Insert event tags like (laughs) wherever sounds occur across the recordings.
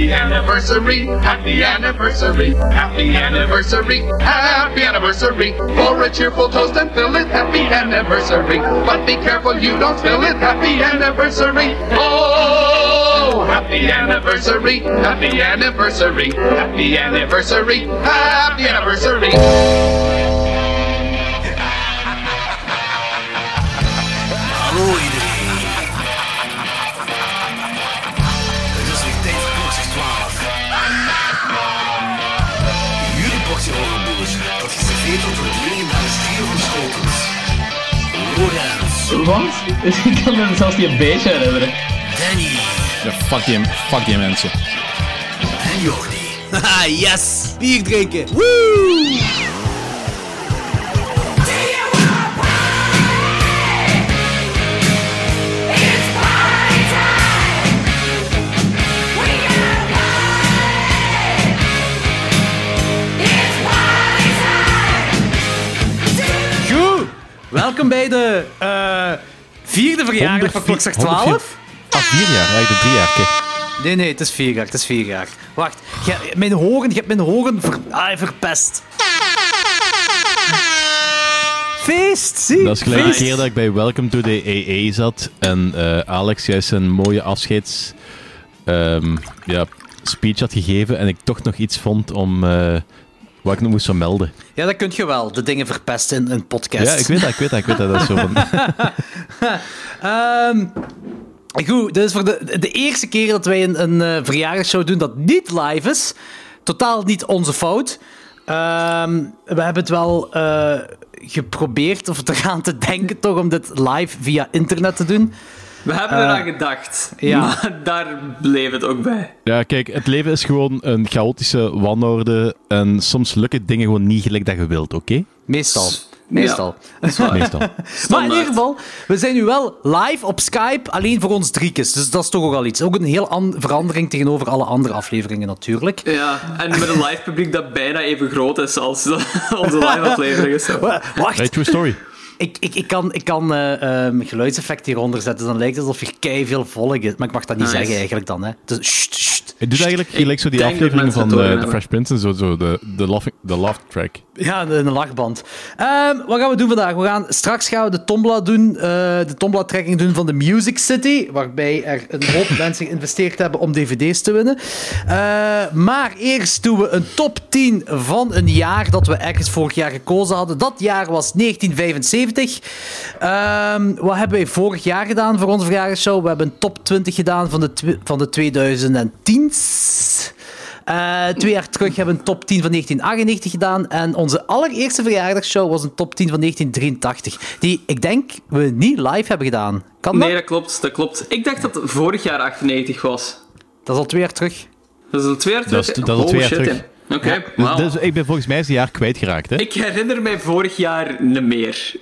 Happy anniversary, happy anniversary, happy anniversary, happy anniversary. For a cheerful toast and fill it, happy anniversary. But be careful you don't spill it, happy anniversary. Oh, happy anniversary, happy anniversary, happy anniversary, happy anniversary. Lorenz, Wat? Ik kan me zelfs niet een beetje herinneren. Danny Ja, fuck die, fuck die mensen. en Jordi. Haha, (laughs) yes! Bier drinken! Woo! Welkom bij de eh, vierde verjaardag van Klokslag 12. Ah, vier jaar. Eigenlijk drie jaar. Kijk. Nee, nee, het is vier jaar, het is vier jaar. Wacht, je, mijn horen, je hebt mijn horen ver, ah, verpest. Feest, zie. Dat is gelijk keer dat ik bij Welcome to the AA zat en eh, Alex juist een mooie afscheids ehm, ja, speech had gegeven en ik toch nog iets vond om eh, wat ik nog moest vermelden. Ja, dat kun je wel, de dingen verpesten in een podcast. Ja, ik weet dat, ik weet dat, ik weet dat. dat is zo van, (laughs) Ehm, goed, dit is voor de, de eerste keer dat wij een, een eh, verjaardagsshow doen dat niet live is. Totaal niet onze fout. Ehm, we hebben het wel eh, geprobeerd, of eraan te denken toch, om dit live via internet te doen. We hebben eraan gedacht, ja. maar daar bleef het ook bij. ja, kijk, het leven is gewoon een chaotische wanorde en soms lukken dingen gewoon niet gelijk dat je wilt, oké? Meestal. Meestal. Meestal. (laughs) Maar in ieder geval, we zijn nu wel live op Skype, alleen voor ons driekes. Dus dat is toch ook al iets. Ook een heel an- verandering tegenover alle andere afleveringen natuurlijk. Ja, en met een live publiek dat bijna even groot is als (laughs) onze live afleveringen. Wacht, Right, true story. Ik, ik, ik kan, ik kan eh, ehm, geluidseffect hieronder zetten. Dan lijkt het alsof je kei veel volk is. Maar ik mag dat niet Nice. zeggen eigenlijk dan. Hè. Dus, sst, sst. Het doet eigenlijk gelijk zo die mensen van eh, The Fresh Prince en zo, zo de, de, laughing, de laugh track. Ja, een, lachband. Ehm, wat gaan we doen vandaag? We gaan, straks gaan we de tombola doen, eh, de tombola-trekking doen van de Music City, waarbij er een hoop (laughs) mensen geïnvesteerd hebben om dvd's te winnen. Eh, maar eerst doen we een top 10 van een jaar dat we ergens vorig jaar gekozen hadden. Dat jaar was 1975. Ehm, wat hebben wij vorig jaar gedaan voor onze verjaardagsshow? We hebben een top 20 gedaan van de, van de 2010's. Eh, twee jaar terug hebben we een top 10 van 1998 gedaan. En onze allereerste verjaardagsshow was een top 10 van 1983. Die, ik denk, we niet live hebben gedaan. Kan dat? Nee, dat klopt, dat klopt. Ik dacht dat het vorig jaar 98 was. Dat is al twee jaar terug. Dat is al twee jaar terug. Dat is- dat is al twee jaar terug. ja. Oké, Dus, wauw. dus ik ben volgens mij eens een jaar kwijtgeraakt, hè? Ik herinner mij vorig jaar niet meer.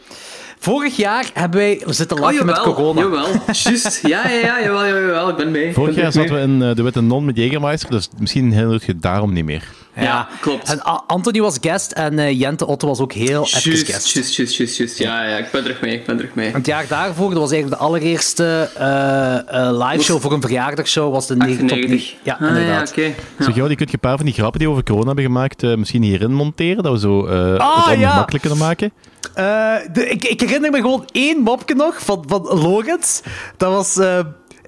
Vorig jaar hebben wij zitten Oh, lachen met corona. jawel. (laughs) Juist. Ja, ja, ja, jawel, jawel, jawel. Ik ben mee. Vorig ben jaar zaten we in eh, de Witte Non met Jägermeister, dus misschien herinnert je het daarom niet meer. Ja, klopt. En Anthony was guest en eh, Jente Otto was ook heel even Juist, guest. juist, juist, juist, juist. Ja, ja, ik ben terug mee, ik ben terug mee. Het jaar daarvoor, dat was eigenlijk de allereerste eh, eh, live show voor een verjaardagshow, was de negen- top 98. Ja, Ah, ja, inderdaad. oké. Ja. Zeg, jou, die kunt je een paar van die grappen die we over corona hebben gemaakt eh, misschien hierin monteren, dat we zo eh Ah, het ja. ongemakkelijk kunnen maken. Eh, de, ik, ik herinner me gewoon één mopje nog van, van Logans. Dat was...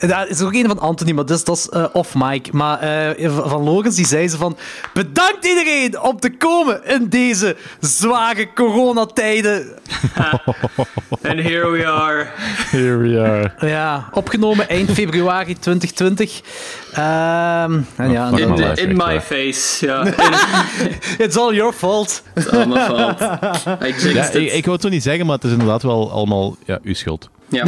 dat is ook een van Anthony, maar dus, dat is eh, off mic. Maar eh, van Logans, die zei ze van... Bedankt iedereen om te komen in deze zware coronatijden. (laughs) And here we are. Here we are. Ja, opgenomen eind februari 2020. Ehm, en ja, In, my in face. Ja, (laughs) it's all your fault. it's all my fault. (laughs) I jinxed Ja, it. ik, ik wou het zo niet zeggen, maar het is inderdaad wel allemaal ja, uw schuld. Ja.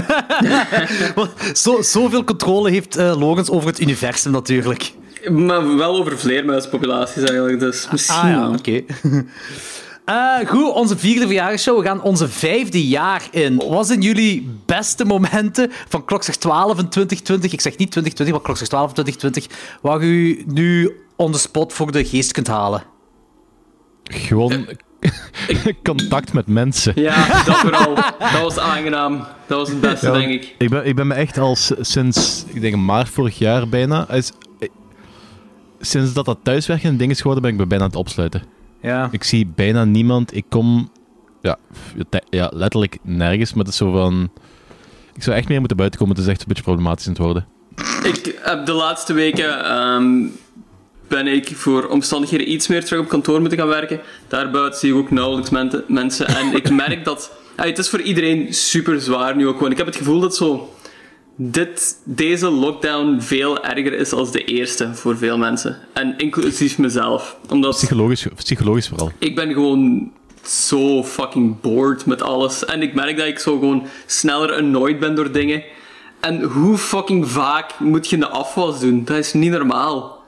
(laughs) Zo, zoveel controle heeft eh Logans over het universum natuurlijk. Maar wel over vleermuispopulaties eigenlijk, dus misschien Ah ja, oké. (laughs) Eh, goed, onze vierde verjaardagsshow. We gaan onze vijfde jaar in. Wat zijn jullie beste momenten van Klokslag 12 in 2020? Ik zeg niet 2020, maar Klokslag 12 in 2020. Waar u nu on the spot voor de geest kunt halen. Gewoon (laughs) contact met mensen. Ja, dat vooral. Dat was aangenaam. Dat was het beste, Ja, denk ik. Ik ben, ik ben me echt al sinds, ik denk maart vorig jaar bijna, is, sinds dat dat thuiswerken een ding is geworden, ben ik me bijna aan het opsluiten. Ja. Ik zie bijna niemand. Ik kom ja, ja, letterlijk nergens, maar het is zo van... Ik zou echt meer moeten buiten komen. Het is echt een beetje problematisch aan het worden. Ik heb de laatste weken ehm, ben ik voor omstandigheden iets meer terug op kantoor moeten gaan werken. Daarbuiten zie ik ook nauwelijks mensen. En ik (laughs) merk dat... het is voor iedereen super zwaar nu ook gewoon. Ik heb het gevoel dat zo... Dit, deze lockdown veel erger is als de eerste voor veel mensen. En inclusief mezelf. Omdat Psychologisch, psychologisch vooral. ik ben gewoon zo fucking bored met alles. En ik merk dat ik zo gewoon sneller annoyed ben door dingen. En hoe fucking vaak moet je de afwas doen? Dat is niet normaal.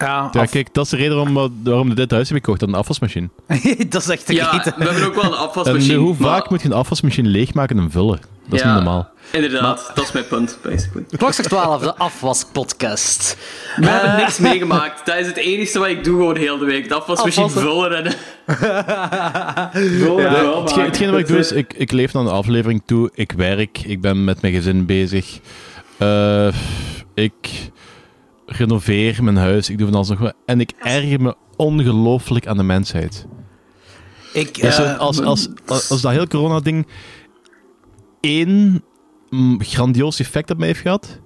Ja, Ja, af- kijk, dat is de reden waarom, waarom we dit huis hebben gekocht, een afwasmachine. (laughs) dat is echt te Ja, we hebben ook wel een En afwasmachine. hoe maar- vaak moet je een afwasmachine leegmaken en vullen? Dat is Ja, niet normaal. Inderdaad, dat is mijn punt, basically. (laughs) Klokslag 12, de afwaspodcast. We hebben niks meegemaakt. Dat is het enige wat ik doe gewoon heel de week. De afwasmachine Afwassen. vullen en... (laughs) vullen en wel Hetgeen, wat ik doe is, ik, ik leef naar een aflevering toe, ik werk, ik ben met mijn gezin bezig. Eh, ik renoveer mijn huis, ik doe van alles nog wat. En ik erger me ongelooflijk aan de mensheid. Ik, Dus eh, als, als, als, als dat hele corona-ding één grandioos effect op mij heeft gehad,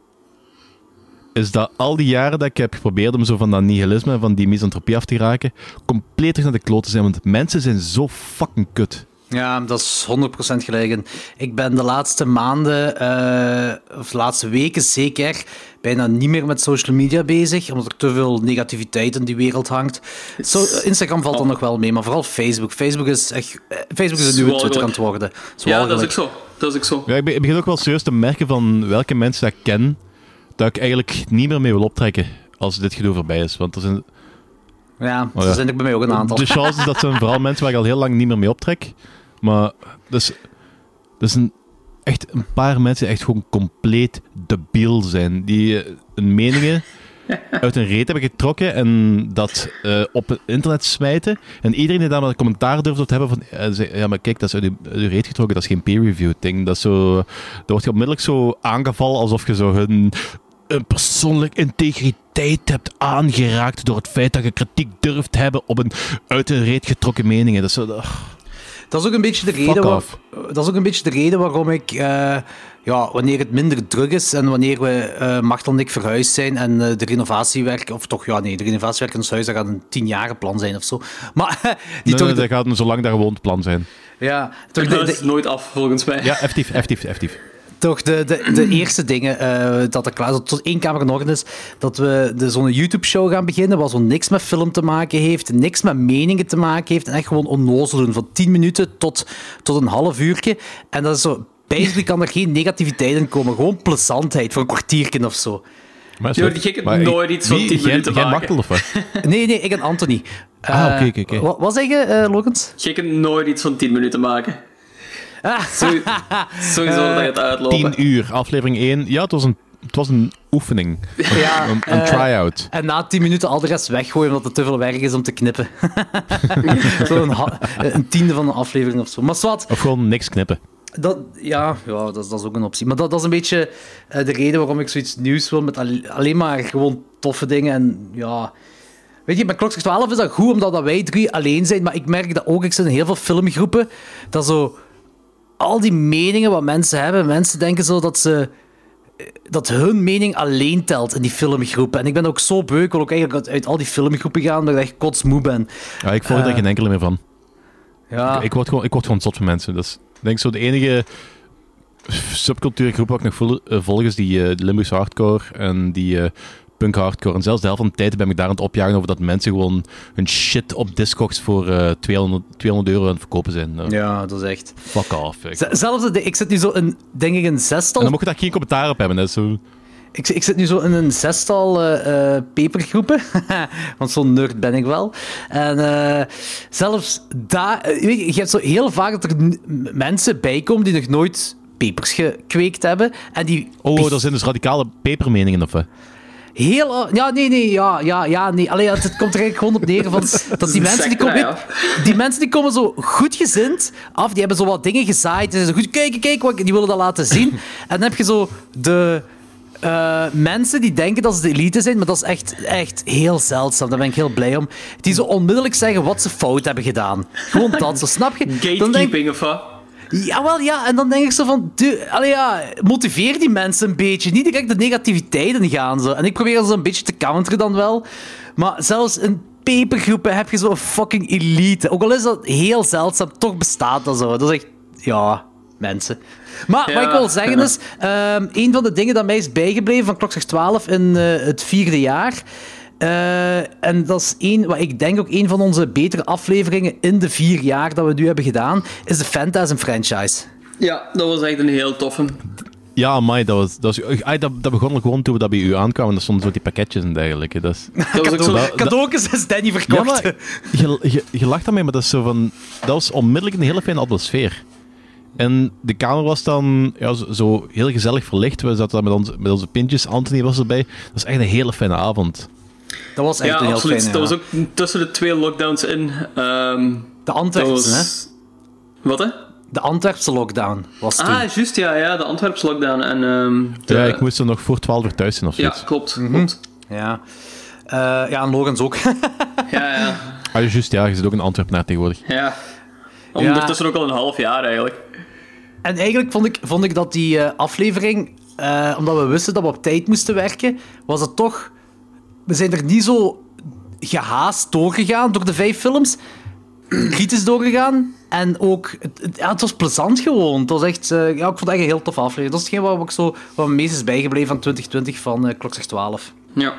is dat al die jaren dat ik heb geprobeerd om zo van dat nihilisme en van die misantropie af te raken, compleet terug naar de klote zijn. Want mensen zijn zo fucking kut. Ja, dat is 100% gelijk. En Ik ben de laatste maanden, eh, of de laatste weken zeker, bijna niet meer met social media bezig, omdat er te veel negativiteit in die wereld hangt. Zo, Instagram valt dan nog wel mee, maar vooral Facebook. Facebook is echt, eh, Facebook is een nieuwe. Twitter aan het worden. Ja, dat is ook zo. Dat is ook zo. Ja, ik, be- ik begin ook wel serieus te merken van welke mensen dat ik ken, dat ik eigenlijk niet meer mee wil optrekken als dit gedoe voorbij is. Want er zijn, Ja, Oh er zijn er bij mij ook een aantal. de chance is dat zijn vooral (laughs) mensen waar ik al heel lang niet meer mee optrek. Maar dus, dus een, echt een paar mensen die echt gewoon compleet debiel zijn. Die eh, hun meningen (laughs) uit een reet hebben getrokken en dat eh, op het internet smijten. En iedereen die daar maar een commentaar durft op te hebben van... eh, zei, ja, maar kijk, dat is uit uw reet getrokken, dat is geen peer-review ding. Dat is zo... Wordt je onmiddellijk zo aangevallen alsof je zo hun... Een persoonlijke integriteit hebt aangeraakt door het feit dat je kritiek durft hebben op een uit een reet getrokken meningen. Dat is zo... Dat is ook een beetje de reden, waar- dat is ook een beetje de reden waarom ik, eh, ja, wanneer het minder druk is en wanneer we, eh Machtel en ik verhuisd zijn en eh, de renovatiewerk, of toch, ja, nee, de renovatiewerk in ons huis, dat gaat een tienjarenplan zijn of zo. (laughs) Maar die Nee, toch, nee, de- dat gaat een zolang daar gewoon het plan zijn. ja, toch, Het de, huis de- is nooit af, volgens mij. Ja, effectief, effectief, effectief. Toch de, de, de (clears throat) eerste dingen eh, dat er klaar is, dat tot één kamer in orde is, dat we de, zo'n YouTube-show gaan beginnen, wat zo niks met film te maken heeft, niks met meningen te maken heeft, en echt gewoon onnozel doen, van 10 minuten tot, tot een half uurtje. En dat is zo, basically kan er geen negativiteit in komen, gewoon plezantheid voor een kwartiertje of zo. Maar, Jordi, ik heb nooit iets van wie- 10 jij- minuten maken. Machtel of wat? (laughs) Nee, nee, ik en Anthony. Ah, Eh, oké, oké, oké. Wat, wat zeg je, eh Logans? Nooit iets van 10 minuten maken. Sowieso dat je het uitlopen. 10 uur, aflevering 1. Ja, het was een, het was een oefening. (laughs) Ja, Een, een eh, try-out. En na 10 minuten al de rest weggooien omdat het te veel werk is om te knippen. (laughs) zo een, tiende van een aflevering of zo. Maar zwart, Of gewoon niks knippen. dat, ja, ja dat, is, dat is ook een optie. Maar dat, dat is een beetje eh, de reden waarom ik zoiets nieuws wil met alle- alleen maar gewoon toffe dingen. En ja, weet je, met Klokslag 12 is dat goed omdat dat wij drie alleen zijn. Maar ik merk dat ook, ik zit in heel veel filmgroepen, dat zo al die meningen wat mensen hebben, mensen denken zo dat ze dat hun mening alleen telt in die filmgroepen. En ik ben ook zo beu, ik wil ook eigenlijk uit, al die filmgroepen gaan, omdat ik echt kotsmoe ben. Ja, ik volg Eh, er geen enkele meer van. Ja, Ik, word gewoon, ik word gewoon zot van mensen. Dat is denk ik zo de enige subcultuurgroep wat ik nog eh, volg is die eh, Limburgse hardcore en die eh, punk hardcore. En zelfs de helft van de tijd ben ik daar aan het opjagen over dat mensen gewoon hun shit op Discogs voor eh 200, 200 euro aan het verkopen zijn. Nou, ja dat is echt... Fuck off. Zelfs, de- ik zit nu zo in, denk ik, een En zestal... dan mocht je daar geen commentaar op hebben. Is zo... Ik, ik zit nu zo in een zestal eh, eh, pepergroepen. (laughs) Want zo'n nerd ben ik wel. En zelfs daar... weet je, je hebt zo heel vaak dat er mensen bij komen die nog nooit pepers gekweekt hebben. En die Oh, dat zijn dus radicale pepermeningen of wat? Heel... Ja, nee, nee, ja, ja, ja, nee. Allee, ja, het komt er eigenlijk gewoon op neer van... (laughs) Dat die mensen die komen... Die mensen die komen zo goed gezind af. Die hebben zo wat dingen gezaaid. Die zijn zo goed... Kijk, kijk, wat, die willen dat laten zien. (laughs) En dan heb je zo de... eh, mensen die denken dat ze de elite zijn, maar dat is echt, echt heel zeldzaam. Daar ben ik heel blij om. Die zo onmiddellijk zeggen wat ze fout hebben gedaan. Gewoon dat, zo snap je? (laughs) Dan denk, Gatekeeping of wat? Jawel, ja. En dan denk ik zo van... du- allee, ja, motiveer die mensen een beetje. Niet direct de negativiteit in gaan. Zo. En ik probeer dat zo een beetje te counteren dan wel. Maar zelfs in pepergroepen heb je zo'n fucking elite. Ook al is dat heel zeldzaam, toch bestaat dat zo. Dat is echt... Ja, mensen. Maar wat ik wil zeggen (laughs) is... ehm, een van de dingen dat mij is bijgebleven van Klokslag 12 in eh, het vierde jaar... eh, en dat is één, wat ik denk ook een van onze betere afleveringen in de vier jaar dat we nu hebben gedaan, is de Phantasm franchise. Ja, dat was echt een heel toffe. Ja, amai, dat, was, dat, was, ah, dat, dat begon gewoon toen we dat bij u aankwamen. Dat stonden zo die pakketjes en dergelijke. Dat is, (laughs) Dat was ook zo... Dat- (laughs) Cadeautjes is Danny ja, verkocht. maar je, je, je lacht daarmee, maar dat is zo van... Dat was onmiddellijk een hele fijne atmosfeer. En de kamer was dan ja, zo, zo heel gezellig verlicht. We zaten daar met, ons, met onze pintjes. Anthony was erbij. Dat was echt een hele fijne avond. Dat was echt Ja, een heel absoluut. dat was ja. ook tussen de twee lockdowns in. ehm, De Antwerpse, hè? Wat, hè? De Antwerpse lockdown was toen. Ah, juist, ja, ja, de Antwerps lockdown. En, ehm, de- Ja, ik moest er nog voor 12 uur thuis zijn of Ja, zoiets. klopt. Mhm. klopt. Ja. Eh, ja, en Logans ook. (laughs) Ja, ja, Ah, juist, ja. Je zit ook in Antwerpen tegenwoordig. ja. Ondertussen ook al een half jaar eigenlijk. en eigenlijk vond ik, vond ik dat die eh, aflevering, eh, omdat we wisten dat we op tijd moesten werken, was het toch... We zijn er niet zo gehaast doorgegaan door de vijf films. Kritisch doorgegaan. En ook... Het, het- ja, het was plezant gewoon. Het was echt... eh, ja, ik vond het echt een heel tof aflevering. Dat is hetgeen wat, ik zo, wat me meest is bijgebleven van 2020 van uh, Klokslag 12. Ja.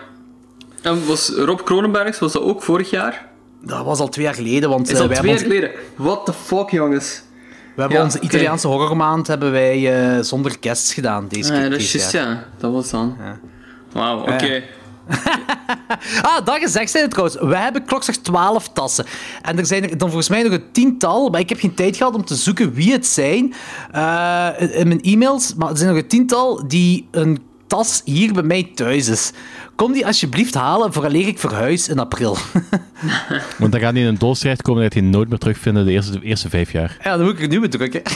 En was Rob Kronenbergs, was dat ook vorig jaar? Dat was al twee jaar geleden, want Is eh, dat wij twee jaar ons- geleden? What the fuck, jongens? we hebben Ja, onze. Italiaanse horrormaand hebben wij eh, zonder guests gedaan deze Ah, keer. ja, dat is juist, ja. Dat was dan. Wauw, oké. (laughs) Ah, dat gezegd zijn trouwens. We hebben klokslag 12 tassen. En er zijn er dan volgens mij nog een tiental, maar ik heb geen tijd gehad om te zoeken wie het zijn eh, in mijn e-mails. Maar er zijn nog een tiental die een tas hier bij mij thuis is. Kom die alsjeblieft halen vooraleer ik verhuis in april. (laughs) Want dan gaat hij in een doos terechtkomen dat je die nooit meer terugvinden de eerste, de eerste vijf jaar. Ja, dan moet ik er nu mee drukken. (laughs)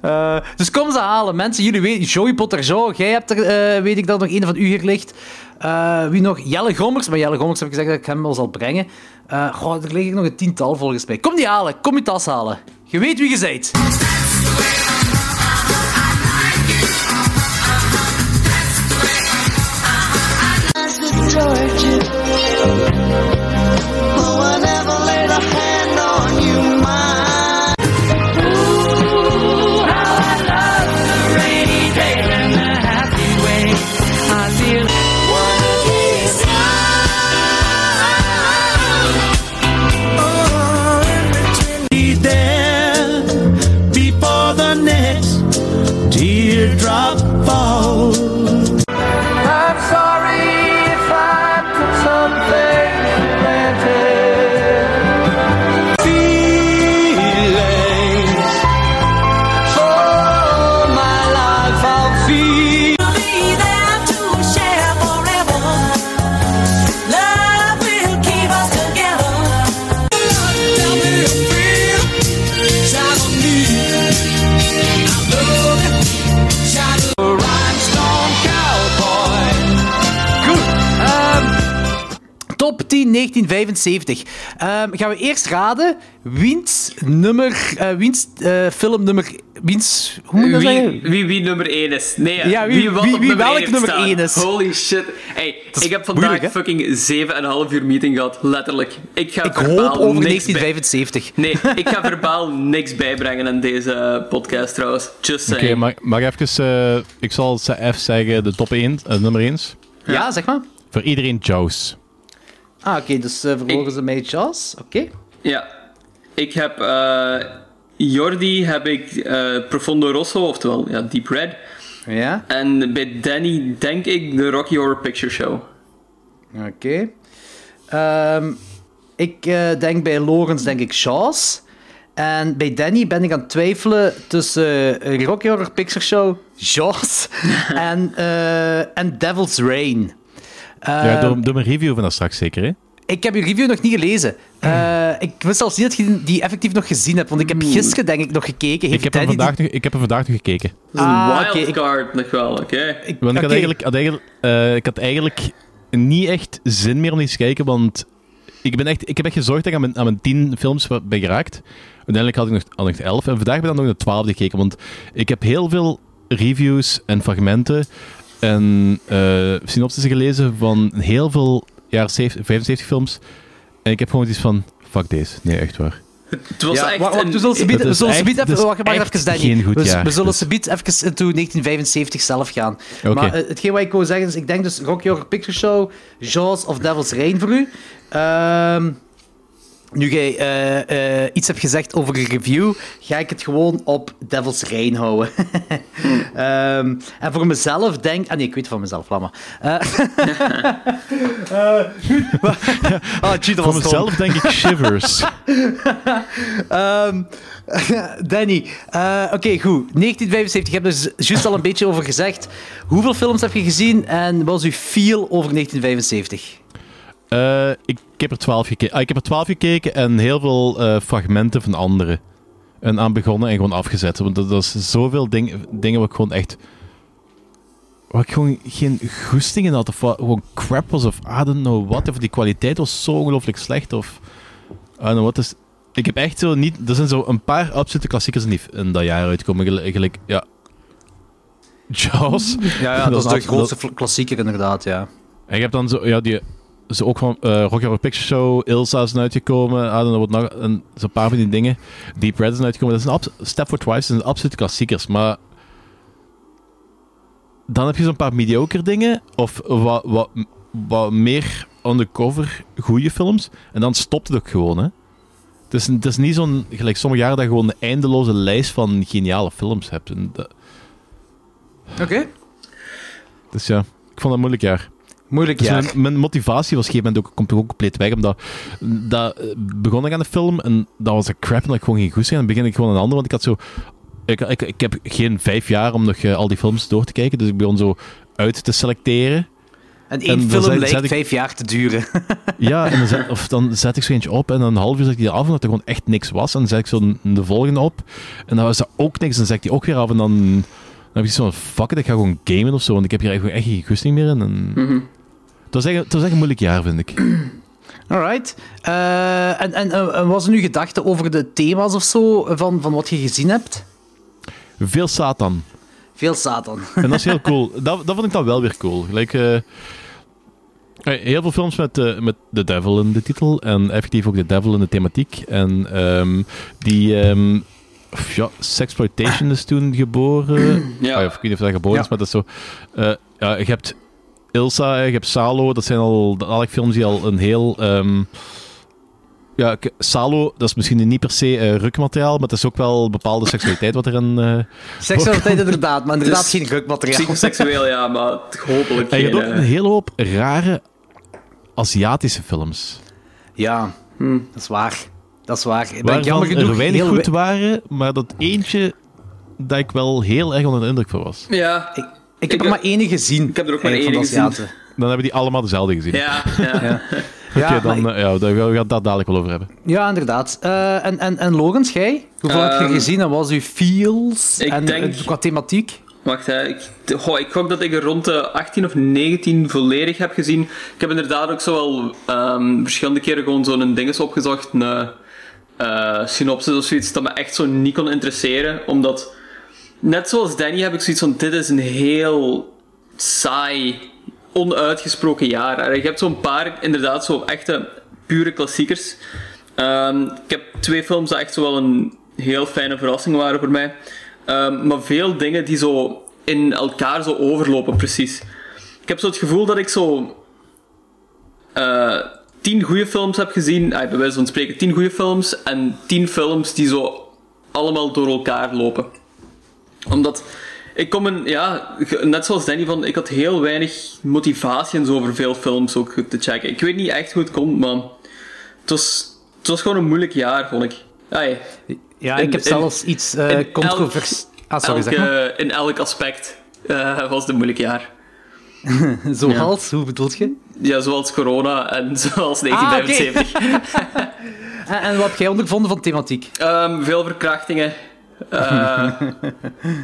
Eh, dus kom ze halen. Mensen, jullie weten... Joey Potter Joe, jij hebt er, eh, weet ik dat nog een van u hier ligt. Eh, wie nog? Jelle Gommers. Maar Jelle Gommers heb ik gezegd dat ik hem wel zal brengen. Goh, er liggen nog een tiental volgens mij. Kom die halen. Kom je tas halen. Je weet wie je bent. Top 10 1975. Ehm, gaan we eerst raden wiens nummer... eh wiens eh, film nummer... Wiens... Hoe moet je dat zeggen? Wie, wie, wie nummer 1 is. Nee, Ja, wie- wie- nummer welk één nummer staan. één is. Holy shit. Hey, ik heb vandaag moeilijk, fucking 7,5 uur meeting gehad. Letterlijk. Ik ga Ik verbaal hoop over niks bij- 1975. Nee, (laughs) ik ga verbaal niks bijbrengen aan deze podcast trouwens. Just Oké, saying. mag, mag ik even... eh, ik zal ze even zeggen, de top 1, eh, nummer 1. Ja, zeg maar. Voor iedereen Jaws. Ah, oké, dus eh vervolgens de mij Jaws. Oké. Ja. Ik heb... eh, Jordi heb ik eh, Profondo Rosso, oftewel ja, Deep Red. Ja, En bij Danny denk ik de Rocky Horror Picture Show. oké. Ehm, ik denk bij Lawrence denk ik Jaws. En bij Danny ben ik aan het twijfelen tussen Rocky Horror Picture Show, (laughs) Jaws (laughs) en, en Devil's Rain. Ja, Ehm, doe, doe een review van dat straks zeker, hè? ik heb je review nog niet gelezen. Eh, ik wist zelfs niet dat je die effectief nog gezien hebt, want ik heb gisteren denk ik nog gekeken. Heeft Ik heb, hem die- vandaag nog, ik heb hem vandaag nog gekeken. Dat is een Ah, wildcard nog wel, oké. ik- Want ik, had eigenlijk, had eigenlijk, eh, ik had eigenlijk niet echt zin meer om die te kijken, want ik, ben echt, ik heb echt gezorgd dat ik aan mijn, aan mijn tien films ben geraakt. Uiteindelijk had ik nog, had ik nog elf en vandaag ben ik dan nog de twaalfde gekeken, want ik heb heel veel reviews en fragmenten en eh synopsissen gelezen van heel veel jaren 70, 75 films. En ik heb gewoon iets van, fuck deze. Nee, echt waar. Het was Ja, echt een- we zullen ze bieden, we zullen ze echt- even, wacht, wacht echt even, Danny. goed we, zullen Dus- ze bieden even into 1975 zelf gaan. Maar eh, hetgeen wat ik wou zeggen is, ik denk dus Rocky Horror Picture Show, Jaws of Devil's Reign voor u. Ehm, nu jij eh, eh, iets hebt gezegd over een review, ga ik het gewoon op Devil's Reign houden. (laughs) Ehm, en voor mezelf denk... Ah nee, ik weet het van mezelf, laat maar. Eh, goed. (laughs) (laughs) Ah, gee, dat Voor mezelf denk ik Shivers. Ehm, Danny, eh, oké, goed. 1975, je hebt er dus juist al een beetje over gezegd. Hoeveel films heb je gezien en wat was uw feel over 1975? Eh, ik, heb er 12 gekeken. Ah, ik heb er 12 gekeken en heel veel eh, fragmenten van anderen. En aan begonnen en gewoon afgezet. Want dat, dat is zoveel ding, dingen wat ik gewoon echt. Waar ik gewoon geen goesting in had. Of wat gewoon crap was. Of I don't know what. Of die kwaliteit was zo ongelooflijk slecht. Of. I don't know what. Dus ik heb echt zo niet. Er zijn zo een paar absolute klassiekers in, die, in dat jaar uitgekomen. Gelijk. gelijk, ja. Jaws. Ja, ja dat, is de grootste klassieker inderdaad, ja. En je hebt dan zo, ja, die, zo ook van eh Rocky Horror Picture Show, Ilsa is uitgekomen, don't know what nog, en zo'n paar van die dingen. Deep Red is uitgekomen. Dat zijn abs- Stepford Wives zijn absolute klassiekers, maar dan heb je zo'n paar mediocre dingen, of wat, wat, wat meer undercover goede films, en dan stopt het ook gewoon, hè. Het is, het is niet zo'n, gelijk sommige jaren, dat je gewoon een eindeloze lijst van geniale films hebt. Oké. dus ja, ik vond dat een moeilijk jaar. Moeilijk Dus jaar. mijn, mijn motivatie was op een gegeven moment ook, komt ook compleet weg. Omdat dat, eh, begon ik aan de film en dat was een crap en dat ik gewoon geen goed zijn. Dan begin ik gewoon een ander, want ik had zo... Ik, ik, ik heb geen vijf jaar om nog eh, al die films door te kijken, dus ik begon zo uit te selecteren. En één en film zet- lijkt zet ik- vijf jaar te duren. (laughs) Ja, en dan zet, of dan zet ik zo eentje op en dan een half uur zet ik die af, omdat er gewoon echt niks was. En dan zet ik zo de volgende op en dan was dat ook niks. En dan zet ik die ook weer af en dan, dan heb ik zo van, fuck it, ik ga gewoon gamen of zo, want ik heb hier eigenlijk echt geen goesting meer in. En... Het, was echt, het was echt een moeilijk jaar, vind ik. (clears throat) Alright. Eh, en, en, en wat zijn uw gedachten over de thema's of zo van, van wat je gezien hebt? Veel Satan. Veel Satan. (laughs) En dat is heel cool. Dat, dat vond ik dan wel weer cool. Gelijk, eh, eh, heel veel films met, eh, met de devil in de titel. En effectief ook de devil in de thematiek. En ehm, die... ehm ja, Sexploitation is toen geboren. (clears throat) Ja. Ah, of ik weet niet of dat geboren Ja. is, maar dat is zo... eh, ja, je hebt Ilsa, je hebt Salo. Dat zijn al alle films die al een heel... ehm, ja, Salo, dat is misschien niet per se eh, rukmateriaal, maar het is ook wel bepaalde seksualiteit wat erin... eh, (laughs) Seksualiteit inderdaad, maar inderdaad Dus- geen rukmateriaal. Psychoseksueel, ja, maar hopelijk En je geen... hebt ook een eh, hele hoop rare Aziatische films. Ja, Hm. dat is waar. Dat is waar. Waarvan jammer genoeg er weinig heel goed we- waren, maar dat eentje dat ik wel heel erg onder de indruk van was. Ja, Ik, ik heb er maar één gezien. ik heb er ook maar één gezien. Dan hebben die allemaal dezelfde gezien. ja, ja. Oké, Ja, dan maar- eh, ja, daar gaan we het daar dadelijk wel over hebben. Ja, inderdaad. Eh, en, en, en Logans, jij? Hoeveel heb je Ehm, gezien en wat was uw feels? ik en denk- eh, qua thematiek? Wacht, hè. Ik, goh, ik gok dat ik er rond de 18 of 19 volledig heb gezien. Ik heb inderdaad ook zo wel ehm, verschillende keren gewoon zo'n dinges opgezocht, een eh, synopsis of zoiets, dat me echt zo niet kon interesseren. Omdat, net zoals Danny heb ik zoiets van, dit is een heel saai, onuitgesproken jaar. Je hebt zo'n paar, inderdaad, zo echte, pure klassiekers. Ehm, ik heb twee films dat echt zo wel een heel fijne verrassing waren voor mij. Ehm, maar veel dingen die zo in elkaar zo overlopen, precies. Ik heb zo het gevoel dat ik zo eh, tien goede films heb gezien, ah, bij wijze van spreken tien goede films, en tien films die zo allemaal door elkaar lopen. Omdat ik kom een, ja, net zoals Danny, van, ik had heel weinig motivatie en zo over veel films ook te checken. Ik weet niet echt hoe het komt, maar het was, het was gewoon een moeilijk jaar, vond ik. Ai, Ja, in- ik heb in- zelfs iets eh in controvers... Ah, sorry, elk, zeg maar. eh, in elk aspect eh, was het een moeilijk jaar. (laughs) Zoals, hoe bedoelt je? Ja, zoals corona en (laughs) zoals 1975. (laughs) En, en wat heb jij ondervonden van thematiek? Ehm, veel verkrachtingen. Eh,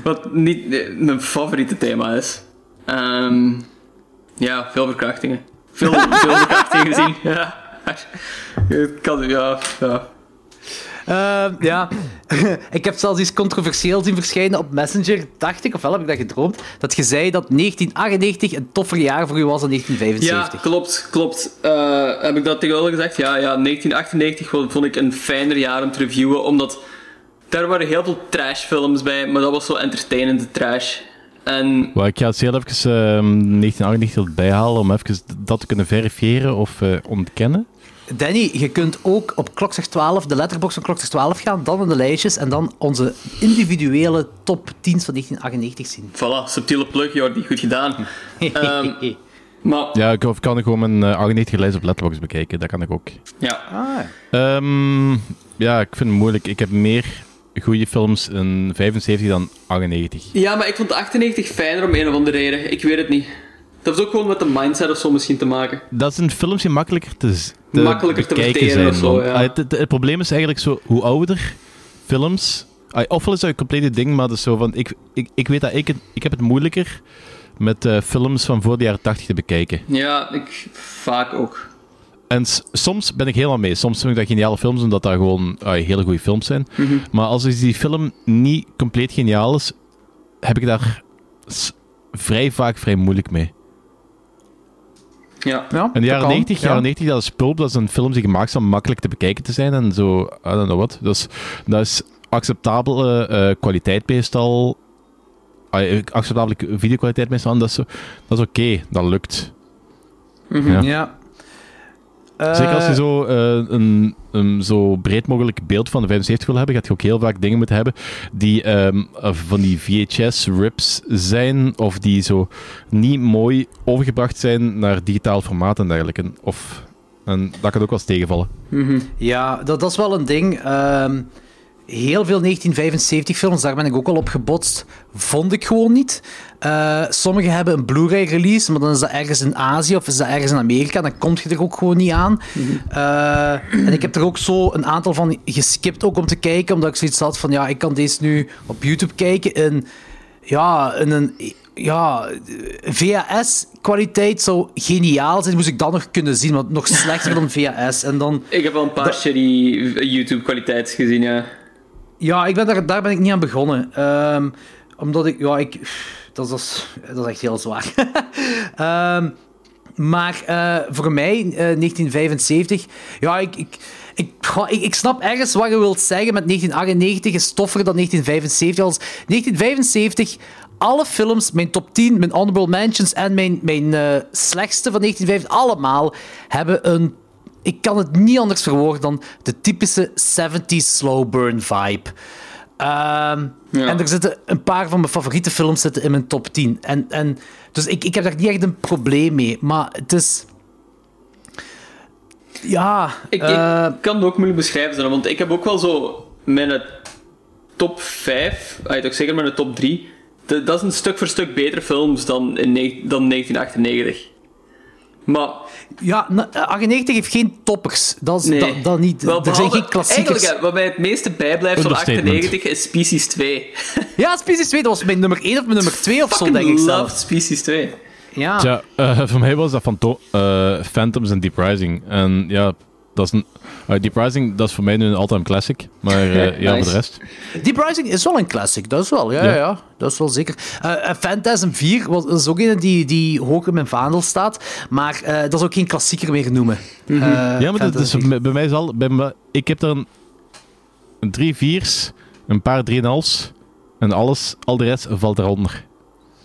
wat niet eh, mijn favoriete thema is. Ehm, ja, veel verkrachtingen. Veel, veel (laughs) verkrachtingen gezien. Ja. Ik kan, ja, ja. Ehm, ja, (laughs) ik heb zelfs iets controversieel zien verschijnen op Messenger, dacht ik, ofwel heb ik dat gedroomd, dat je zei dat 1998 een toffer jaar voor u was dan Ja, 1975. klopt, klopt. Eh, heb ik dat tegen gezegd? Ja, ja, 1998 vond vond ik een fijner jaar om te reviewen, omdat daar waren heel veel trashfilms bij, maar dat was zo entertainende trash. En Wel, ik ga het heel even ehm 1998 erbij halen om even dat te kunnen verifiëren of eh, ontkennen. Danny, je kunt ook op Klokslag 12, de letterbox van Klokslag 12 gaan, dan in de lijstjes en dan onze individuele top 10 van 1998 zien. voilà, subtiele plug, Jordi, goed gedaan. (laughs) Ehm, maar Ja, ik of kan ik gewoon mijn eh, 98 lijst op Letterboxd bekijken. Dat kan ik ook. ja, ah, Ehm, ja, ik vind het moeilijk. Ik heb meer goede films in 75 dan 98. Ja, maar ik vond 98 fijner om een of andere reden. Ik weet het niet. Dat heeft ook gewoon met de mindset of zo misschien te maken. Dat zijn films die makkelijker te, te Makkelijker te bekijken verteren of zo, ja. het, het- het probleem is eigenlijk zo, hoe ouder films... ofwel is dat een complete ding, maar dat is zo van... Ik, ik, ik weet dat ik, ik heb het moeilijker met eh, films van voor de jaren 80 te bekijken. Ja, ik vaak ook. En soms ben ik helemaal mee. Soms vind ik dat geniale films, omdat dat gewoon hele goede films zijn. Mhm. Maar als die film niet compleet geniaal is, heb ik daar vrij vaak vrij moeilijk mee. Ja. ja, En de jaren dat kan, 90, ja. jaren 90, dat is pulp. Dat zijn films die gemaakt zijn om makkelijk te bekijken te zijn. En zo, I don't know what. Dus, dat is acceptabele eh, kwaliteit meestal. Ah, acceptabele videokwaliteit meestal. En dat is, zo- dat is oké, dat lukt. Ja. Ja. Zeker als je Eh, zo eh, een, een zo breed mogelijk beeld van de 75 wil hebben, gaat je ook heel vaak dingen moeten hebben die ehm, eh, van die VHS-rips zijn, of die zo niet mooi overgebracht zijn naar digitaal formaat en dergelijke. Of, en dat kan ook wel eens tegenvallen. Ja, dat, dat is wel een ding. Ehm, heel veel 1975 films, daar ben ik ook al op gebotst, vond ik gewoon niet. Eh, sommige hebben een Blu-ray release, maar dan is dat ergens in Azië of is dat ergens in Amerika. Dan kom je er ook gewoon niet aan. Eh, en ik heb er ook zo een aantal van geskipt ook om te kijken, omdat ik zoiets had van, ja, ik kan deze nu op YouTube kijken in, ja, in een... Ja, VHS-kwaliteit zou geniaal zijn. Moest ik dan nog kunnen zien, want nog slechter dan VHS. En dan... Ik heb wel een paar shitty YouTube-kwaliteiten gezien, ja. Ja, ik ben daar, ben ik niet aan begonnen. Ehm, omdat ik... Ja, ik... Dat is, dat is echt heel zwaar. (laughs) Ehm, maar eh, voor mij, eh, 1975... Ja, ik... ik ik, ik, snap ergens wat je wilt zeggen met 1998 is toffer dan 1975. Als 1975, alle films, mijn top 10, mijn honorable mentions en mijn, mijn eh, slechtste van 1975, allemaal hebben een ik kan het niet anders verwoorden dan de typische 70s slow burn vibe. Ehm, Ja. En er zitten een paar van mijn favoriete films zitten in mijn top 10. En, en, dus ik, ik heb daar niet echt een probleem mee. Maar het is... Ja... Ik, eh, ik kan het ook moeilijk beschrijven, want ik heb ook wel zo mijn top 5, ah, toch zeker mijn top 3. de- dat is een stuk voor stuk betere films dan, in, dan 1998. Maar ja, na- 98 heeft geen toppers. Dat, is, nee. dat, dat niet. Wel, er zijn geen klassiekers. Eigenlijk, wat mij het meeste bijblijft van Understatement. 98 is Species 2. (laughs) Ja, Species 2, dat was mijn nummer 1 of mijn nummer 2 of zo, denk ik Fucking zelf. loved Species 2. Ja. Tja, eh, voor mij was dat van eh, Phantoms en Deep Rising. En ja, dat is een... eh, Deep Rising, dat is voor mij nu een all-time classic. Maar eh, (laughs) ja, Nice. voor de rest... Deep Rising is wel een classic, dat is wel, ja, ja. Dat is wel zeker. Eh eh, Phantasm 4 was, is ook een die, die hoog in mijn vaandel staat, maar eh, dat is ook geen klassieker meer noemen. Eh, Ja, maar dat is, 4. bij mij is al... Bij me, ik heb er een, een drie viers, een paar drieënhalfs en alles, al de rest valt eronder.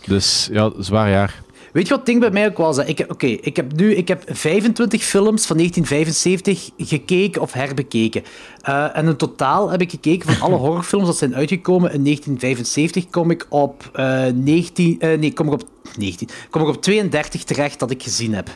Dus ja, zwaar jaar. Weet je wat ding bij mij ook was? hè? Ik, heb- Oké, ik heb nu ik heb 25 films van 1975 gekeken of herbekeken. Eh, en in totaal heb ik gekeken van alle (laughs) horrorfilms dat zijn uitgekomen in 1975, kom ik op, eh 19, eh, nee, kom ik op, 19, kom ik op 32 terecht dat ik gezien heb.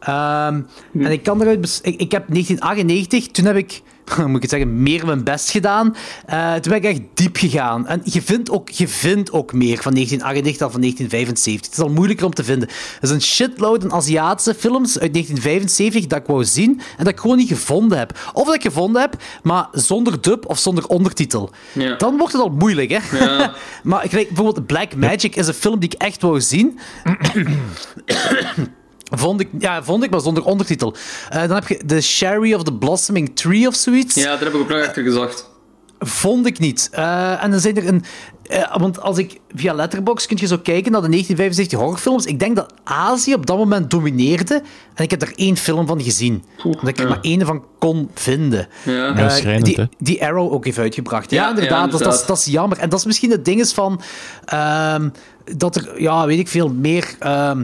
Ehm, En ik kan eruit... ik heb 1998, toen heb ik, (laughs) moet ik het zeggen, meer mijn best gedaan. Eh, toen ben ik echt diep gegaan. En je vindt ook, je vindt ook meer van 1998 dan van 1975. Het is al moeilijker om te vinden. Er is een shitload aan Aziatische films uit 1975 dat ik wou zien en dat ik gewoon niet gevonden heb. Of dat ik gevonden heb, maar zonder dub of zonder ondertitel. Ja. Dan wordt het al moeilijk, hè? Ja. (laughs) maar ik bijvoorbeeld Black Magic is een film die ik echt wou zien. (coughs) Vond ik, ja, vond ik, maar zonder ondertitel. Eh, dan heb je The Sherry of the Blossoming Tree of zoiets. ja, daar heb ik ook nog achter gezocht. Vond ik niet. Eh, en dan zijn er een... eh, want als ik via Letterboxd kun je zo kijken naar de 1975 horrorfilms. Ik denk dat Azië op dat moment domineerde. En ik heb er één film van gezien. Omdat ik er ja. maar één van kon vinden. Ja. Schrijnend, die, hè? die Arrow ook heeft uitgebracht. Ja, Ja, inderdaad. ja, Dat, dat, dat is jammer. En dat is misschien het ding is van... ehm, dat er, ja, weet ik veel, meer... ehm,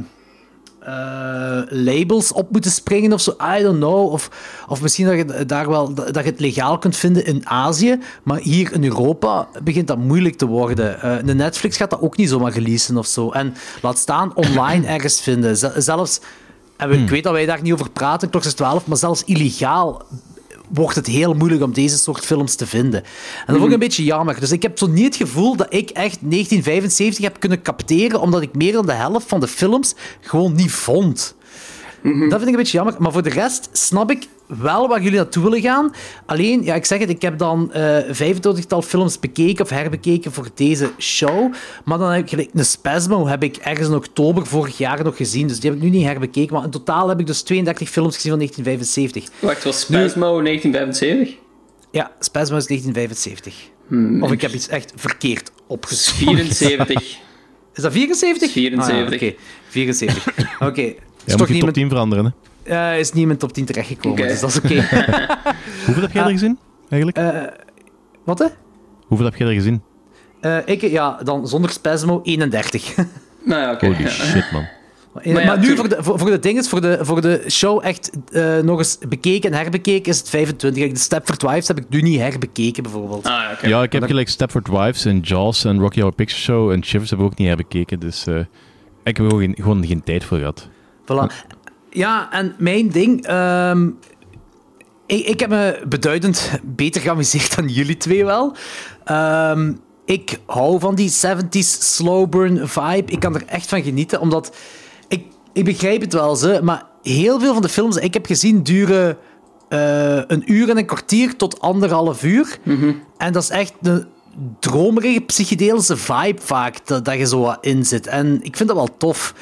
eh, labels op moeten springen of zo. I don't know. Of, of misschien dat je, daar wel, dat je het legaal kunt vinden in Azië. Maar hier in Europa begint dat moeilijk te worden. Eh, de Netflix gaat dat ook niet zomaar releasen of zo. En laat staan online (clears throat) ergens vinden. Z- zelfs, en we- ik weet dat wij daar niet over praten, klok is 12, maar zelfs illegaal wordt het heel moeilijk om deze soort films te vinden. En dat vond ik een beetje jammer. Dus ik heb zo niet het gevoel dat ik echt 1975 heb kunnen capteren, omdat ik meer dan de helft van de films gewoon niet vond. Dat vind ik een beetje jammer. Maar voor de rest snap ik wel waar jullie naartoe willen gaan. Alleen, ja, ik zeg het, ik heb dan eh 25-tal films bekeken of herbekeken voor deze show. Maar dan heb ik gelijk een Spasmo heb ik ergens in oktober vorig jaar nog gezien. Dus die heb ik nu niet herbekeken. Maar in totaal heb ik dus 32 films gezien van 1975. Wacht, was Spasmo 1975? Ja, Spasmo is 1975. Hmm. Of ik heb iets echt verkeerd opgeschreven. 74. (laughs) Is dat 74? 74. Ah, ja, Oké, 74. (laughs) Oké. Is Ja, moet je niet top met, 10 veranderen, hè? Eh, is niet in mijn top 10 terechtgekomen, dus dat is oké. (laughs) Hoeveel heb jij er gezien, eigenlijk? Wat hè? Hoeveel heb jij er gezien? Eh, ik, ja, dan zonder Spasmo 31. (laughs) Nou ja, oké. Holy shit, man. maar ja, nu voor de, voor, voor de dinges, voor de, voor de show echt eh, nog eens bekeken en herbekeken is het 25. Kijk, De Stepford Wives heb ik nu niet herbekeken, bijvoorbeeld. Ah, ja, oké. Ja, ik heb gelijk Stepford Wives en Jaws en Rocky Horror Picture Show en Shivers hebben we ook niet herbekeken, dus eh, ik heb er gewoon geen, gewoon geen tijd voor gehad. Voilà. Ja, en mijn ding... ehm, ik, ik heb me beduidend beter geamuseerd dan jullie twee wel. Ehm, ik hou van die 70s slow burn vibe. Ik kan er echt van genieten, omdat... Ik, ik begrijp het wel, ze, maar heel veel van de films die ik heb gezien duren eh, een uur en een kwartier tot anderhalf uur. En dat is echt een dromerige, psychedelische vibe vaak, dat, dat je zo wat in zit. En ik vind dat wel tof.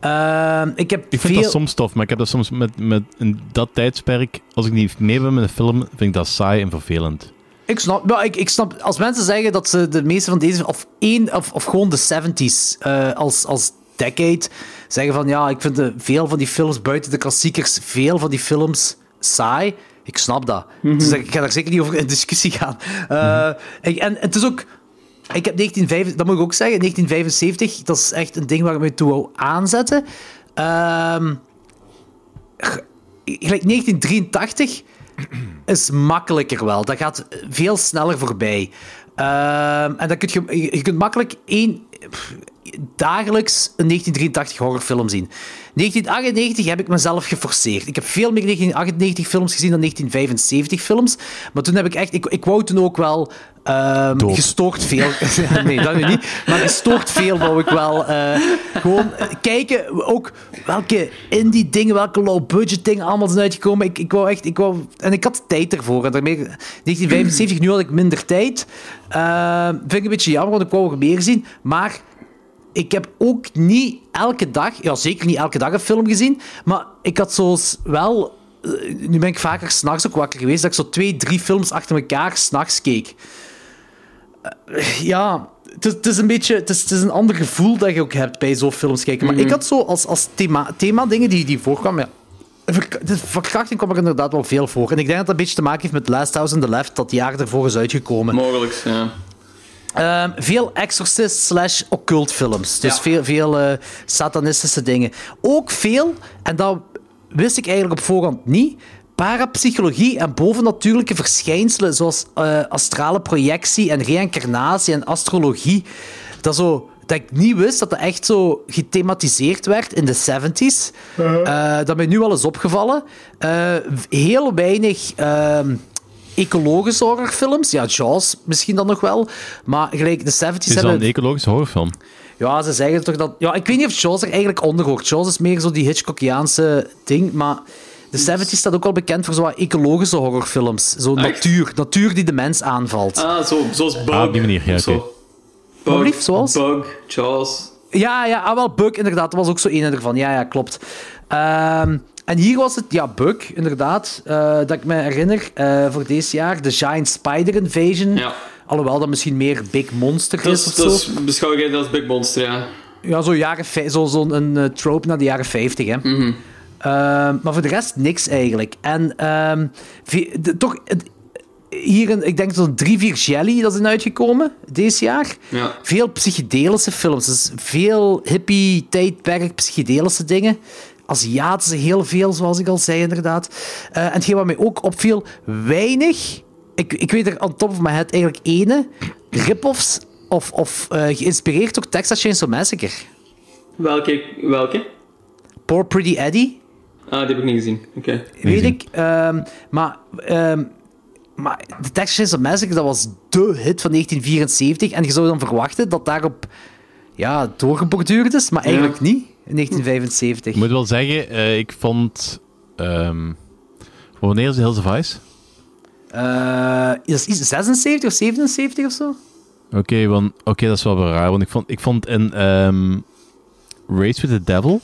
Ehm, ik heb Ik vind veel... dat soms tof, maar ik heb dat soms met, met in dat tijdsperk, als ik niet mee ben met een film, vind ik dat saai en vervelend. Ik snap, ja, ik, ik snap, als mensen zeggen dat ze de meeste van deze, of één, of, of gewoon de 70s eh, als, als decade, zeggen van ja, ik vind de, veel van die films buiten de klassiekers, veel van die films saai. Ik snap dat. Dus ik ga daar zeker niet over in discussie gaan. Eh, ik- en het is ook. Ik heb 1975, dat moet ik ook zeggen, 1975, dat is echt een ding waar ik me toe wou aanzetten. Ehm gelijk 1983 is makkelijker wel. Dat gaat veel sneller voorbij. Ehm, en dan kun je, je kunt makkelijk één, dagelijks een 1983 horrorfilm zien. 1998 heb ik mezelf geforceerd. Ik heb veel meer 1998 films gezien dan 1975 films. Maar toen heb ik echt... Ik, ik wou toen ook wel ehm, gestoord veel... (laughs) (laughs) nee, dat nu niet. Maar gestoord veel wou ik wel eh, gewoon kijken. Ook welke indie dingen, welke low budget dingen allemaal zijn uitgekomen. Ik, ik wou echt... Ik wou, en ik had tijd ervoor. En daarmee, 1975, nu had ik minder tijd. Ehm, vind ik een beetje jammer, want ik wou er meer zien. Maar ik heb ook niet elke dag, ja zeker niet elke dag een film gezien, maar ik had zoals wel, eh, nu ben ik vaker s'nachts ook wakker geweest, dat ik zo twee, drie films achter elkaar s'nachts keek. Eh, ja, het is, een beetje, het is, een ander gevoel dat je ook hebt bij zo'n films kijken. Maar ik had zo als, als thema, thema dingen die, die voorkwamen, ja. De verkrachting kwam er inderdaad wel veel voor. En ik denk dat dat een beetje te maken heeft met Last House on the Left, dat jaar ervoor is uitgekomen. Mogelijk, ja. Ehm, veel exorcist slash occult films. Dus Ja. veel, veel eh, satanistische dingen. Ook veel, en dat wist ik eigenlijk op voorhand niet, parapsychologie en bovennatuurlijke verschijnselen zoals eh, astrale projectie en reïncarnatie en astrologie. Dat zo dat ik niet wist dat dat echt zo gethematiseerd werd in de 70s. Eh, dat mij nu al is opgevallen. Eh, heel weinig ehm, ecologische horrorfilms. Ja, Jaws misschien dan nog wel. Maar gelijk de 70s Het is wel hebben... een ecologische horrorfilm. Ja, ze zeggen toch dat... Ja, ik weet niet of Jaws er eigenlijk onder hoort. Jaws is meer zo die Hitchcockiaanse ding, maar... De 70s staat ook wel bekend voor zo wat ecologische horrorfilms. Zo natuur. Natuur die de mens aanvalt. Ah, zo, zoals Bug. Ah, op die manier, ja, oké. Bug, zoals? Bug, Jaws. Ja, ja, ah, wel, Bug, inderdaad. Dat was ook zo een ervan. Ja, ja, klopt. Ehm, en hier was het, ja, Bug, inderdaad, eh, dat ik me herinner, eh, voor deze jaar, de Giant Spider Invasion. Ja. Alhoewel dat misschien meer Big Monster Dat is is, of dat zo. is, beschouw ik als Big Monster, ja. Ja, zo jaren vij- zo, zo'n een eh, trope naar de jaren 50, hè. Ehm, maar voor de rest niks eigenlijk. En ehm, de- toch, het- hier, een, ik denk zo'n drie, vier Jelly, dat is uitgekomen deze jaar. Ja. Veel psychedelische films. Dus veel hippie, tijdperk, psychedelische dingen. Aziatische heel veel, zoals ik al zei, inderdaad. Eh, en hetgeen wat mij ook opviel, weinig... Ik, ik weet er on top of my head eigenlijk ene. Rip-offs of, of eh, geïnspireerd door Texas Chainsaw Massacre. Welke? welke? Poor Pretty Eddie. Ah, die heb ik niet gezien. Oké. Weet ik. ehm, maar, ehm, maar de Texas Chainsaw Massacre, dat was de hit van 1974. En je zou dan verwachten dat daarop ja, doorgeborduurd is, maar eigenlijk niet. In 1975. Ik moet wel zeggen, eh, ik vond... ehm, wanneer is de Hills of Ice? Eh, is het 76 of 77 of zo? Oké, want oké, dat is wel wel raar. Want ik vond, ik vond in ehm, Race with the Devil...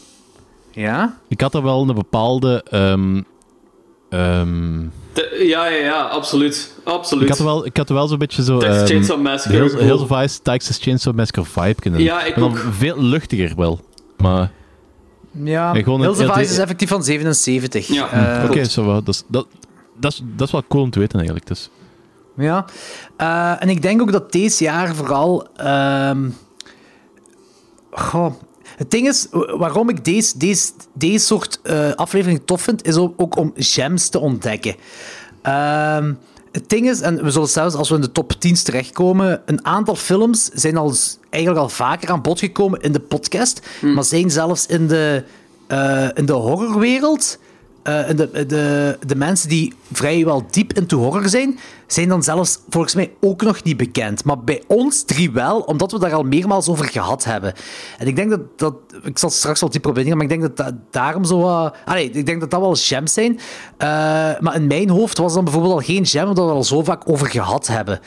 Ja. Ik had er wel een bepaalde... ehm, ehm, De- Ja, ja, ja, absoluut. Absoluut. ik had er wel, ik had er wel zo'n beetje zo... Texas ehm, Chainsaw de Massacre. Hills, cool. Hills of Ice, Texas Chainsaw Massacre vibe kunnen. Ja, ik ook. veel luchtiger wel. Maar Ja, Hills of Ice is effectief van 77. Ja. Eh, oké, zo wel. Dat, is- dat, dat, is, dat is wel cool om te weten eigenlijk. Dus. Ja, Eh, en ik denk ook dat deze jaar vooral. ehm, goh, het ding is, wa- waarom ik deze, deze, deze soort eh aflevering tof vind, is ook, om gems te ontdekken. Ehm, het ding is, en we zullen zelfs als we in de top 10 terechtkomen, een aantal films zijn al, eigenlijk al vaker aan bod gekomen in de podcast, maar zijn zelfs in de, eh, in de horrorwereld. Eh, de, de, de mensen die vrijwel diep into horror zijn, zijn dan zelfs volgens mij ook nog niet bekend. Maar bij ons drie wel, omdat we daar al meermaals over gehad hebben. En ik denk dat, dat ik zal straks wel dieper op maar ik denk dat dat daarom zo... wat- allee, ik denk dat dat wel gems zijn. Eh, maar in mijn hoofd was dan bijvoorbeeld al geen gem, omdat we al zo vaak over gehad hebben.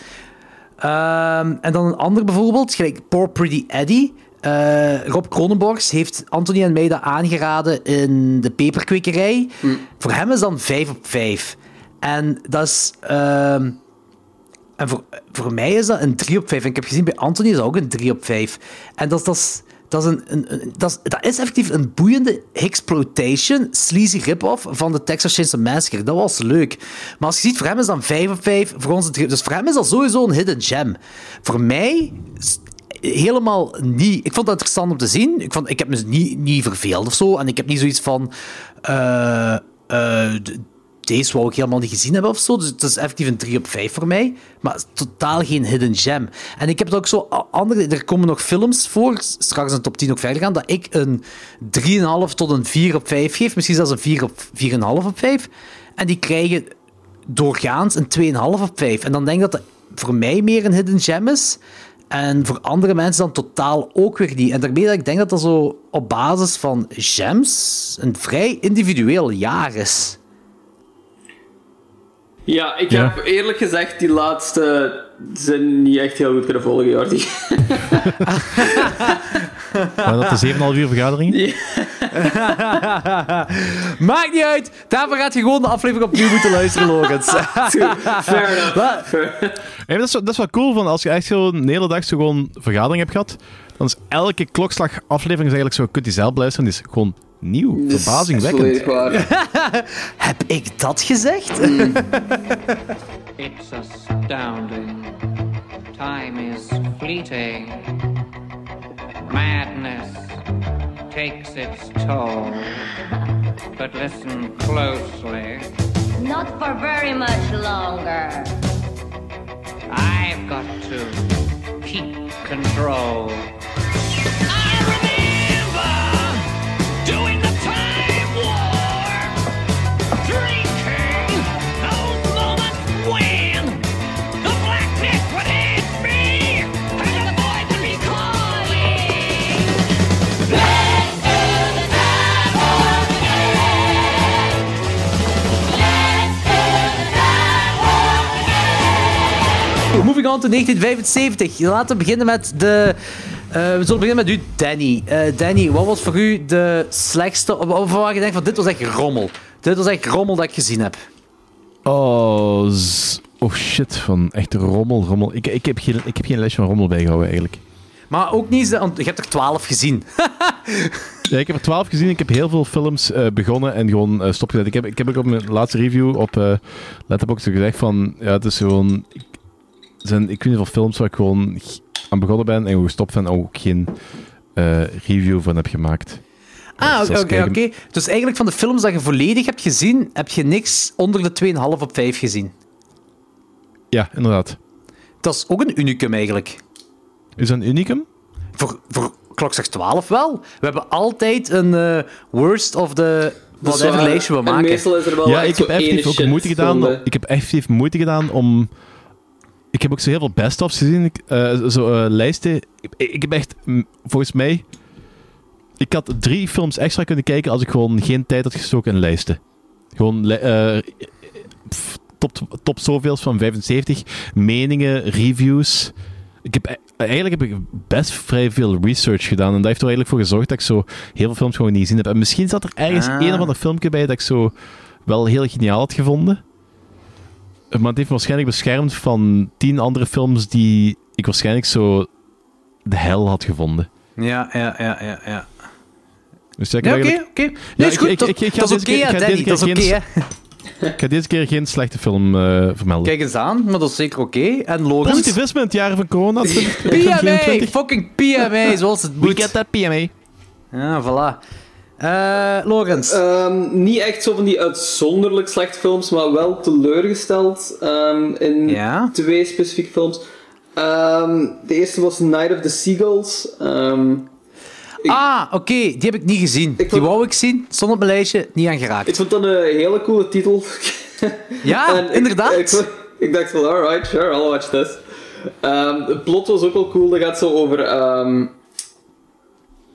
Ehm, en dan een ander bijvoorbeeld, gelijk Poor Pretty Eddie. Eh, Rob Kronenborgs heeft Anthony en mij dat aangeraden in de peperkwekerij. Voor hem is dan 5 op 5. En dat is... ehm, en voor, voor mij is dat een 3 op 5. En ik heb gezien bij Anthony is dat ook een 3 op 5. En dat, is- dat is... Dat is, een, een, een- dat, is, dat is effectief een boeiende exploitation, sleazy rip-off van de Texas Chainsaw Massacre. Dat was leuk. Maar als je ziet, voor hem is dan 5 op 5, voor ons een 3 Dus voor hem is dat sowieso een hidden gem. Voor mij helemaal niet. Ik vond dat interessant om te zien. Ik, vond, ik heb me niet, niet verveeld of zo. En ik heb niet zoiets van... eh, d- deze wou ik helemaal niet gezien hebben of zo. Dus het is effectief een 3 op 5 voor mij. Maar het totaal geen hidden gem. En ik heb het ook zo andere... Er komen nog films voor, straks in top 10 ook verder gaan, dat ik een 3,5 tot een 4 op 5 geef. Misschien zelfs een 4 op 4,5 op 5. En die krijgen doorgaans een 2,5 op 5. En dan denk ik dat dat voor mij meer een hidden gem is. En voor andere mensen dan totaal ook weer niet. En daarmee dat ik denk dat dat zo op basis van gems een vrij individueel jaar is. Ja, ik Ja. heb eerlijk gezegd die laatste zin niet echt heel goed kunnen volgen, Jordi. Waren dat de (laughs) 7,5 uur vergaderingen? (laughs) Maakt niet uit. Daarvoor gaat je gewoon de aflevering opnieuw moeten luisteren, Logans. (laughs) Fair enough. Wat? Fair. Hey, maar dat, is, wel- dat is wel cool, van als je echt zo een hele dag zo gewoon vergadering hebt gehad, dan is elke klokslag aflevering is eigenlijk zo, je kunt die zelf beluisteren, die is gewoon nieuw, verbazingwekkend. (laughs) Heb ik dat gezegd? It's astounding. Time is fleeting. Madness takes its toll. But listen closely. Not for very much longer. I've got to keep control. Moving on to 1975. Laten we beginnen met de... eh, we zullen beginnen met u, Danny. Eh, Danny, wat was voor u de slechtste... Of waar je denkt van, dit was echt rommel. Dit was echt rommel dat ik gezien heb. Oh, oh shit, van echt rommel, rommel. Ik, ik, heb geen, ik heb geen lijstje van rommel bijgehouden eigenlijk. Maar ook niet... Want je hebt er 12 gezien. (laughs) Ja, ik heb er twaalf gezien. Ik heb heel veel films eh, begonnen en gewoon eh, stopgezet. Ik heb, ik heb ook op mijn laatste review op eh Letterboxd gezegd van... Ja, het is gewoon... Ik, zijn, ik weet niet veel films waar ik gewoon aan begonnen ben en gewoon gestopt ben en ook geen eh, review van heb gemaakt. Ah, Dus oké, oké. Dus eigenlijk van de films dat je volledig hebt gezien, heb je niks onder de 2,5 op 5 gezien. Ja, inderdaad. Dat is ook een unicum eigenlijk. Is dat een unicum? Voor, voor Klokslag 12 wel. We hebben altijd een eh, worst of the whatever lijstje we En maken. meestal is er wel ja, echt ik heb effectief ene ook moeite gedaan. Ik heb effectief moeite gedaan om. Ik heb ook zo heel veel best-ofs gezien. Ik, eh, zo eh, lijsten. Ik, ik heb echt, volgens mij. Ik had drie films extra kunnen kijken als ik gewoon geen tijd had gestoken in lijsten. Gewoon li- eh, pff, top, top zoveels van 75. Meningen, reviews. Ik heb, e- eigenlijk heb ik best vrij veel research gedaan. En dat heeft er eigenlijk voor gezorgd dat ik zo heel veel films gewoon niet gezien heb. En misschien zat er ergens Ah. een of ander filmpje bij dat ik zo wel heel geniaal had gevonden. Maar het heeft me waarschijnlijk beschermd van tien andere films die ik waarschijnlijk zo de hel had gevonden. Ja, ja, ja, ja. ja. Dus Ja, oké, oké. Ja, Nee, is ik- goed. ik- Dat ik- ik ga dat is oké, ik ga Danny. deze Dat is keer oké, geen- hè. Ik ga deze keer geen slechte film eh, vermelden. Kijk eens aan, maar dat is zeker oké. En Logan? Positivisme in het jaar van corona. PMA! (laughs) 2024. Fucking PMA, zoals het moet. We get that PMA. Ja, voilà. Eh Logans. Ehm, niet echt zo van die uitzonderlijk slechte films, maar wel teleurgesteld ehm, in Ja? twee specifieke films. Ehm, de eerste was Night of the Seagulls. Ik- ah, oké, die heb ik niet gezien. Ik die wou ik zien, stond op mijn lijstje, niet aangeraakt. ik vond dat een hele coole titel. Ja, (laughs) En inderdaad. Ik, ik dacht van, alright, sure, I'll watch this. Het plot was ook wel cool. Dat gaat zo over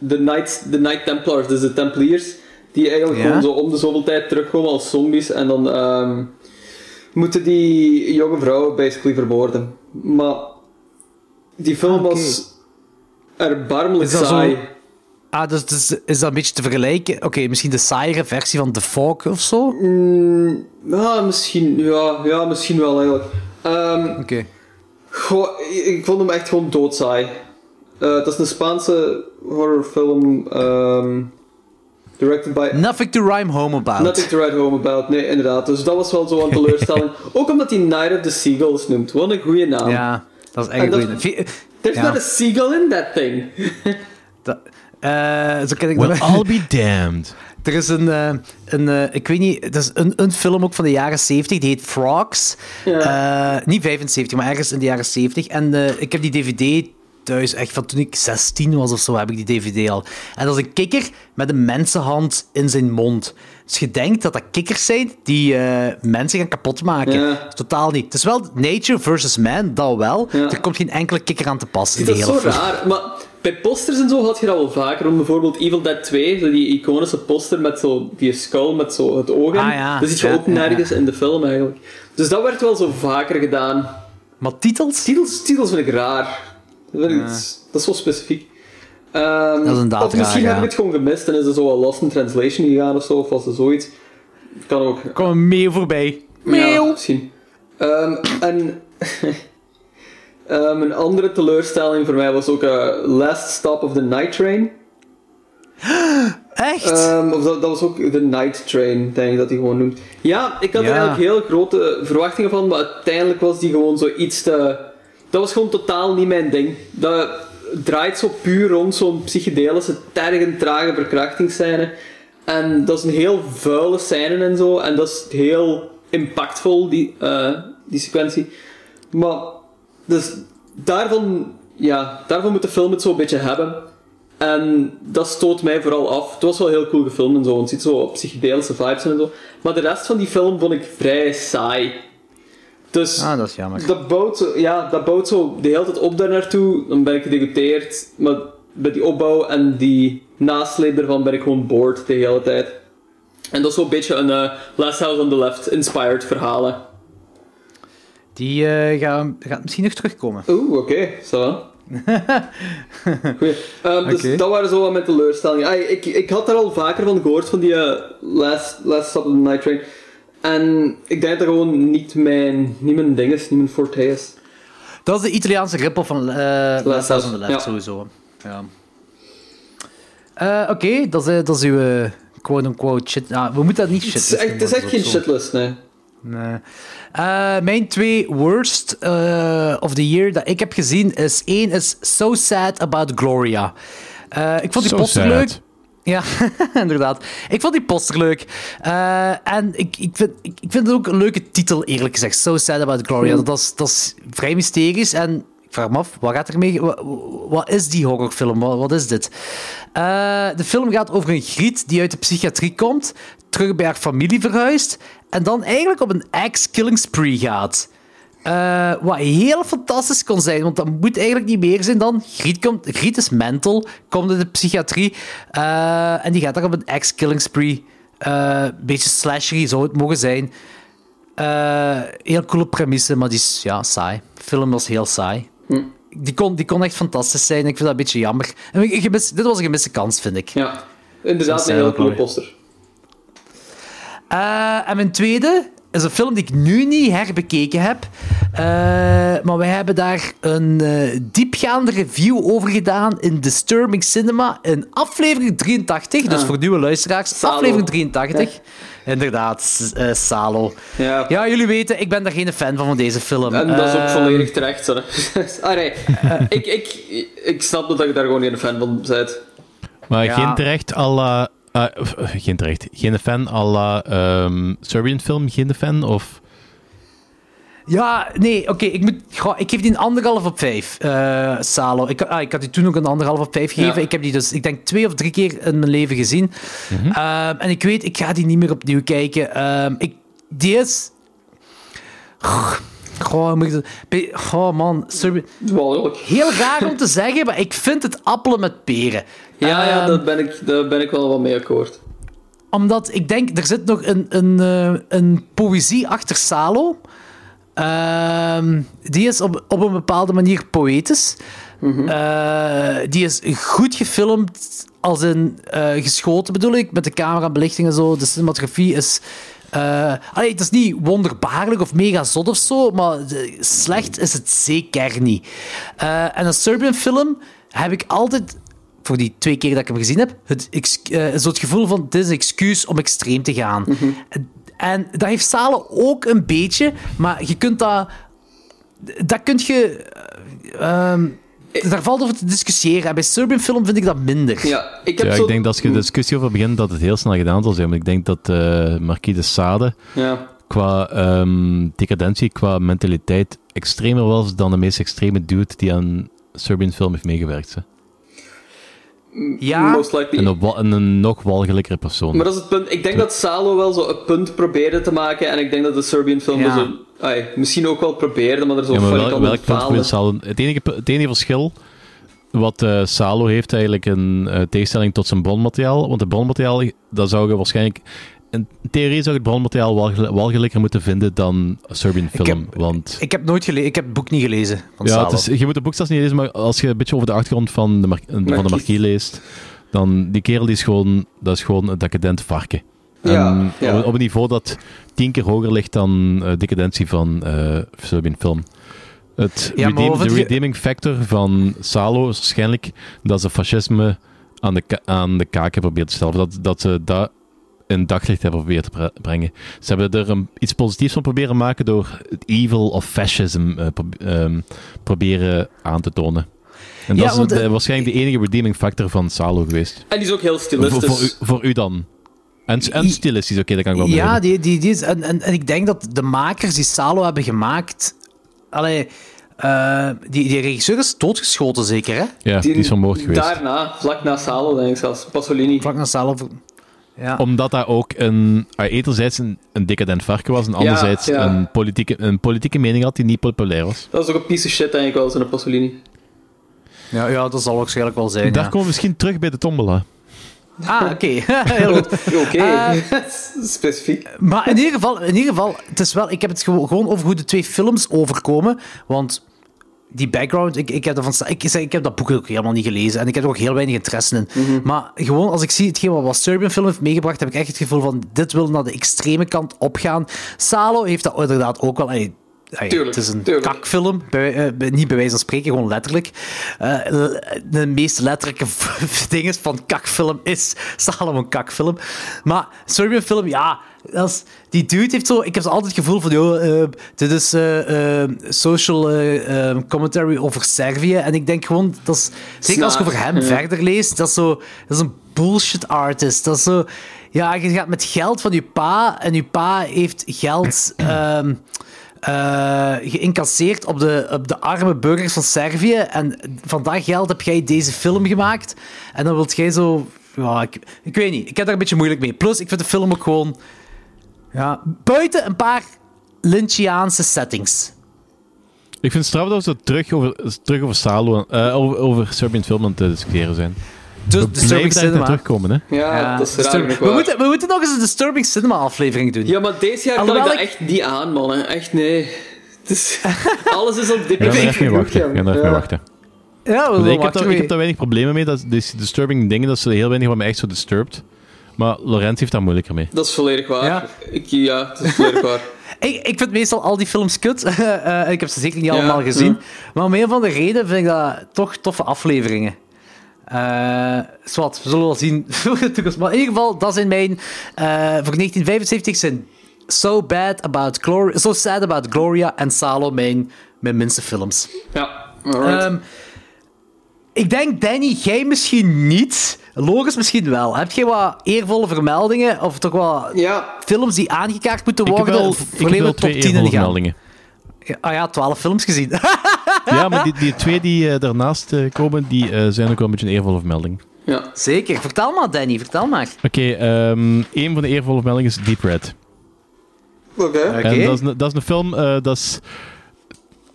de, Knights, de Knight Templars, dus de Templiers. Die eigenlijk Ja. gewoon zo om de zoveel tijd terugkomen als zombies. En dan ehm, moeten die jonge vrouwen basically vermoorden. Maar die film oké. was erbarmelijk zo- saai. Ah, dus, dus is dat een beetje te vergelijken? Oké, misschien de saaiere versie van The Fog of zo? Oké. Mm, ja, misschien, ja, ja, misschien wel eigenlijk. Ehm, ik- ik vond hem echt gewoon doodsaai. Eh het is een Spaanse horrorfilm. ehm directed by. Nothing to rhyme home about. Nothing to write home about. Nee, inderdaad. Dus dat was wel zo'n (laughs) teleurstelling. Ook omdat hij Night of the Seagulls noemt. Wat een goede naam. Ja, dat is echt En een dat- goeie. Vi- There's ja. not a seagull in that thing. Dat- eh, zo ken ik Well, dat- I'll be damned. (laughs) Er is een, eh, een eh, ik weet niet, dat is een, een film ook van de jaren 70, die heet Frogs. Eh, niet 75, maar ergens in de jaren 70. En eh, ik heb die DVD thuis, echt van toen ik 16 was of zo, heb ik die DVD al. En dat is een kikker met een mensenhand in zijn mond. Dus je denkt dat dat kikkers zijn die eh, mensen gaan kapotmaken. Ja. Totaal niet. Het is wel nature versus man, dat wel. Er komt geen enkele kikker aan te pas in Dat is zo film. raar. Maar bij posters en zo had je dat wel vaker. Om bijvoorbeeld Evil Dead 2, zo die iconische poster met zo die skull met zo het oog in. Ah, ja. Dat ziet je ook nergens in de film eigenlijk. Dus dat werd wel zo vaker gedaan. Maar titels? Titels, titels vind ik raar. Dat, ik- Ja. dat is zo specifiek. Ehm, Dat is of misschien heb ik het gewoon gemist en is er zo wel lost in translation gegaan of zo, of was er zoiets. Kan ook. Kom een mail voorbij. Ja, misschien. Ehm, en (laughs) ehm, een andere teleurstelling voor mij was ook eh, Last Stop of the Night Train. (gasps) Echt? Ehm, of dat, dat was ook de Night Train, denk ik dat hij gewoon noemt. Ja, ik had Ja. er eigenlijk heel grote verwachtingen van, maar uiteindelijk was die gewoon zo iets te... Dat was gewoon totaal niet mijn ding. Dat draait zo puur rond zo'n psychedelische, tergend trage verkrachtingsscène. En dat is een heel vuile scène en zo. En dat is heel impactvol, die, eh, die sequentie. Maar, dus daarvan, ja, daarvan moet de film het zo een beetje hebben. En dat stoot mij vooral af. Het was wel heel cool gefilmd en zo. Het ziet zo op psychedelische vibes en zo. Maar de rest van die film vond ik vrij saai. Dus Ah, dat is jammer. dat bouwt, zo, ja, dat bouwt zo de hele tijd op daar naartoe. Dan ben ik gedegoteerd. Maar bij die opbouw en die nasleep ervan ben ik gewoon bored de hele tijd. En dat is zo'n beetje een eh, Last House on the Left inspired verhalen. Die eh, gaat, gaat misschien nog terugkomen. Oeh, oké, zo. (laughs) Goeie. Ehm, dus dat waren zo wat mijn teleurstellingen. Ay, ik, ik had daar al vaker van gehoord, van die eh, last, last Stop on the Night Train. En ik denk dat gewoon niet mijn, niet mijn ding is, niet mijn forte is. Dat is de Italiaanse rip van eh Last House on the Left, ja. sowieso. Ja. Eh, Oké, dat, is, dat is uw eh, quote-unquote shit. Ah, we moeten dat niet shit Het is echt, het is echt geen shitlist, nee. Nee. Eh, mijn twee worst eh, of the year dat ik heb gezien is één is So Sad About Gloria. Eh, ik vond die So poster sad. leuk. Ja, (laughs) inderdaad. Ik vond die poster leuk. Eh, en ik, ik, vind, ik, ik vind het ook een leuke titel, eerlijk gezegd. So Sad About Gloria. Dat, is, dat is vrij mysterisch. En ik vraag me af, wat gaat er mee? Wat, wat is die horrorfilm? Wat, wat is dit? Eh, de film gaat over een griet die uit de psychiatrie komt, terug bij haar familie verhuist en dan eigenlijk op een ex-killing spree gaat. Eh, wat heel fantastisch kon zijn, want dat moet eigenlijk niet meer zijn dan. Griet, komt, Griet is mental, komt in de psychiatrie eh, en die gaat daar op een ex-killing spree. Een beetje slashery zou het mogen zijn. Heel coole premisse, maar die is ja, saai. De film was heel saai. Die, kon, die kon echt fantastisch zijn. Ik vind dat een beetje jammer. En ik- gemis- dit was een gemiste kans, vind ik. Ja, inderdaad, een hele coole poster. En mijn tweede is een film die ik nu niet herbekeken heb. Eh, maar wij hebben daar een eh, diepgaande review over gedaan in Disturbing Cinema in aflevering 83. Dus Ah. voor nieuwe luisteraars, Salo. aflevering 83. Inderdaad, eh, Salo. Ja. Ja, jullie weten, ik ben daar geen fan van, van deze film. En dat is ook volledig terecht. Ah, (laughs) nee. ik, ik, ik snap dat je daar gewoon geen fan van bent. Maar Ja. geen terecht à ah, eh, geen terecht. Geen fan à la ehm, Serbian film? Geen fan? Of... Ja, nee, oké. ik moet goh, ik geef die een anderhalf op vijf, eh, Salo. Ik, ah, ik had die toen ook een anderhalf op vijf gegeven. Ja. Ik heb die dus, ik denk, twee of drie keer in mijn leven gezien. Ehm, en ik weet, ik ga die niet meer opnieuw kijken. Ehm, ik, die is... Goh, moet ik Goh, man. Heel raar om te zeggen, maar ik vind het appelen met peren. Ja, ja Ehm, daar, ben ik, daar ben ik wel wat mee akkoord. omdat ik denk, er zit nog een, een, eh, een poëzie achter Salo. Ehm, die is op, op een bepaalde manier poëtisch. Eh, die is goed gefilmd, als in eh, geschoten bedoel ik, met de camera, belichting en zo. De cinematografie is. allee, het is niet wonderbaarlijk of mega zot of zo, maar slecht is het zeker niet. En een Serbian film heb ik altijd voor die twee keer dat ik hem gezien heb, het, eh, zo het gevoel van het is een excuus om extreem te gaan. En dat heeft Salen ook een beetje, maar je kunt dat... Dat kun je... eh, ehm, daar valt over te discussiëren. En bij Serbian film vind ik dat minder. Ja, ik heb Ja, zo... ik denk dat als je de discussie over begint, dat het heel snel gedaan zal zijn. Maar ik denk dat eh Marquis de Sade Ja. qua ehm, decadentie, qua mentaliteit, extremer was dan de meest extreme dude die aan Serbian film heeft meegewerkt. Hè. Ja, Most likely. En, een, en een nog walgelijkere persoon. Maar dat is het punt. Ik denk dat Salo wel zo een punt probeerde te maken. En ik denk dat de Serbian film Ja. zo, ai, misschien ook wel probeerde, maar er zo Ja, maar wel, welk punt Salo... Het enige, het enige verschil wat eh, Salo heeft eigenlijk in eh, tegenstelling tot zijn bronmateriaal, want het bronmateriaal, dat zou je waarschijnlijk... In theorie zou het bronmateriaal walgel- walgelijker moeten vinden dan Serbian Ik film, heb- want... ik heb nooit gelezen. Ik heb het boek niet gelezen van Ja, het is, je moet de boek zelfs niet lezen, maar als je een beetje over de achtergrond van de, mar- van de Marquis. leest, dan die kerel die is gewoon, dat is gewoon een decadent varken. Ja, ja. Op, op een niveau dat tien keer hoger ligt dan eh decadentie van eh Serbian film. Het Ja, redeem- de redeeming factor van Salo is waarschijnlijk dat ze fascisme aan de, aan de kaak hebben geprobeerd te stellen. Dat, dat ze dat in daglicht hebben geprobeerd te bre- brengen. Ze hebben er een, iets positiefs van proberen maken door het evil of fascism eh, ehm, proberen aan te tonen. En Ja, dat is want, de- eh, waarschijnlijk de enige redeeming factor van Salo geweest. En die is ook heel stilistisch. voor, u, voor u dan. En, en stilistisch, oké, dat kan ik wel Ja, begrijpen. die, die, die is, en, en, en ik denk dat de makers die Salo hebben gemaakt... Allee, eh, die, die regisseur is doodgeschoten, zeker, hè? Ja, die, is vermoord geweest. Daarna, vlak na Salo, denk ik zelfs. Pasolini. Vlak na Salo... Ja. Omdat dat ook een, ah, enerzijds een, een decadent varken was en anderzijds ja. Een, politieke, een politieke mening had die niet populair was. Dat is ook een piece of shit, denk ik wel, zo'n Pasolini. Ja, ja, dat zal waarschijnlijk wel zijn. Daar ja. komen we misschien terug bij de tombola. Ah, oké. (laughs) Heel goed. Oké, Eh, specifiek. Maar in ieder geval, in ieder geval het is wel, ik heb het gewo- gewoon over hoe de twee films overkomen. Want die background, ik, ik, heb, ervan, sta- ik, zeg, ik heb dat boek ook helemaal niet gelezen. En ik heb er ook heel weinig interesse in. Mhm. Maar gewoon als ik zie hetgeen wat, wat Serbian Film heeft meegebracht, heb ik echt het gevoel van dit wil naar de extreme kant opgaan. Salo heeft dat inderdaad ook wel. Tuurlijk, het is een tuurlijk. kakfilm, bij, eh, niet bij wijze van spreken, gewoon letterlijk. Eh, de meest letterlijke (laughs) ding is van kakfilm is Salo een kakfilm. Maar Serbian Film, ja, die dude heeft zo... Ik heb zo altijd het gevoel van, joh, eh, dit is eh, eh, social eh, eh, commentary over Servië. En ik denk gewoon, dat is, zeker als ik over hem Ja. verder lees, dat is, zo, dat is een bullshit artist. Dat is zo... Ja, je gaat met geld van je pa en je pa heeft geld... (clears throat) ehm, eh, geïncasseerd op de, op de arme burgers van Servië. En van dat geld heb jij deze film gemaakt. En dan wilt jij zo... Ja, ik, ik weet niet. Ik heb daar een beetje moeilijk mee. Plus, ik vind de film ook gewoon... Ja, buiten een paar Lynchiaanse settings. Ik vind het straf dat we zo terug over, terug over Salo, eh, over, over Serbian film aan het discussiëren zijn. Dus we Disturbing Cinema. terugkomen, hè. Ja, dat is raar nog we, moeten, we moeten nog eens een Disturbing Cinema aflevering doen. Ja, maar deze jaar kan Alhoewel ik dat ik- echt niet aan, mannen. Echt, nee. Is, (laughs) alles is op dit er wachten. We gaan er even mee wachten. Ja, we ik, heb wachten daar, ik heb daar weinig problemen mee. Dat, die disturbing dingen, dat is heel weinig wat mij echt zo disturbed. Maar Lorenz heeft daar moeilijker mee. Dat is volledig waar. Ja. Ik, ja, dat is volledig waar. (laughs) Ik, ik vind meestal al die films kut. (laughs) Eh, ik heb ze zeker niet Ja, allemaal gezien. ja. Maar om een van de reden vind ik dat toch toffe afleveringen. Eh zwart, we zullen wel zien. (laughs) maar in ieder geval, dat zijn mijn... eh, voor 1975 zijn So Bad About Gloria... So Sad About Gloria en Salo mijn, mijn minste films. Ja, alright. Ehm, ik denk, Danny, jij misschien niet. Logisch misschien wel. Heb jij wat eervolle vermeldingen? Of toch wat ja, films die aangekaart moeten Ik heb worden? wel, Of ik heb wel top twee 10 in eervolle gaan? meldingen. Ja, Ah ja, 12 films gezien. (laughs) Ja, maar die, die twee die eh, daarnaast eh, komen, die eh, zijn ook wel een beetje een eervolle vermelding. ja. Zeker. Vertel maar, Danny. Vertel maar. Oké, ehm een van de eervolle vermeldingen is Deep Red. Oké. Oké. En dat is, een, dat is een film, eh, dat is...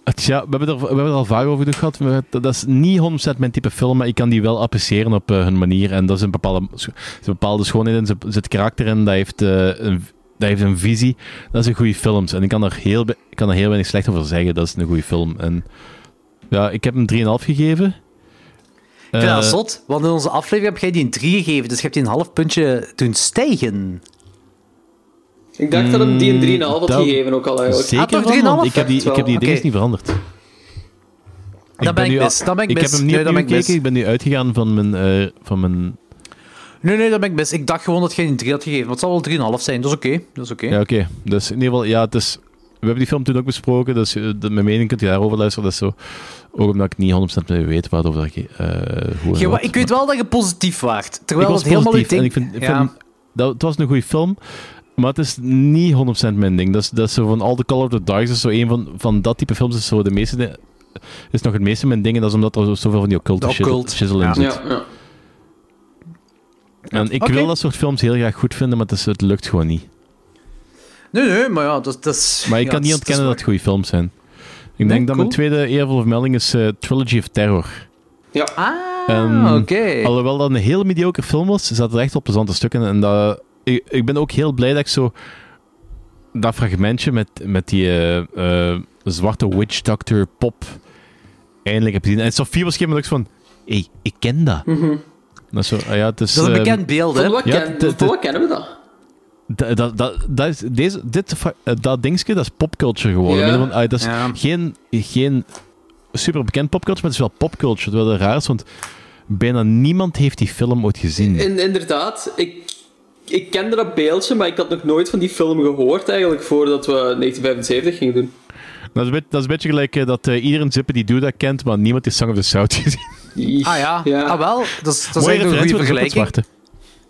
Het, ja, we hebben, er, we hebben er al vaak over gehad. Dat is niet 100% mijn type film, maar ik kan die wel appreciëren op eh, hun manier. En dat is een bepaalde, is een bepaalde schoonheid. Er zit karakter in, dat heeft, eh, een, dat heeft een visie. Dat is een goede film. En ik kan er heel, ik kan er heel weinig slecht over zeggen. Dat is een goede film. En ja, ik heb hem 3,5 gegeven. Ik vind dat Eh, zot, want in onze aflevering heb jij die een 3 gegeven, dus je hebt die een half puntje doen stijgen. Ik dacht dat hem die een 3,5 had dat- gegeven ook al eigenlijk. Zeker Ah, toch van, 3,5? want ik heb die, ik heb die dingen niet veranderd. Dan ben ik mis, dan ben ik ik mis. heb hem niet Nee, opnieuw gekeken. Ik ben nu uitgegaan van mijn, eh, van mijn Nee, nee, dat ben ik mis. Ik dacht gewoon dat jij een 3 had gegeven, maar het zal wel 3,5 zijn. Dat is oké. Dat is oké. Ja, oké. Dus in ieder geval, ja, het is... We hebben die film toen ook besproken, dus eh, de, mijn mening kunt je daarover luisteren. Dat is zo... Ook omdat ik niet 100% weet waarover eh en Jij wa- wat, ik weet wel dat je positief waart. Terwijl ik was het helemaal en ding... ik vind... ik ja. vind dat, het was een goede film, maar het is niet 100% mijn ding. Dat is, dat is zo van All the Color of the Dark, is zo een van, van dat type films is zo de meeste... is nog het meeste mijn ding en dat is omdat er zo- zoveel van die occulte De occult, shizzle ja. in zit. Ja, ja. En ik wil dat soort films heel graag goed vinden, maar het, is, het lukt gewoon niet. Nee, nee, maar ja, dat, dat is... Maar ik ja, kan niet ontkennen dat het goede films zijn. Ik Nee, denk dat mijn tweede eervolle vermelding is eh, Trilogy of Terror. ja. Ah, oké. Alhoewel dat een heel mediocre film was, zaten er echt wel plezante stukken. En dat, ik, ik ben ook heel blij dat ik zo dat fragmentje met, met die eh, eh, zwarte witch doctor pop eindelijk heb gezien. En Sophie was op een gegeven moment ook van, hé, hey, ik ken dat. Dat is, zo, ah ja, het is, Dat is een ehm, bekend beeld, hè? Van wat, Ja, ken- het- het- van wat kennen we dat? dat, dat, dat, dat is, deze, dit, eh, dat dingetje, dat is popculture geworden. Ja. Ik bedoel, ah, dat is Ja. geen, geen super bekend popculture, maar het is wel popculture. Terwijl het raar is, want bijna niemand heeft die film ooit gezien. In, inderdaad, ik, ik kende dat beeldje, maar ik had nog nooit van die film gehoord eigenlijk voordat we 1975 gingen doen. Dat is, een beetje, dat is een beetje gelijk eh, dat eh, iedereen Zippen die doet dat kent, maar niemand die Song of the South gezien. Ah ja. ah wel, dat is, dat is een goede vergelijking. het zwarte.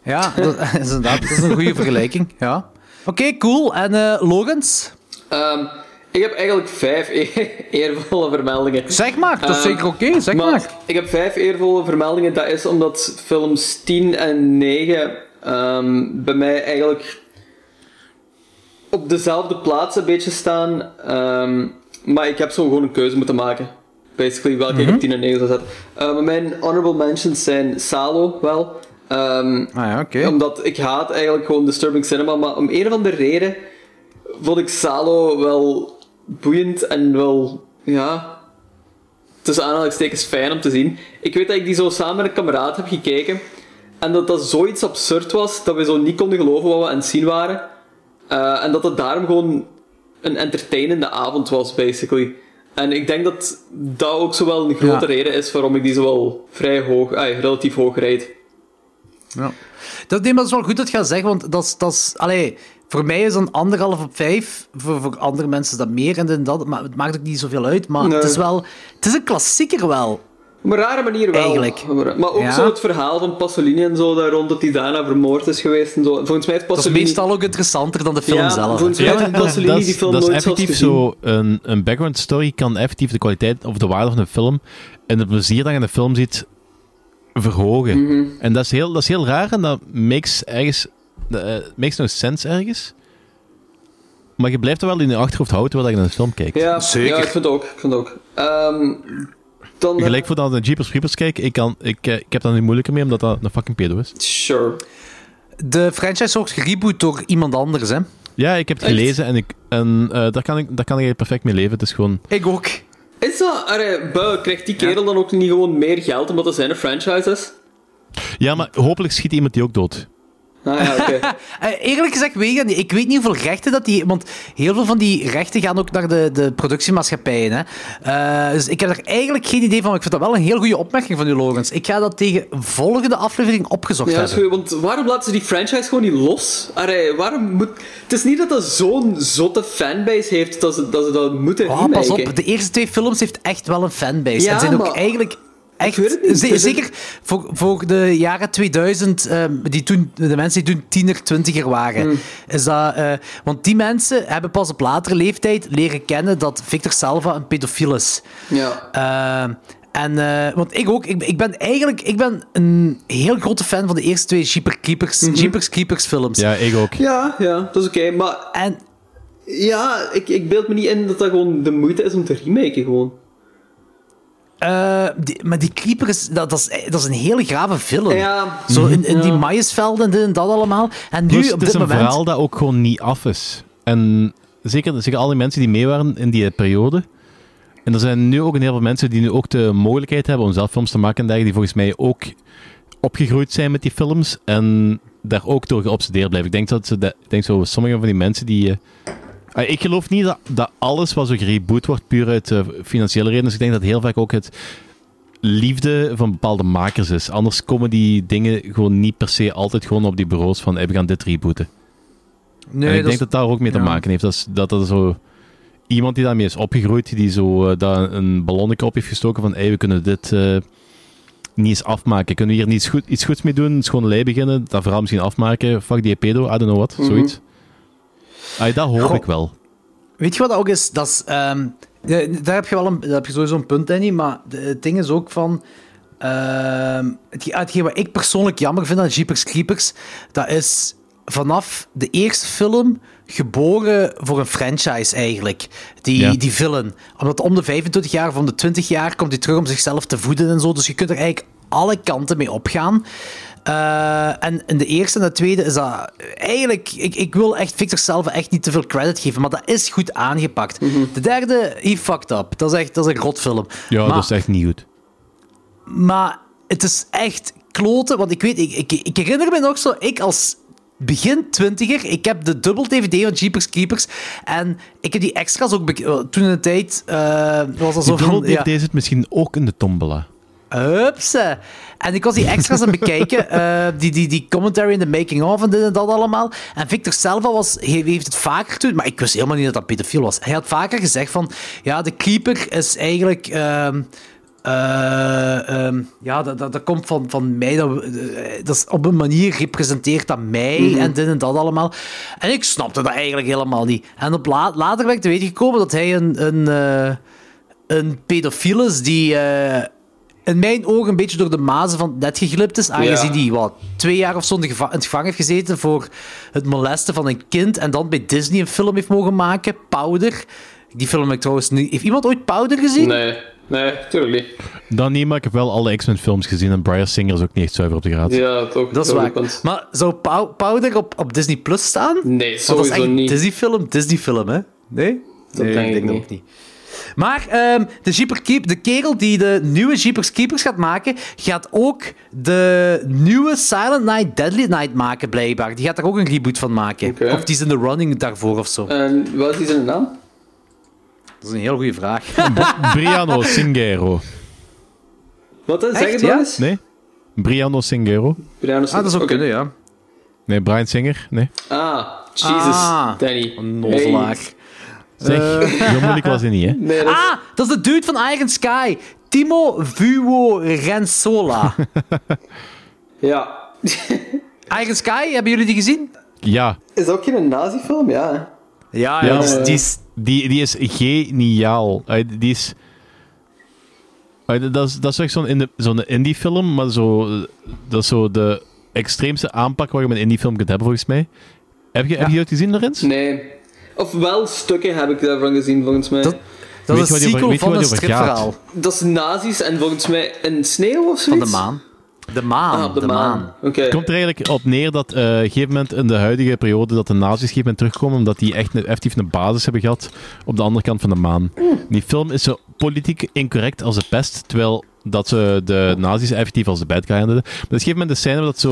Ja, dat, dat (laughs) is inderdaad dat is een goede vergelijking. Ja. Oké, cool. En eh Logans? Ehm, ik heb eigenlijk vijf e- (laughs) eervolle vermeldingen. Zeg maar, dat is Ehm, zeker oké, zeg maar. Ik heb vijf eervolle vermeldingen. Dat is omdat films 10 en 9 ehm, bij mij eigenlijk op dezelfde plaats een beetje staan. Ehm, maar ik heb zo gewoon een keuze moeten maken. Basically, welke Mhm. ik op 10 en 9 zou zetten. Eh, mijn honorable mentions zijn Salo wel. Ehm, Ah ja, oké. Omdat ik haat eigenlijk gewoon Disturbing Cinema, maar om een of andere reden vond ik Salo wel boeiend en wel, ja, tussen aanhalingstekens fijn om te zien. Ik weet dat ik die zo samen met een kameraad heb gekeken en dat dat zoiets absurd was dat we zo niet konden geloven wat we aan het zien waren. Eh, en dat het daarom gewoon een entertainende avond was, basically. En ik denk dat dat ook zo wel een grote Ja. reden is waarom ik die zo wel vrij hoog, ay, relatief hoog rijd. Ja. Dat, is wel goed dat je dat zegt, want dat is... Dat is allee, voor mij is een anderhalf op vijf. Voor, voor andere mensen is dat meer en en dat. Maar het maakt ook niet zoveel uit. Maar Nee. het is wel... Het is een klassieker wel. Op een rare manier wel. Eigenlijk. Maar ook Ja. zo het verhaal van Pasolini en zo, daar rond dat hij daarna vermoord is geweest en zo. Volgens mij heeft Dat is Pasolini... meestal ook interessanter dan de film Ja, zelf. volgens mij heeft Pasolini dat, is- die film dat is nooit effectief gezien. zo. Een, een background story kan effectief de kwaliteit of de waarde van een film en het plezier dat je in de film ziet verhogen. Mhm. En dat is, heel, dat is heel raar en dat makes ergens. Dat eh, makes no sense ergens. Maar je blijft er wel in je achterhoofd houden terwijl je naar de film kijkt. Ja, ja, ik vind het ook. Ik vind het ook. Ehm, dan... Gelijk voor dat de Jeepers Creepers kijken, ik, kan, ik, eh, ik heb daar niet moeilijker mee omdat dat een fucking pedo is. Sure. De franchise wordt gereboot door iemand anders, hè? Ja, ik heb het Echt? gelezen en, ik, en eh, daar, kan ik, daar kan ik perfect mee leven. Het is gewoon. Ik ook. Is dat... Arre, krijgt die kerel dan ook niet gewoon meer geld omdat het zijn franchise is? Ja, maar hopelijk schiet iemand die ook dood. Ah ja, oké. (laughs) Eh, eerlijk gezegd, weet ik, ik weet niet hoeveel rechten dat die... Want heel veel van die rechten gaan ook naar de, de productiemaatschappijen. Hè. Eh, dus ik heb er eigenlijk geen idee van. maar Ik vind dat wel een heel goede opmerking van u, Logans. Ik ga dat tegen volgende aflevering opgezocht Ja, hebben. goed, want waarom laten ze die franchise gewoon niet los? Waarom moet... Het is niet dat dat zo'n zotte fanbase heeft dat ze dat, ze dat moeten Oh, pas op, de eerste twee films heeft echt wel een fanbase. Ja, en zijn ook eigenlijk... Echt, weet het niet. ze- Het is- zeker voor, voor de jaren 2000, ehm, die toen, de mensen die toen tiener, twintiger waren. Hmm. Is dat, eh, want die mensen hebben pas op latere leeftijd leren kennen dat Victor Salva een pedofiel is. Ja. Ehm, en, eh, want ik ook, ik, ik ben eigenlijk ik ben een heel grote fan van de eerste twee Jeepers Creepers, Mhm. Jeepers Creepers films. Ja, ik ook. Ja, ja, dat is oké. Maar En ja, ik, ik beeld me niet in dat dat gewoon de moeite is om te remaken, gewoon. Eh, die- maar die Creeper is, dat, dat, is, dat is een hele grave film. Ja. Zo in, in die Ja. maïsvelden en dit en dat allemaal. En nu, Plus, op het is dit een moment... verhaal dat ook gewoon niet af is. En zeker, zeker al die mensen die mee waren in die periode. En er zijn nu ook een heel veel mensen die nu ook de mogelijkheid hebben om zelf films te maken en dergelijke, die volgens mij ook opgegroeid zijn met die films en daar ook door geobsedeerd blijven. Ik denk dat ze, denk zo, sommige van die mensen die... eh, ik geloof niet dat, dat alles wat zo gereboot wordt puur uit eh, financiële redenen. Dus ik denk dat heel vaak ook het liefde van bepaalde makers is. Anders komen die dingen gewoon niet per se altijd gewoon op die bureaus van hey, we gaan dit rebooten. Nee, en ik dat denk is- dat dat daar ook mee te ja. maken heeft. Dat, is, dat er zo iemand die daarmee is opgegroeid, die zo eh, daar een ballonnetje op heeft gestoken van hey, we kunnen dit niet eens afmaken. Kunnen we hier niet iets, goed, iets goeds mee doen? Schoon lei beginnen, dat verhaal misschien afmaken. Fuck die pedo, I don't know what, Mhm. zoiets. Ah, dat hoop Goh. ik wel. Weet je wat dat ook is? Dat is ehm, de- daar, heb je wel een, daar heb je sowieso een punt, Danny. Maar de- het ding is ook van... ehm hetgeen, wat ik persoonlijk jammer vind aan Jeepers Creepers, dat is vanaf de eerste film geboren voor een franchise eigenlijk. Die, Ja. die villain. Omdat om de 25 jaar of om de 20 jaar komt hij terug om zichzelf te voeden en zo. Dus je kunt er eigenlijk alle kanten mee opgaan. Eh, en in de eerste en de tweede is dat eigenlijk... Ik, ik wil echt Victor zelf echt niet te veel credit geven, maar dat is goed aangepakt. De derde, he fucked up. Dat is echt dat is een rotfilm. Ja, maar, dat is echt niet goed. maar het is echt kloten, want ik weet... Ik, ik, ik herinner me nog zo, ik als begin twintiger, ik heb de dubbel DVD van Jeepers Creepers en ik heb die extra's ook... eh, Toen in de tijd eh, was dat zo van... dubbel ja, DVD zit misschien ook in de tombola. Hupsa. En ik was die extra's aan het bekijken, (laughs) eh, die, die, die commentary in de making-of en dit en dat allemaal. En Victor Selva was, heeft het vaker toen, maar ik wist helemaal niet dat dat pedofiel was. Hij had vaker gezegd van, ja, de keeper is eigenlijk... ehm, eh, ehm, ja, dat, dat, dat komt van, van mij. Dat, eh, dat is op een manier representeert dat mij en dit en dat allemaal. En ik snapte dat eigenlijk helemaal niet. En op la- later ben ik te weten gekomen dat hij een, een, een pedofiel is die in mijn ogen een beetje door de mazen van het net geglipt is. Aangezien Ja. hij wat, twee jaar of zo in de geva- in het gevangen heeft gezeten voor het molesten van een kind. En dan bij Disney een film heeft mogen maken, Powder. Die film heb ik trouwens niet... Heeft iemand ooit Powder gezien? Nee. Nee, tuurlijk niet. Dan niet, maar ik heb wel alle X-Men films gezien en Brian Singer is ook niet echt zuiver op de graad. Ja, toch. Dat is waar. Maar zou Pow- Powder op, op Disney Plus staan? Nee, Want dat is sowieso echt niet. Disney-film, Disney-film, hè? Nee? Dat nee, denk ik denk niet. ook niet. Maar ehm, de, Jeeper Keep, de kerel die de nieuwe Jeepers Keepers gaat maken, gaat ook de nieuwe Silent Night, Deadly Night maken, blijkbaar. Die gaat daar ook een reboot van maken. Of die is in de running daarvoor of zo. En wat is zijn naam? Dat is een heel goede vraag. (laughs) Briano Singero. Wat is? Zeg het ja? eens? Nee? Briano Singero? Brianna ah, dat zou Oké. kunnen, ja. Nee, Brian Singer? Nee. Ah, Jesus, Ah, Danny. Een nozelaar. Hey. Zeg, (laughs) zo moeilijk was hij niet, hè? Nee, dat is... Ah, dat is de dude van Iron Sky. Timo Vuo Rensola. (laughs) Ja. Iron Sky, hebben jullie die gezien? Ja. Is dat ook geen nazi-film? Ja. Ja, Ja, die is- eh, die is Die, die is geniaal. Eh, Die is... Eh, Dat is, dat is echt zo'n zo'n indie-film, maar zo, dat is zo de extreemste aanpak waar je met een indie-film kunt hebben, volgens mij. Heb je, heb je het gezien, Lorenz? Nee. Of wel stukken heb ik daarvan gezien, volgens mij. Dat- Dat, Dat is een sequel over- van een die over gaat? stripverhaal. is nazi's en volgens mij een sneeuw of Van zoiets? de maan. De maan. Ah, op de, maan. Oké. Het komt er eigenlijk op neer dat eh, op een gegeven moment in de huidige periode dat de nazi's op een gegeven moment terugkomen, omdat die echt een, effectief een basis hebben gehad op de andere kant van de maan. Die film is zo politiek incorrect als de pest, terwijl dat ze de nazi's effectief als de bad guy hadden. Maar op een gegeven moment de scène dat ze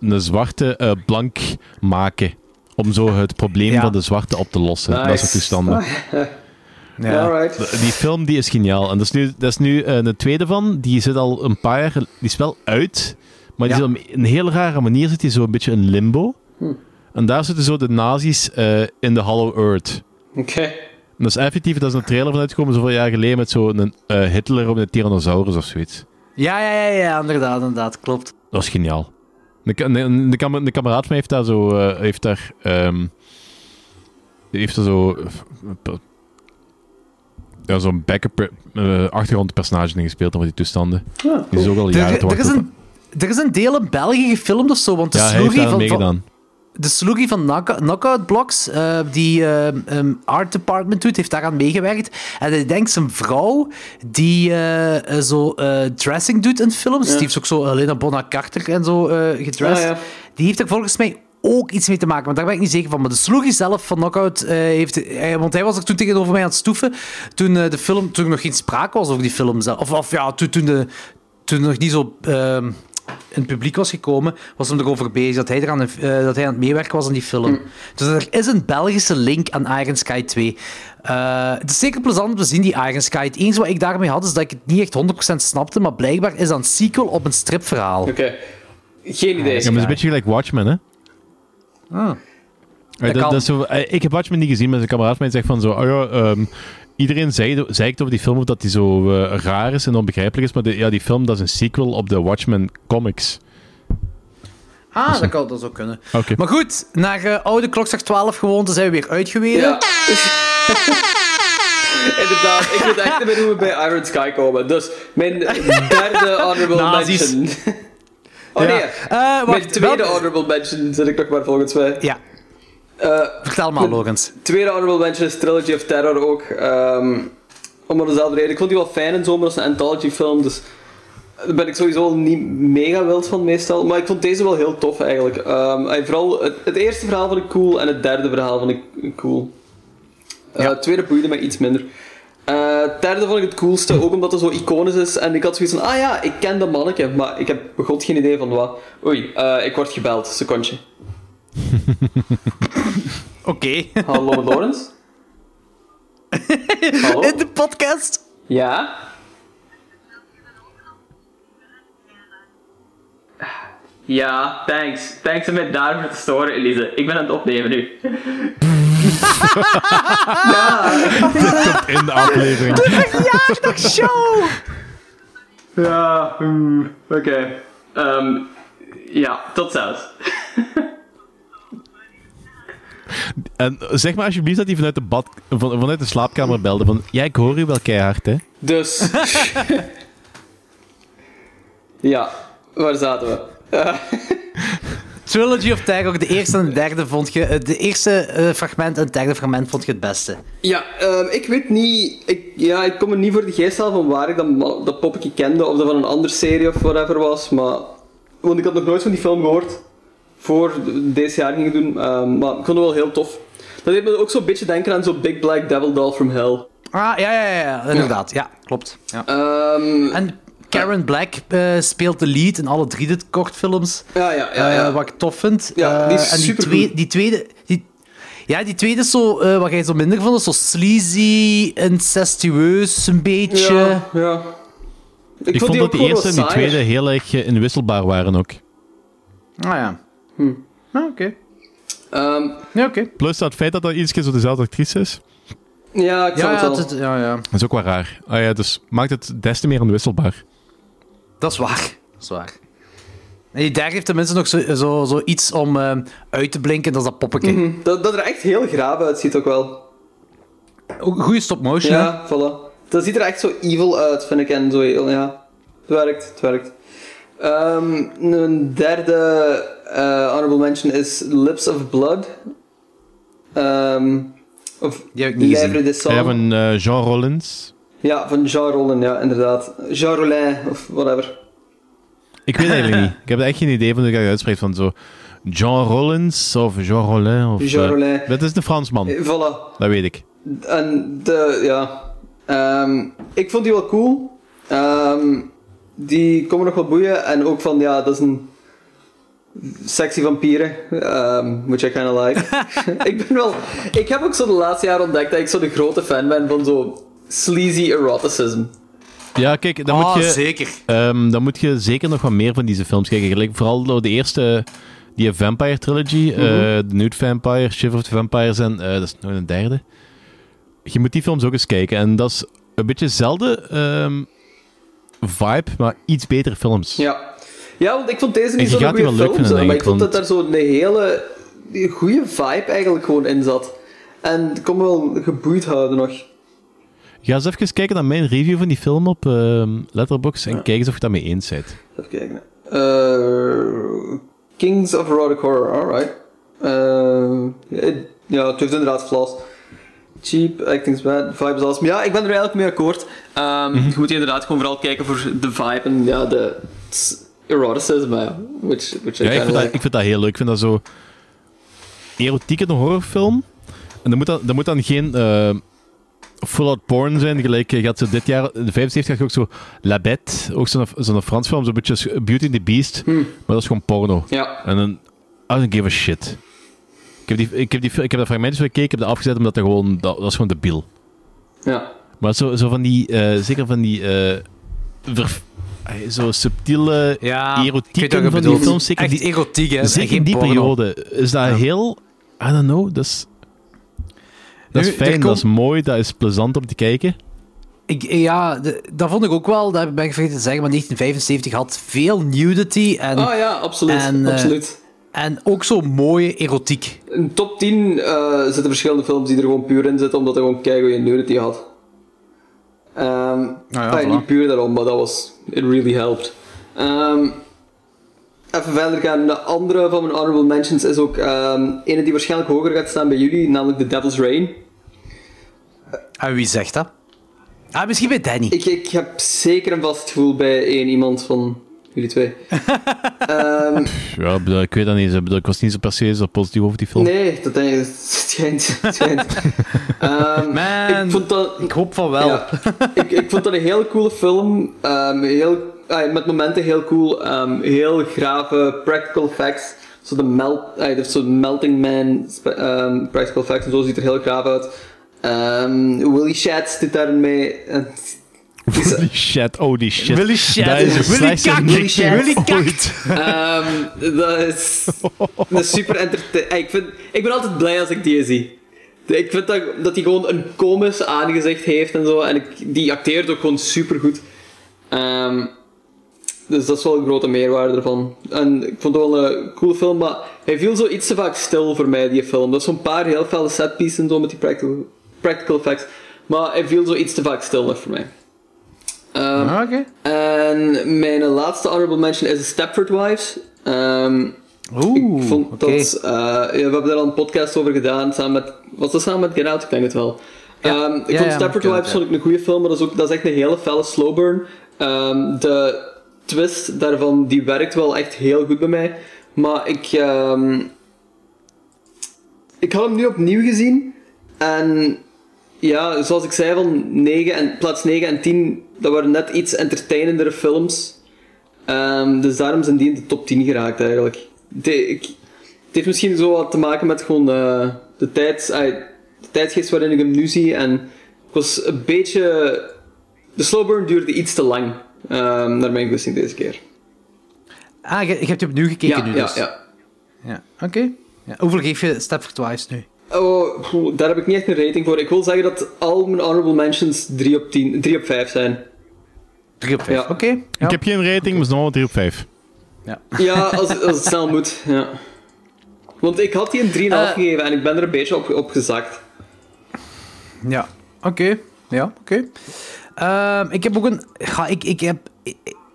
een, een zwarte eh, blank maken, om zo het probleem Ja. van de zwarte op te lossen. Dat soort toestanden. (laughs) Ja. Alright. Die film die is geniaal. En dat is nu, dat is nu eh, een tweede van. Die zit al een paar jaar... Die is wel uit. Maar die Ja. zit op een hele rare manier zit die zo een beetje in limbo. En daar zitten zo de nazi's eh, in de Hollow Earth. Oké. En dat is effectief, dat is een trailer van uitgekomen zoveel jaar geleden met zo'n eh Hitler op een Tyrannosaurus of zoiets. Ja, ja, ja, ja, inderdaad, inderdaad, klopt. Dat was geniaal. De, de, de, kam- de kameraad van mij heeft daar zo... eh, heeft daar... ehm, die heeft er zo... ja, zo'n backup eh, achtergrondpersonage in gespeeld van die toestanden. Ja, Die is ook al jaren te Er, er, is een, er is een deel in België gefilmd of zo, want de Ja, hij heeft sloegie daar van, van. De sloegie van Knockout, Knockout Blocks, eh, die ehm, art department doet, heeft daaraan meegewerkt. En ik denk zijn vrouw, die eh, zo dressing doet in films, die heeft ook zo Helena Bonham Carter en zo gedressed, Ah, ja. die heeft er volgens mij ook iets mee te maken, maar daar ben ik niet zeker van. Maar de sloegie zelf van Knockout heeft... want hij was er toen tegenover mij aan het stoeven, toen, eh, de film, toen er nog geen sprake was over die film zelf. Of, of ja, toen, toen, de, toen nog niet zo... in het publiek was gekomen, was hem erover bezig dat hij, eraan, eh, dat hij aan het meewerken was aan die film. Dus er is een Belgische link aan Iron Sky 2. Eh, het is zeker plezant om te zien, die Iron Sky. Het enige wat ik daarmee had, is dat ik het niet echt 100% snapte, maar blijkbaar is dat een sequel op een stripverhaal. Oké. Geen idee. Ja, maar het is een beetje gelijk Watchmen, hè? Ah. Eh, Dat dat, zo, ik heb Watchmen niet gezien, maar een kameraad mij zegt van zo... Oh ja, ehm, iedereen zei, zeikt over die film dat die zo eh, raar is en onbegrijpelijk is, maar de, ja, die film dat is een sequel op de Watchmen comics. Ah, dat kan dat zou kunnen. Oké. Maar goed, naar eh, oude klokslag 12 gewoonte zijn we weer uitgeweden. Ja. (laughs) Inderdaad, ik weet echt niet meer hoe we bij Iron Sky komen. Dus mijn derde honorable Nazi's. mention. (laughs) Oh nee, Eh, wacht, mijn tweede welke- honorable mention zit ik nog maar volgens mij. Ja, Eh, vertel maar, Lorenz. tweede honorable mention is Trilogy of Terror ook. ehm om dezelfde reden. Ik vond die wel fijn en zo, maar dat is een anthology film, dus daar ben ik sowieso niet mega wild van meestal. Maar ik vond deze wel heel tof eigenlijk. Ehm, en vooral het, het eerste verhaal vond ik cool en het derde verhaal vond ik cool. Eh, Het tweede boeide mij iets minder. Eh, het derde vond ik het coolste, ook omdat het zo iconisch is. En ik had zoiets van, ah ja, ik ken dat manneke, maar ik heb god geen idee van wat. Oei, ik word gebeld, secondje. (laughs) Oké. Hallo Lorenz? (laughs) Hallo? In de podcast. Ja? Ja, thanks. Thanks om mij daarvoor te storen, Elise. Ik ben aan het opnemen nu. (laughs) In de aflevering. Show! Ja, oeh, oké. Ehm, ja, tot zelfs. En zeg maar alsjeblieft dat hij vanuit de, bad, van, vanuit de slaapkamer belde van... Ja, ik hoor u wel keihard, hè. Dus. (laughs) ja, waar zaten we? (laughs) Trilogy of Terror, de eerste en de derde vond je... eh, De eerste eh, fragment en het derde fragment vond je het beste. Ja, ehm, ik weet niet. Ik, ja, ik kom me niet voor de geest halen van waar ik dat, dat poppetje kende, of dat van een andere serie of whatever was. Maar, want ik had nog nooit van die film gehoord voor de- deze jaar gingen doen. ehm, maar ik vond het wel heel tof. Dat deed me ook zo'n beetje denken aan zo'n Big Black Devil Doll from Hell. Ah, ja, ja, ja, inderdaad. Ja, klopt. Ja. Ehm, En Karen Black eh, speelt de lead in alle drie de kortfilms. ja, ja, ja. ja. Eh, wat ik tof vind. Ja, die is Eh, en die, supergoed. twee, die tweede... Die, ja, die tweede is zo, eh, wat jij zo minder vond, is zo sleazy, incestueus, een beetje. ja, ja. Ik, vond die dat de gewoon eerste en die tweede heel erg eh, inwisselbaar waren ook. Ah ja. Hm. Ah, oké. Ehm, Ja, oké. Plus dat feit dat dat iets zo dezelfde actrice is, ja, ik Ja, vond ja, het het ja, ja. dat is ook wel raar. Ah ja, dus maakt het des te meer inwisselbaar. Dat is waar. Dat is waar. En die derde heeft tenminste nog zo, zo, zo iets om eh, uit te blinken, dat is dat poppetje. Mhm. dat, dat er echt heel graaf uitziet ook wel. Ook een goede stop-motion. hè? Ja, voilà. Dat ziet er echt zo evil uit, vind ik. En zo heel, ja. Het werkt, het werkt. Ehm, een derde eh, honorable mention is Lips of Blood. Ehm, of Die heb ik niet Lèvres de Sang. Ja, van eh, Jean Rollins. Ja, van Jean Rollin, ja, inderdaad. Jean Rollin, of whatever. Ik weet het eigenlijk niet. Ik heb echt geen idee van hoe ik dat uitspreekt. Van zo Jean Rollins of Jean Rollin. Of, Jean eh, Rollin. dat is de Fransman, Voilà. dat weet ik. En de, ja. Ehm, ik vond die wel cool. Ehm, die komen nog wel boeien. En ook van, ja, dat is een sexy vampieren. ehm which I kinda like. (laughs) (laughs) ik ben wel... Ik heb ook zo de laatste jaren ontdekt dat ik zo de grote fan ben van zo sleazy eroticism. Ja, kijk, dan, Ah, moet je, zeker. ehm, dan moet je zeker nog wat meer van deze films kijken. Gelijk, vooral door de eerste, die Vampire Trilogy, eh, The Nude Vampire, Shiver of the Vampires en eh, dat is nog een derde. Je moet die films ook eens kijken. En dat is een beetje dezelfde ehm, vibe, maar iets betere films. Ja. Ja, want ik vond deze niet zo'n goede film, vinden, zo, maar ik vond dat daar zo'n hele goede vibe eigenlijk gewoon in zat. En ik kon me wel geboeid houden nog. Ga eens even kijken naar mijn review van die film op ehm Letterboxd en kijk eens of je daarmee eens bent. Even kijken. Eh, Kings of Erotic Horror, alright. Eh, ja, het heeft inderdaad flaws. Cheap, acting's bad, vibe is awesome. Ja, ik ben er eigenlijk mee akkoord. Ehm, Je moet inderdaad gewoon vooral kijken voor de vibe en ja, de eroticism, ja. Which, which Ja, ik vind, dat, ik vind dat heel leuk. Ik vind dat zo erotiek in een horrorfilm. En dat moet dan, dat moet dan geen eh, full-out porn zijn. Gelijk, je had zo dit jaar, in de 75 had je ook zo La Bête, ook zo'n zo'n Frans film, zo'n beetje Beauty and the Beast. Maar dat is gewoon porno. Ja, En dan, I don't give a shit. Ik heb, die, ik, heb die, ik heb dat fragmentjes gekeken, ik heb dat afgezet omdat dat gewoon, dat, dat is gewoon debiel. ja. Maar zo, zo van die, eh, zeker van die, eh, ver- zo subtiele Ja, erotiek van die films. Zeker Echt die, erotiek, hè. Zeker Geen in die porno. periode is dat heel... I don't know, dat is... Dat is Nu, fijn, dat is mooi, dat is plezant om te kijken. Ik, ja, de- dat vond ik ook wel, dat ben ik vergeten te zeggen, maar 1975 had veel nudity en, Ah ja, absoluut. En, eh, absoluut. En ook zo mooie erotiek. In top 10 eh, zitten verschillende films die er gewoon puur in zitten, omdat hij gewoon keigoede nudity had. Ehm ja, ah, voilà. Niet puur daarom, maar dat was... It really helped. Ehm, even verder gaan. De andere van mijn honorable mentions is ook ehm ene die waarschijnlijk hoger gaat staan bij jullie, namelijk The Devil's Rain. En wie zegt dat? Ah, misschien bij Danny. Ik, ik heb zeker een vast gevoel bij één iemand van jullie twee. (laughs) Ehm, Ja, ik bedoel, ik weet dat niet. Ik bedoel, Ik was niet zo per se zo positief over die film. nee, dat denk ik, het schijnt. Het schijnt. (laughs) Ehm, Man, ik vond dat... ik hoop van wel. Ja, (laughs) ik, ik vond dat een heel coole film. Ehm, heel, ah, met momenten heel cool. ehm, heel grave practical effects. Zo de melt, heeft zo'n Melting Man ehm, practical effects en zo ziet er heel graaf uit. Ehm Willy Shatz zit daarin mee. Holy shit, oh die shit. Willy Shatz. Dat is Willy Kak. Willy. Willy Kak. Ehm, dat is, dat is super entertainend. Ik, vind, ik ben altijd blij als ik die zie. Ik vind dat, dat hij gewoon een komisch aangezicht heeft en zo. En ik, die acteert ook gewoon super goed. dus dat is wel een grote meerwaarde ervan. En ik vond het wel een coole film, maar hij viel zo iets te vaak stil voor mij, die film. Dat is zo'n paar heel felle setpieces en zo met die practical, practical effects. Maar hij viel zo iets te vaak stil nog voor mij. Ehm, Ah, Oké. en mijn laatste honorable mention is The Stepford Wives. Ehm, Oeh, ik vond dat... eh, ja, we hebben daar al een podcast over gedaan, samen met... Was dat samen met Get Out? Ik denk het wel. Ja. Ehm, ik Ja, vond Stepford Wives vond ik een goede film, maar dat is, ook, dat is echt een hele felle slow burn. De twist daarvan, die werkt wel echt heel goed bij mij. Maar ik... ik had hem nu opnieuw gezien. En ja, zoals ik zei, van 9 en, plaats 9 en 10, dat waren net iets entertainendere films. Ehm, dus daarom zijn die in de top 10 geraakt eigenlijk. De, ik, het heeft misschien zo wat te maken met gewoon eh, de, tijd, de tijdgeest waarin ik hem nu zie. En ik was een beetje... De slow burn duurde iets te lang, ehm, naar mijn goesting deze keer. Ah, je, je hebt je opnieuw gekeken Ja, nu ja, dus. ja. Ja, Oké. Ja. Hoeveel geef je Stepford Wives nu? Oh, daar heb ik niet echt een rating voor. Ik wil zeggen dat al mijn honorable mentions 3 op, 10, 3 op 5 zijn. 3 op 5. Ja. Oké. Ja. Ik heb geen rating, maar het is nog wel 3 op 5. Ja, als, als het snel moet. Ja. Want ik had die een 3,5 Eh. gegeven en ik ben er een beetje op, op gezakt. Ja, oké. Ja, oké. Ehm, ik heb ook een... Ga, ik, ik heb...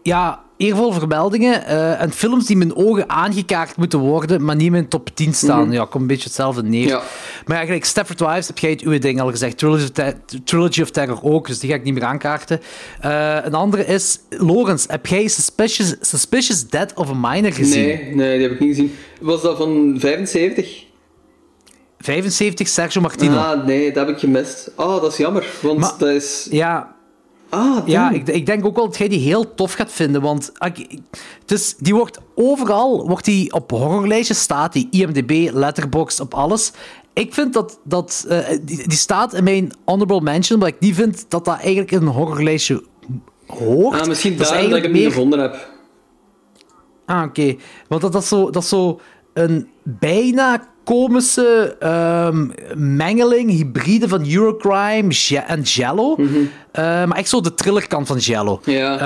Ja, eervolle vermeldingen eh, en films die mijn ogen aangekaart moeten worden, maar niet in mijn top 10 staan. Mhm. Ja, komt een beetje hetzelfde neer. Ja. Maar eigenlijk, Stafford Wives, heb jij het uw ding al gezegd. Trilogy of, Ter- Trilogy of Terror ook, dus die ga ik niet meer aankaarten. Eh, een andere is... Lorenz, heb jij Suspicious, Suspicious Death of a Minor gezien? Nee, nee, die heb ik niet gezien. Was dat van 75? 75, Sergio Martino. Ah, nee, dat heb ik gemist. Oh, dat is jammer, want Maar- dat is... Ja, Ah, Ja, ik, ik denk ook wel dat jij die heel tof gaat vinden. Want ik- ik- dus die wordt overal wordt die op horrorlijstjes staat, die IMDb, Letterboxd, op alles. Ik vind dat, dat eh, die, die staat in mijn honorable mention, maar ik niet vind dat dat eigenlijk in een horrorlijstje hoort. Ah, misschien Dat daarom dat ik hem eigenlijk niet meer- gevonden heb. Ah, oké. Want dat, dat, is zo, dat is zo een bijna komische ehm, mengeling, hybride van Eurocrime en Jello. Eh, maar echt zo de thrillerkant van Jello. Ja.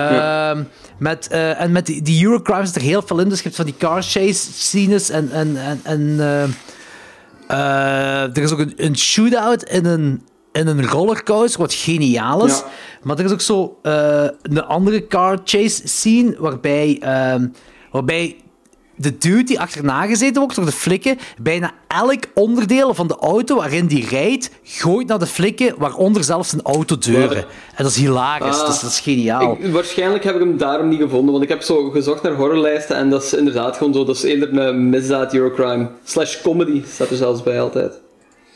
Ehm, met, eh, en met die, die Eurocrime zit er heel veel in. Dus je hebt van die car chase scenes en... en, en, en eh, eh, er is ook een, een shootout in een, in een rollercoaster, wat geniaal is. Ja. Maar er is ook zo eh, een andere car chase scene waarbij, ehm, waarbij de dude die achterna gezeten wordt door de flikken, bijna elk onderdeel van de auto waarin die rijdt, gooit naar de flikken, waaronder zelfs zijn autodeuren. Waar? En dat is hilarisch, Ah. dat, is, dat is geniaal. Ik, waarschijnlijk heb ik hem daarom niet gevonden, want ik heb zo gezocht naar horrorlijsten en dat is inderdaad gewoon zo, dat is eerder een misdaad Eurocrime. Slash comedy staat er zelfs bij altijd.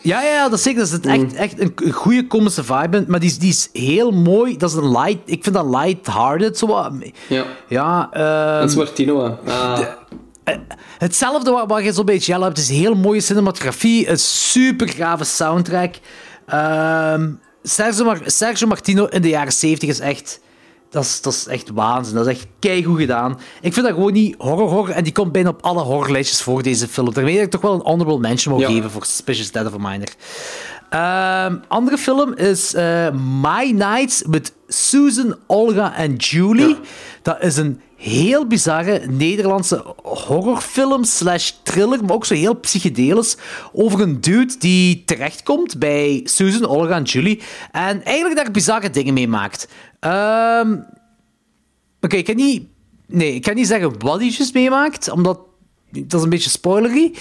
Ja, ja, dat is zeker. Dat is het Mm. echt, echt een, een goede komische vibe. Maar die, is- die is heel mooi. Dat is een light... Ik vind dat light-hearted. Zo wat. Ja. Ja, ehm, Dat is Martino. Ah. Hetzelfde wat, wat je zo bij Jello hebt. Het is heel mooie cinematografie. Een super gave soundtrack. Ehm, Sergio, Mar- Sergio Martino in de jaren 70 is echt... Dat is, dat is echt waanzin. Dat is echt keigoed gedaan. Ik vind dat gewoon niet horror-horror. En die komt bijna op alle horrorlijstjes voor deze film. Daarmee dat ik toch wel een honorable mention Ja. geven voor Suspicious Death of a Minor. Ehm, andere film is eh, My Nights with Susan, Olga en Julie. Dat is een heel bizarre Nederlandse horrorfilm slash thriller, maar ook zo heel psychedelisch, over een dude die terechtkomt bij Susan, Olga en Julie en eigenlijk daar bizarre dingen mee maakt. Ehm, Oké, ik kan niet... Nee, ik kan niet zeggen wat hij juist meemaakt, omdat... Dat is een beetje spoilery. Uh,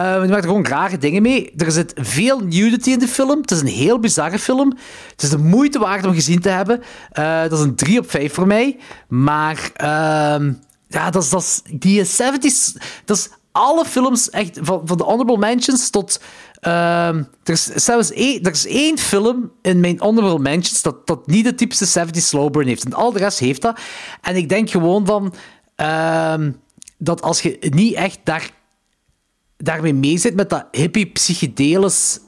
hij maakt er gewoon rare dingen mee. Er zit veel nudity in de film. Het is een heel bizarre film. Het is de moeite waard om gezien te hebben. Uh, dat is een 3 op 5 voor mij. Maar... ehm, ja, dat is, dat. Die 70s... Dat is alle films echt... Van, van de honorable mentions tot... ehm, er is zelfs één, er is één film in mijn honorable mentions dat, dat niet de typische 70s slow burn heeft. En al de rest heeft dat. En ik denk gewoon van... ehm, dat als je niet echt daar, daarmee mee zit met dat hippie psychedelisch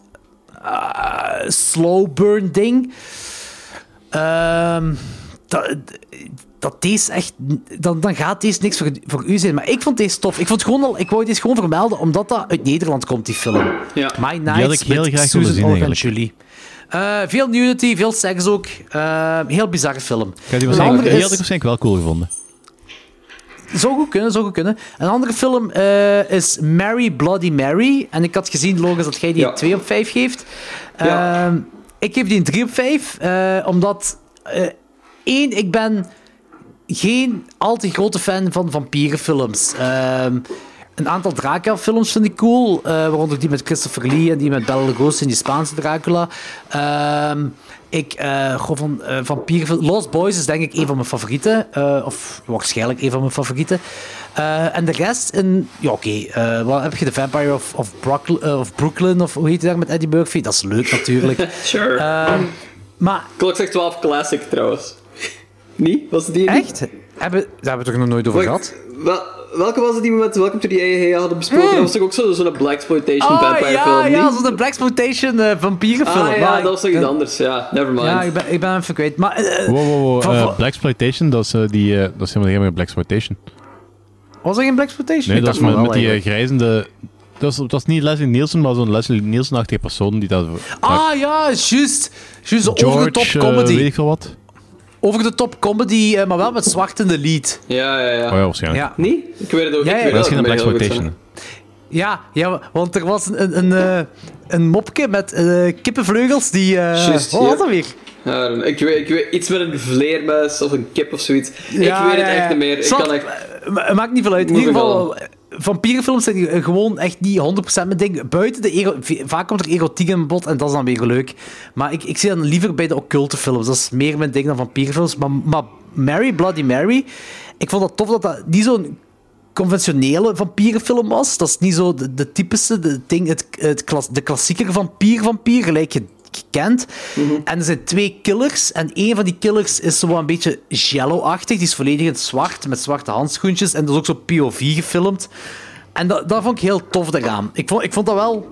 uh, slow burn ding, ehm, dat, dat deze echt, dan, dan gaat deze niks voor, voor u zijn. Maar ik vond deze tof. Ik, vond het gewoon al, ik wou deze gewoon vermelden, omdat dat uit Nederland komt, die film. Ja. My Die Nights had ik heel met graag Susan zien, en. Julie. Uh, veel nudity, veel seks ook. Uh, heel bizarre film. Ik had die, waarschijnlijk, had ik waarschijnlijk wel cool gevonden. Zou goed kunnen, zou goed kunnen. Een andere film eh, is Mary Bloody Mary. En ik had gezien, Logan, dat jij die Ja. een 2 op 5 geeft. Ja. Ehm, ik geef die een 3 op 5, eh, omdat... eh, één, ik ben geen al te grote fan van vampierenfilms. Ehm, een aantal Dracula-films vind ik cool. waaronder die met Christopher Lee en die met Bela Lugosi en die Spaanse Dracula. Ik, eh goh, van eh vampierenfilms... Lost Boys is denk ik een van mijn favorieten. eh, of waarschijnlijk een van mijn favorieten. Eh, en de rest in... Ja, oké. eh, wat heb je? The Vampire of, of, Brookly- of Brooklyn, of hoe heet die daar met Eddie Murphy? Dat is leuk natuurlijk. (laughs) Sure. Ehm, maar Klok zegt 12 Classic trouwens. (laughs) Niet? Was het die niet? echt? Hebben, daar hebben we het toch nog nooit over gehad? Wel, welke was het die we met Welcome to the AAA hadden besproken? Dat was toch ook zo- zo'n Blaxploitation Oh, vampire ja, film, ja, niet? zo'n Blaxploitation uh, vampierenfilm. Ah ja, Maar dat was toch iets anders. Ja, never mind. Ja, ik ben, ik ben even kwijt. Maar, eh, Wow, wow, wow. eh, van- Blaxploitation, dat is, eh, die, eh, dat is helemaal geen Blaxploitation. was er geen Blaxploitation? Nee, Ik dat is met, die eh, grijzende... Dat is, dat is niet Leslie Nielsen, maar zo'n Leslie Nielsen-achtige persoon die dat... Ah ja, juist. Juist, over de George, top eh, comedy. weet ik veel wat. Over de top comedy, eh, maar wel met zwart in de lead. Ja, ja, ja. Oh ja, waarschijnlijk. Ja. Niet? Ik weet het ook. Ja, ik ja, geen ook, maar heel goed Blaxploitation. Ja, ja, want er was een, een, een, eh, een mopje met eh, kippenvleugels die... eh Juist, wat was ja. dat weer? Ja, ik, weet, ik weet iets met een vleermuis of een kip of zoiets. Ja, ik weet het ja, ja. echt niet meer. Ik kan echt... ma- maakt niet veel uit. In ieder geval, vampierenfilms zijn eh, gewoon echt niet 100% mijn ding. Buiten de vaak komt er erotiek in bod en dat is dan weer leuk. Maar ik, ik zie dan liever bij de occulte films. Dat is meer mijn ding dan vampierenfilms. Maar, maar Mary, Bloody Mary, ik vond het tof dat dat niet zo'n conventionele vampierenfilm was. Dat is niet zo de, typische, de, ding, het, het de klassieker vampier-vampier, gelijk je gekend. En er zijn twee killers. En één van die killers is zo een beetje jello-achtig. Die is volledig in het zwart, met zwarte handschoentjes. En dat is ook zo POV gefilmd. En dat, dat vond ik heel tof daaraan. Ik vond, ik vond dat wel...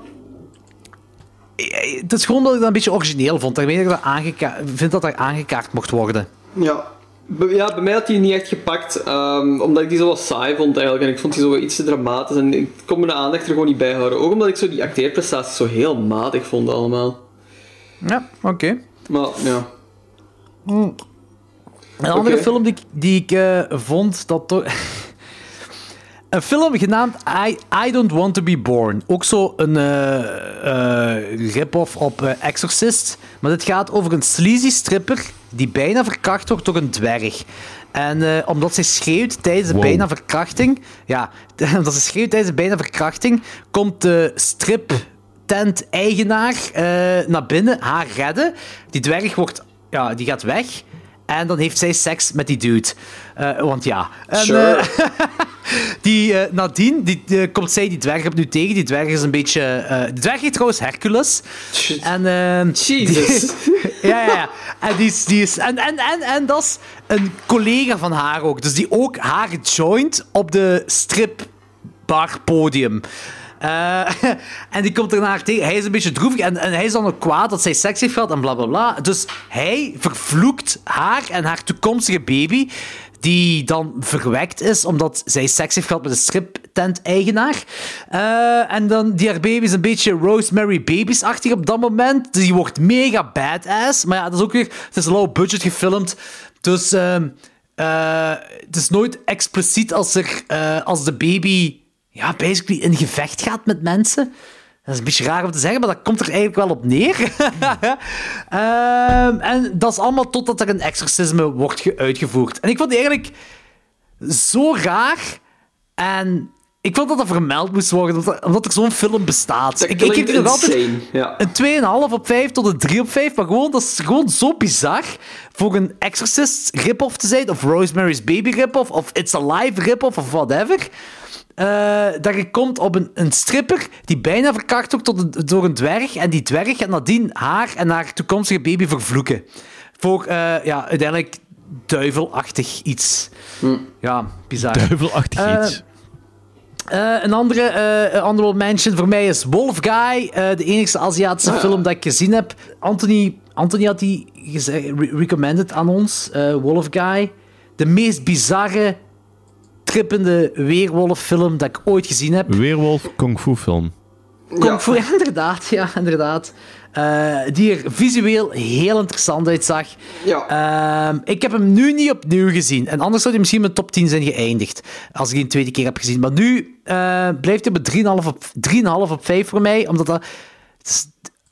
Het is gewoon dat ik dat een beetje origineel vond. Daarmee dat ik dat aangeka- vind dat dat aangekaart mocht worden. Ja. Ja, bij mij had hij niet echt gepakt, ehm, omdat ik die zo wat saai vond eigenlijk. En ik vond die zo iets te dramatisch en ik kon mijn aandacht er gewoon niet bij houden. Ook omdat ik zo die acteerprestaties zo heel matig vond allemaal. Ja, oké. Maar ja. Een andere film die, ik- die ik eh, vond dat toch. (laughs) Een film genaamd I, I Don't Want to Be Born. Ook zo een eh eh, rip-off op Exorcist. Maar dit gaat over een sleazy stripper die bijna verkracht wordt door een dwerg. En omdat zij schreeuwt tijdens de Wow. bijna verkrachting... Ja, (laughs) omdat ze schreeuwt tijdens de bijna verkrachting... komt de strip tent-eigenaar eh, naar binnen, haar redden. Die dwerg wordt, ja, die gaat weg. En dan heeft zij seks met die dude. Eh, want ja. En, Sure. eh, (laughs) die, eh, nadien die, komt zij die dwerg opnieuw tegen. Die dwerg is een beetje... de dwerg heet trouwens Hercules. En, eh, Jesus. (laughs) die- ja, ja, ja. En, die is, die is, en, en, en, en dat is een collega van haar ook. Dus die ook haar joint op de stripbarpodium. Eh (laughs) en die komt haar tegen. Hij is een beetje droevig en, en hij is dan ook kwaad dat zij seks heeft gehad en bla bla bla. Dus hij vervloekt haar en haar toekomstige baby, die dan verwekt is omdat zij seks heeft gehad met een striptent-eigenaar. Eh, en dan, die haar baby is een beetje Rosemary Babies-achtig op dat moment. Dus die wordt mega badass. Maar ja, dat is ook weer... Het is low budget gefilmd. Dus... ehm, eh, het is nooit expliciet als, als de baby ja, basically in gevecht gaat met mensen. Dat is een beetje raar om te zeggen, maar dat komt er eigenlijk wel op neer. (laughs) Ehm, en dat is allemaal totdat er een exorcisme wordt ge- uitgevoerd. En ik vond die eigenlijk zo raar. En ik vond dat dat vermeld moest worden, omdat, omdat er zo'n film bestaat. Dat Ik, ik die nog altijd. Ja. een 2,5 op 5 tot een 3 op 5. Maar gewoon, dat is gewoon zo bizar voor een Exorcist rip-off te zijn. Of Rosemary's Baby rip-off. Of It's Alive rip-off. Of whatever. Eh, dat je komt op een, een stripper die bijna verkracht wordt tot een- door een dwerg. En die dwerg gaat nadien haar en haar toekomstige baby vervloeken. Voor, eh, ja, uiteindelijk duivelachtig iets. Ja, bizar. Duivelachtig Eh, iets. Eh, een andere eh honorable mention voor mij is Wolf Guy. eh, de enigste Aziatische film dat ik gezien heb. Anthony, Anthony had die gezegd, re- recommended aan ons. eh, Wolf Guy. De meest bizarre, trippende weerwolffilm dat ik ooit gezien heb. Weerwolf Kung Fu film. Kung Fu, (laughs) inderdaad, ja, inderdaad. Eh, die er visueel heel interessant uitzag. Ja. Ehm, ik heb hem nu niet opnieuw gezien. En anders zou hij misschien mijn top 10 zijn geëindigd. Als ik die een tweede keer heb gezien. Maar nu eh, blijft hij op 3,5 op, 3,5 op 5 voor mij. Omdat dat...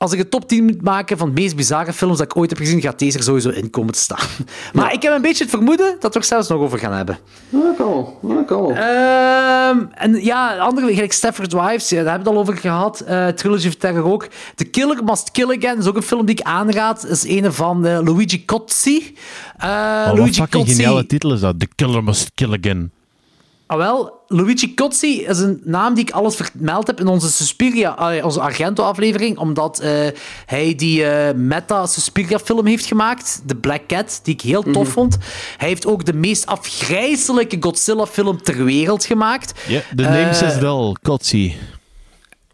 als ik een top 10 moet maken van de meest bizarre films dat ik ooit heb gezien, gaat deze er sowieso in komen te staan. (laughs) Maar ik heb een beetje het vermoeden dat we er zelfs nog over gaan hebben. Ja, kan wel. Ja, kan wel. Ehm, en ja, andere, gelijk Stafford Wives, ja, daar hebben we het al over gehad. Eh, Trilogy of Terror ook. The Killer Must Kill Again is ook een film die ik aanraad. Dat is een van eh, Luigi Cozzi. Oh, wat Luigi Cozzi. geniale titel is dat. The Killer Must Kill Again. Ah, wel, Luigi Cozzi is een naam die ik alles vermeld heb in onze Suspiria, onze Argento-aflevering, omdat eh, hij die eh, meta-Suspiria-film heeft gemaakt, The Black Cat, die ik heel tof vond. Hij heeft ook de meest afgrijzelijke Godzilla-film ter wereld gemaakt. Ja, the name Eh, says it all. Kotzi.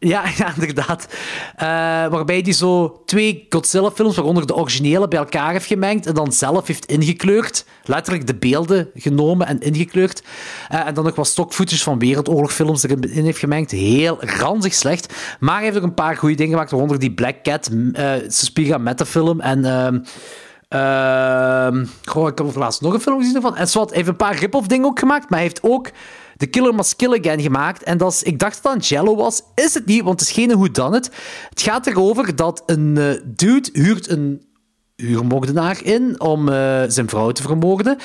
Ja, (laughs) ja inderdaad. Eh, waarbij hij zo twee Godzilla-films, waaronder de originele, bij elkaar heeft gemengd en dan zelf heeft ingekleurd. Letterlijk de beelden genomen en ingekleurd. Eh, en dan nog wat stock-footage van Wereldoorlogfilms erin heeft gemengd. Heel ranzig slecht. Maar hij heeft ook een paar goede dingen gemaakt, waaronder die Black Cat, uh, Suspiria Metafilm en... ehm ehm, goh, ik heb laatst nog een film gezien ervan. En hij heeft een paar rip-off dingen ook gemaakt, maar hij heeft ook The Killer Must Kill Again gemaakt. En dat ik dacht dat het Jello was. Is het niet, want het is geen dan het. Het gaat erover dat een eh, dude huurt een huurmoordenaar in om eh, zijn vrouw te vermoorden.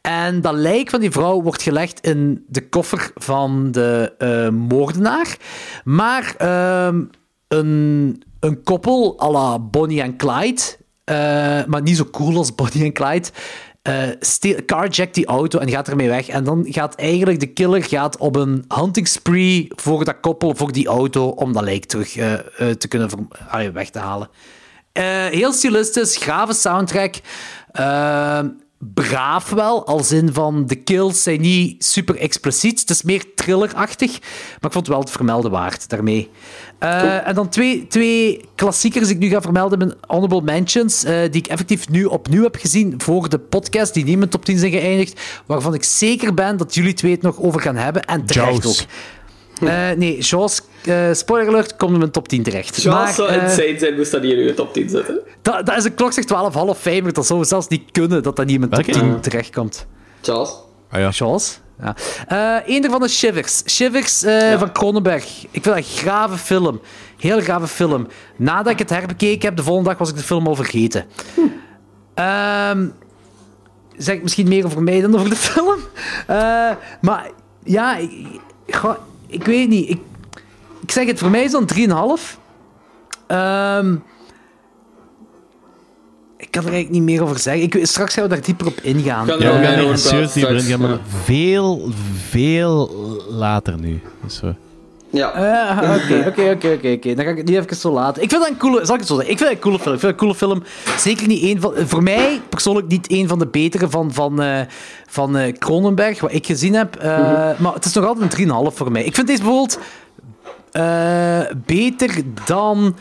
En dat lijk van die vrouw wordt gelegd in de koffer van de eh, moordenaar. Maar ehm, een, een koppel à la Bonnie en Clyde, maar niet zo cool als (laughs) Bonnie en Clyde, eh steel- carjackt die auto en gaat ermee weg. En dan gaat eigenlijk de killer gaat op een hunting spree voor dat koppel, voor die auto, om dat lijk terug eh, eh, te kunnen weg te halen. Eh, heel stilistisch, grave soundtrack. Braaf wel, als in van de kills zijn niet super expliciet. Het is meer thrillerachtig, maar ik vond het wel het vermelden waard daarmee. Eh, En dan twee, twee klassiekers die ik nu ga vermelden, mijn honorable mentions, eh, die ik effectief nu opnieuw heb gezien voor de podcast, die niet in mijn top 10 zijn geëindigd, waarvan ik zeker ben dat jullie twee het nog over gaan hebben. En terecht Jaws. ook. Eh, nee, Jaws, eh spoiler alert, komt in mijn top 10 terecht. Charles Maar, zou eh, insane zijn, moest dat hier in je top 10 zetten. dat, dat is een klok zegt 12 half Famer. Dat zou zelfs niet kunnen dat dat niet in mijn top Welke? 10 terechtkomt. Charles? Ah ja. Charles? Ja. Eh een daarvan is Shivers. Shivers eh, van Cronenberg. Ik vind dat een grave film. Heel grave film. Nadat ik het herbekeken heb, de volgende dag was ik de film al vergeten. (laughs) Ehm, zeg ik misschien meer over mij dan over de (laughs) film. Eh, maar ja, ik, goh, ik weet niet. Ik, ik zeg het, voor mij is dat een 3,5. Ehm ik kan er eigenlijk niet meer over zeggen. Ik, straks gaan we daar dieper op ingaan. Kan- Ja, we gaan er ja, serieus straks, dieper in gaan, maar ja. veel, veel later nu. Dus, eh, Ja. Ah, (laughs) Oké, oké, oké, oké. Dan ga ik het niet even zo laten. Ik vind dat een coole... Zal ik het zo zeggen? Ik vind het een coole film. Ik vind een coole film. Zeker niet één van... Voor mij persoonlijk niet één van de betere van, van, eh, van Cronenberg, wat ik gezien heb. Eh, Maar het is nog altijd een 3,5 voor mij. Ik vind deze bijvoorbeeld beter dan...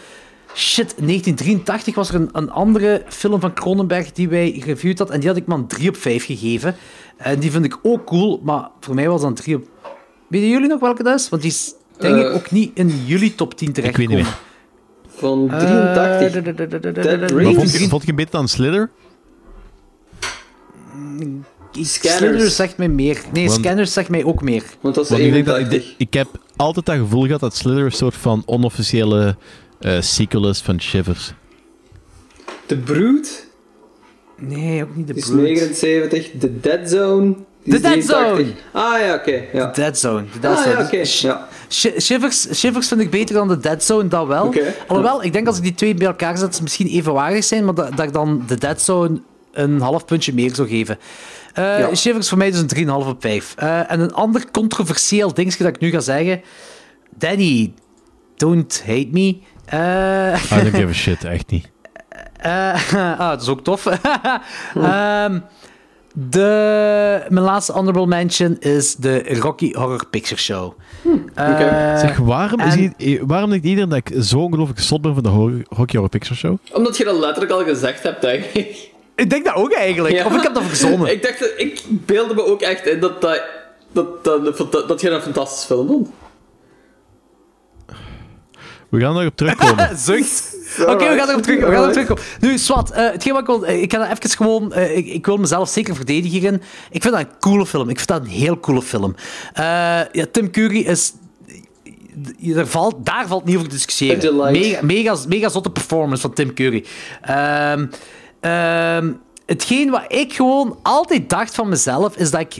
Shit, 1983 was er een, een andere film van Cronenberg die wij gereviewd hadden. En die had ik maar een 3 op 5 gegeven. En die vind ik ook cool, maar voor mij was dat een 3 op... Weten jullie nog welke dat is? Want die is denk ik Eh, ook niet in jullie top 10 ik terecht weet niet meer. Van Eh, 83. Dead Maar Race? vond, je, vond je hem beter dan Slither? Scanners. Slither zegt mij meer. Nee, Want- Scanners zegt mij ook meer. Want dat is Want ik, denk dat, ik, 81. ik heb altijd dat gevoel gehad dat Slither een soort van onofficiële eh sequel is van Shivers. The Brood Nee, ook niet de die is Brood. 79. The Dead Zone. Is Dead 83. Zone! Ah ja, oké. ja. Dead Zone. The Dead Ah Zone. ja, Ja. Sh- Shivers, Shivers vind ik beter dan de Dead Zone, dat wel. Oké. Alhoewel, ik denk als ik die twee bij elkaar zet, ze misschien evenwaardig zijn, maar dat, dat ik dan de Dead Zone een half puntje meer zou geven. Eh, Ja. Shivers voor mij dus een 3,5 op 5. Eh, en een ander controversieel dingetje dat ik nu ga zeggen. Danny, don't hate me. Eh, I don't (laughs) give a shit, echt niet. eh, (laughs) ah, dat is ook tof. (laughs) Ehm, de, mijn laatste honorable mention is de Rocky Horror Picture Show. Eh, Zeg, waarom, is i- waarom denkt iedereen dat ik zo ongelooflijk zot ben van de Rocky Horror Picture Show? Omdat je dat letterlijk al gezegd hebt, denk ik. Ik denk dat ook eigenlijk. Ja. Of ik heb dat verzonnen. (laughs) Ik dacht, ik beelde me ook echt in dat dat, dat, dat, dat je een fantastische film vond. We gaan erop terugkomen. (laughs) Zucht. Oké, we gaan erop terug, we gaan erop terugkomen. Nu, Swat, eh, hetgeen wat ik wil... eh, ik ga dat even gewoon... eh, ik, ik wil mezelf zeker verdedigen. Ik vind dat een coole film. Ik vind dat een heel coole film. Ja, Tim Curry is... er valt, daar valt niet over te discussiëren. Mega, mega, mega zotte performance van Tim Curry. Ehm, ehm, hetgeen wat ik gewoon altijd dacht van mezelf, is dat ik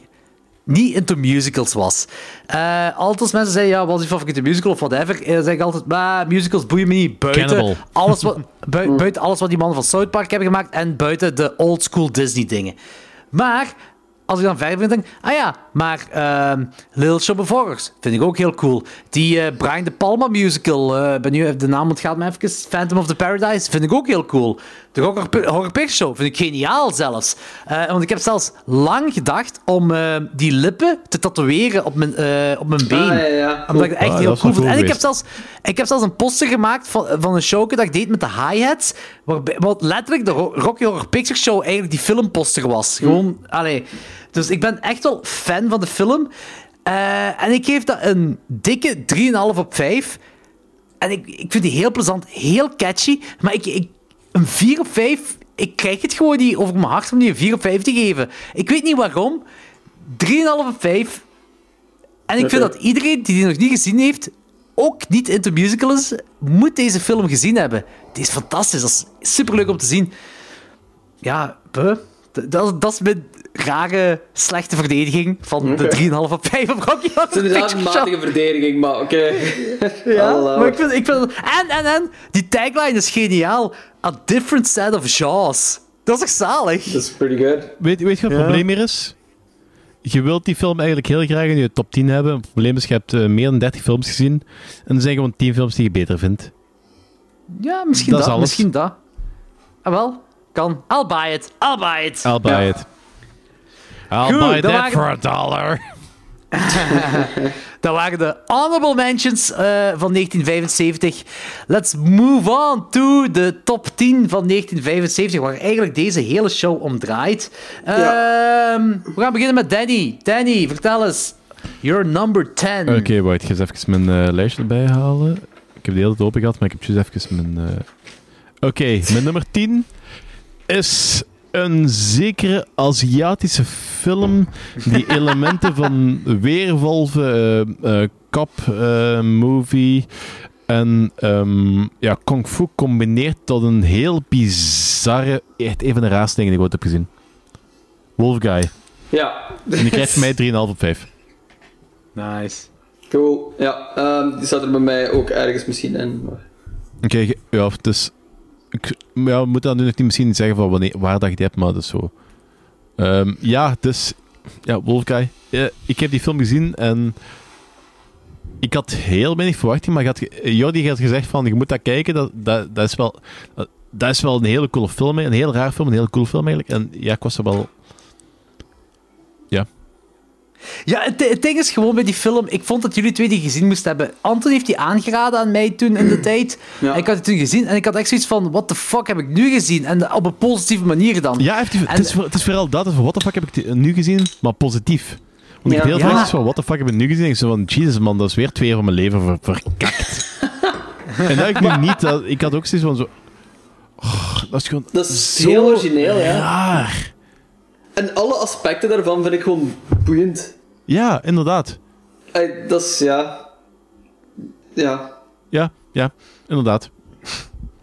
niet into musicals was. Eh, altijd als mensen zeggen, ja, wat is je favoriete musical of whatever, eh, zeg ik altijd, bah, musicals boeien me niet. Buiten Cannibal. alles, wat, (laughs) bui- buiten alles wat die mannen van South Park hebben gemaakt en buiten de old school Disney dingen. Maar, als ik dan verder vind, denk ah ja, maar ehm Little Shop of Horrors vind ik ook heel cool. Die eh, Brian De Palma musical, eh ben nu de naam ontgaat me even, Phantom of the Paradise, vind ik ook heel cool. De Horror, Horror Picture Show vind ik geniaal zelfs. Eh, want ik heb zelfs lang gedacht om eh, die lippen te tatoeëren op mijn, eh, op mijn been. Ah, ja, ja. Omdat ik het echt Ah, heel is cool. En ik heb, zelfs, ik heb zelfs een poster gemaakt van, van een show dat ik deed met de hi-hats. Waarbij, wat letterlijk de Ro- Rocky Horror Picture Show eigenlijk die filmposter was. Gewoon, allee. Dus ik ben echt wel fan van de film. Eh, en ik geef dat een dikke 3,5 op 5. En ik, ik vind die heel plezant, heel catchy. Maar ik, ik, een 4 op 5, ik krijg het gewoon niet over mijn hart om die een 4 op 5 te geven. Ik weet niet waarom. 3,5 op 5. En ik vind dat iedereen die die nog niet gezien heeft, ook niet into musical is, moet deze film gezien hebben. Die is fantastisch. Dat is superleuk om te zien. Ja, buh. Dat, dat is mijn rare, slechte verdediging van de 3,5 op 5 op Rocky Horror Het is inderdaad een matige verdediging, maar oké. (laughs) Ja, maar ik vind, ik vind en, en, en, die tagline is geniaal. A different set of jaws. Dat is toch zalig? Dat is pretty good. Weet, weet je wat het probleem hier is? Je wilt die film eigenlijk heel graag in je top 10 hebben. Het probleem is, je hebt eh, meer dan 30 films gezien. En er zijn gewoon 10 films die je beter vindt. Ja, misschien Dat dat. is alles. misschien dat. Ah, wel. Kan. I'll buy it. I'll buy it. I'll buy Ja. it. I'll Goed, buy dat that waren- for a dollar. (laughs) Dat waren de honorable mentions eh, van 1975. Let's move on to de top 10 van 1975, waar eigenlijk deze hele show om draait. Ehm, we gaan beginnen met Danny. Danny, vertel eens. Your number 10. Oké, wacht. Ik ga eens even mijn eh, lijstje erbij halen. Ik heb de hele tijd open gehad, maar ik heb juist even mijn... eh, Oké, mijn nummer 10 is een zekere Aziatische film die (laughs) elementen van weerwolven, eh, eh, kop, eh, movie en ehm, ja, kung fu combineert tot een heel bizarre, echt een van de raarste dingen die ik ooit heb gezien. Wolf Guy. Ja. En die krijgt van mij 3,5 op 5. Nice. Cool. Ja, ehm, die zat er bij mij ook ergens misschien in. Maar... Oké, ge- ja, dus... Ik, ja, we moeten dan niet misschien zeggen van wanneer, waar dat je die hebt, maar dat is zo. Ehm, ja, dus... Ja, Wolfguy. Ja, ik heb die film gezien en... Ik had heel weinig verwachting, maar had, ge- Jordi had gezegd van, je moet dat kijken, dat, dat, is wel... Dat, is wel een hele coole film, een heel raar film, een hele coole film eigenlijk. En ja, ik was er wel... Ja. Het, het ding is gewoon bij die film, ik vond dat jullie twee die gezien moesten hebben. Anton heeft die aangeraden aan mij toen in de (clears throat) tijd. Ja. En ik had die toen gezien en ik had echt zoiets van, what the fuck heb ik nu gezien? En op een positieve manier dan. Ja, heeft, En- het, is, het is vooral dat, van what the fuck heb ik die- nu gezien, maar positief. Want ik Ja. heel veel Ja. van what the fuck heb ik nu gezien. En ik zo van, Jesus man, dat is weer twee jaar van mijn leven ver- verkakt. (laughs) en dat ik nu niet, dat, ik had ook zoiets van zo... Oh, dat is gewoon Dat is Zo heel origineel, ja. raar. En alle aspecten daarvan vind ik gewoon boeiend. Ja, inderdaad. Eh, dat is, ja... Ja. Ja, ja, inderdaad.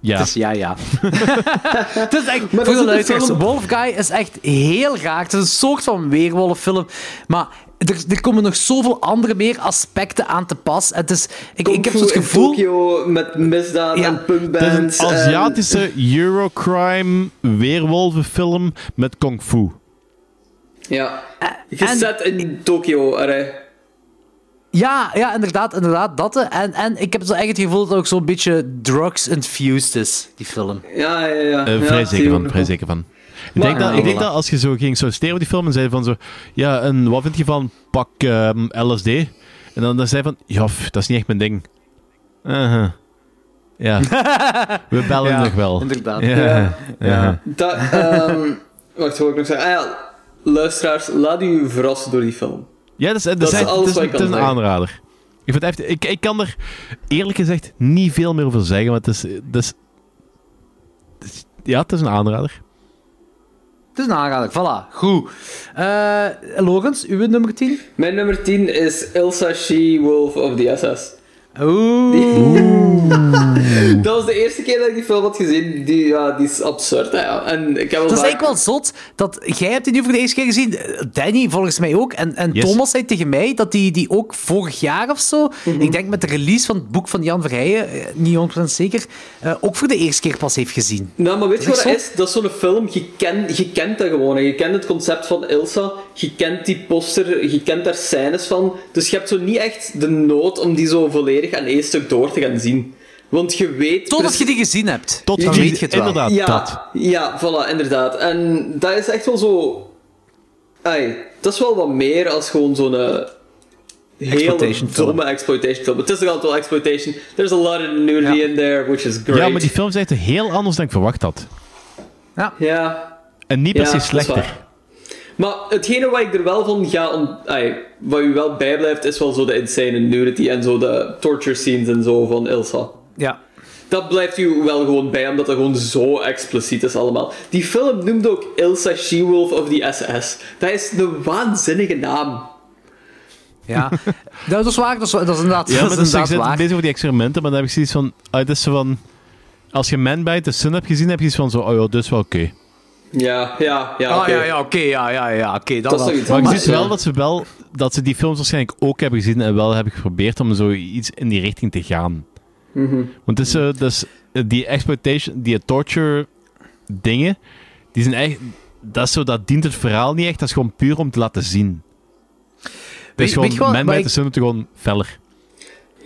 Ja. Dus ja, ja. (laughs) het is echt, dat voor is de film- Wolf Guy is echt heel raar. Het is een soort van weerwolffilm. Maar er, er komen nog zoveel andere meer aspecten aan te pas. Het is, ik, ik heb zo'n gevoel... Tokyo met misdaad Ja. en Het is punkbands. een en- Aziatische Eurocrime weerwolvenfilm met kung fu. Ja. en- Gezet in Tokyo, arre. Ja, ja, inderdaad, inderdaad, dat. hè. En, en ik heb zo echt het gevoel dat het ook zo'n beetje drugs-infused is, die film. Ja, ja, ja. Eh, vrij zeker van, vrij zeker van. Ik Maar- denk, dat, ik denk dat als je zo ging solliciteren op die film en zei van zo, ja, en wat vind je van pak ehm, LSD? En dan, dan zei van, ja, pff, dat is niet echt mijn ding. Uh-huh. Ja, (laughs) we bellen Ja, nog wel. inderdaad. Ja, Ja. ja. Dat, ehm, wacht, wat wil ik nog zeggen? Ah ja, luisteraars, laat u verrassen door die film. Ja, dat is, dat Dat is echt- alles het is, wat ik het is een zeggen. aanrader. Ik, vind echt, ik, ik kan er eerlijk gezegd niet veel meer over zeggen, want het is, het is, het is- ja, het is een aanrader. Het is een aanrader, voilà. Goed. Eh Logans, uw nummer 10? Mijn nummer 10 is Ilsa She, Wolf of the SS. (laughs) Dat was de eerste keer dat ik die film had gezien. Die, ja, die is absurd, hè, ja. En ik heb wel Dat is eigenlijk wel zot dat jij hebt die nu voor de eerste keer gezien. Danny volgens mij ook. En, en Yes. Thomas zei tegen mij dat die, die ook vorig jaar of zo, Mhm. ik denk met de release van het boek van Jan Verheijen, eh, niet 100% zeker, eh, ook voor de eerste keer pas heeft gezien. Nou, maar weet je wat is dat is? Dat is zo'n film, je, ken, je kent dat gewoon. hè. Je kent het concept van Ilsa, je kent die poster, je kent daar scènes van. Dus je hebt zo niet echt de nood om die zo volledig aan één stuk door te gaan zien. Want je weet... Totdat precies- je die gezien hebt. Tot dan weet je het wel. inderdaad. ja, dat. Ja, voilà, inderdaad. En dat is echt wel zo... Ai, dat is wel wat meer als gewoon zo'n... eh, film. domme exploitation film. Het is toch altijd wel exploitation. There's a lot of nudity Ja. in there, which is great. Ja, maar die film is echt heel anders dan ik verwacht had. Ja, En niet per Ja, se dat is slechter. Maar hetgene wat ik er wel van ga on... ai, wat u wel bijblijft, is wel zo de insane nudity en zo de torture scenes en zo van Ilsa. Ja. Dat blijft u wel gewoon bij, omdat dat gewoon zo expliciet is allemaal. Die film noemt ook Ilsa She-Wolf of the SS. Dat is een waanzinnige naam. Ja. (laughs) Dat is waar. Dat is, dat is inderdaad, Ja, dat maar is ik inderdaad zit waar. bezig over die experimenten, maar dan heb ik zoiets van... ah, is zo van... Als je Man bij de Sun hebt gezien, heb je iets van zo... Oh ja, dus wel oké. Ja, ja, ja, Ah, oké. ja, ja, oké, ja, ja, ja, oké. dat Dat is wel. Maar je anders, ziet wel dat ze wel... Dat ze die films waarschijnlijk ook hebben gezien en wel hebben geprobeerd om zo iets in die richting te gaan. Mhm. Want het is, eh, dus, eh, die exploitation, die torture dingen, die zijn echt... Dat, is zo, dat dient het verhaal niet echt, dat is gewoon puur om te laten zien. Weet- weet je gewoon, wat bij ik- de gewoon feller.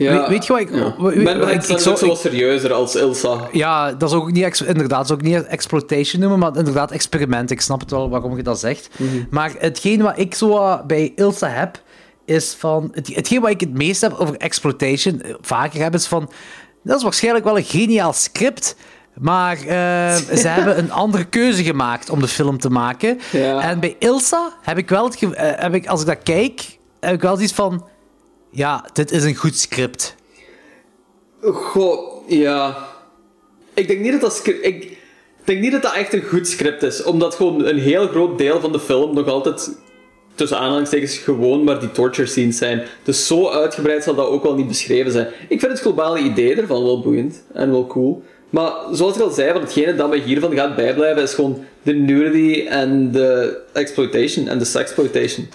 Ja. Weet, weet je wat ik... Ja. weet- weet- Men ik het is zou- ook zo wat serieuzer als Ilsa. Ja, dat is ook niet, inderdaad, dat is ook niet exploitation noemen, maar inderdaad experiment. Ik snap het wel waarom je dat zegt. Mhm. Maar hetgeen wat ik zo bij Ilsa heb, is van... Het, hetgeen wat ik het meest heb over exploitation, eh, vaker heb, is van... Dat is waarschijnlijk wel een geniaal script, maar eh, ze (laughs) hebben een andere keuze gemaakt om de film te maken. Ja. En bij Ilsa heb ik wel het ge- eh, heb ik, als ik dat kijk, heb ik wel iets van... Ja, dit is een goed script. Goh, ja. Ik denk niet dat dat ik denk niet dat dat echt een goed script is, omdat gewoon een heel groot deel van de film nog altijd tussen aanhalingstekens gewoon maar die torture scenes zijn. Dus zo uitgebreid zal dat ook wel niet beschreven zijn. Ik vind het globale idee ervan wel boeiend en wel cool. Maar zoals ik al zei, van hetgene dat me hiervan gaat bijblijven is gewoon de nudity en de exploitation en de sexploitation.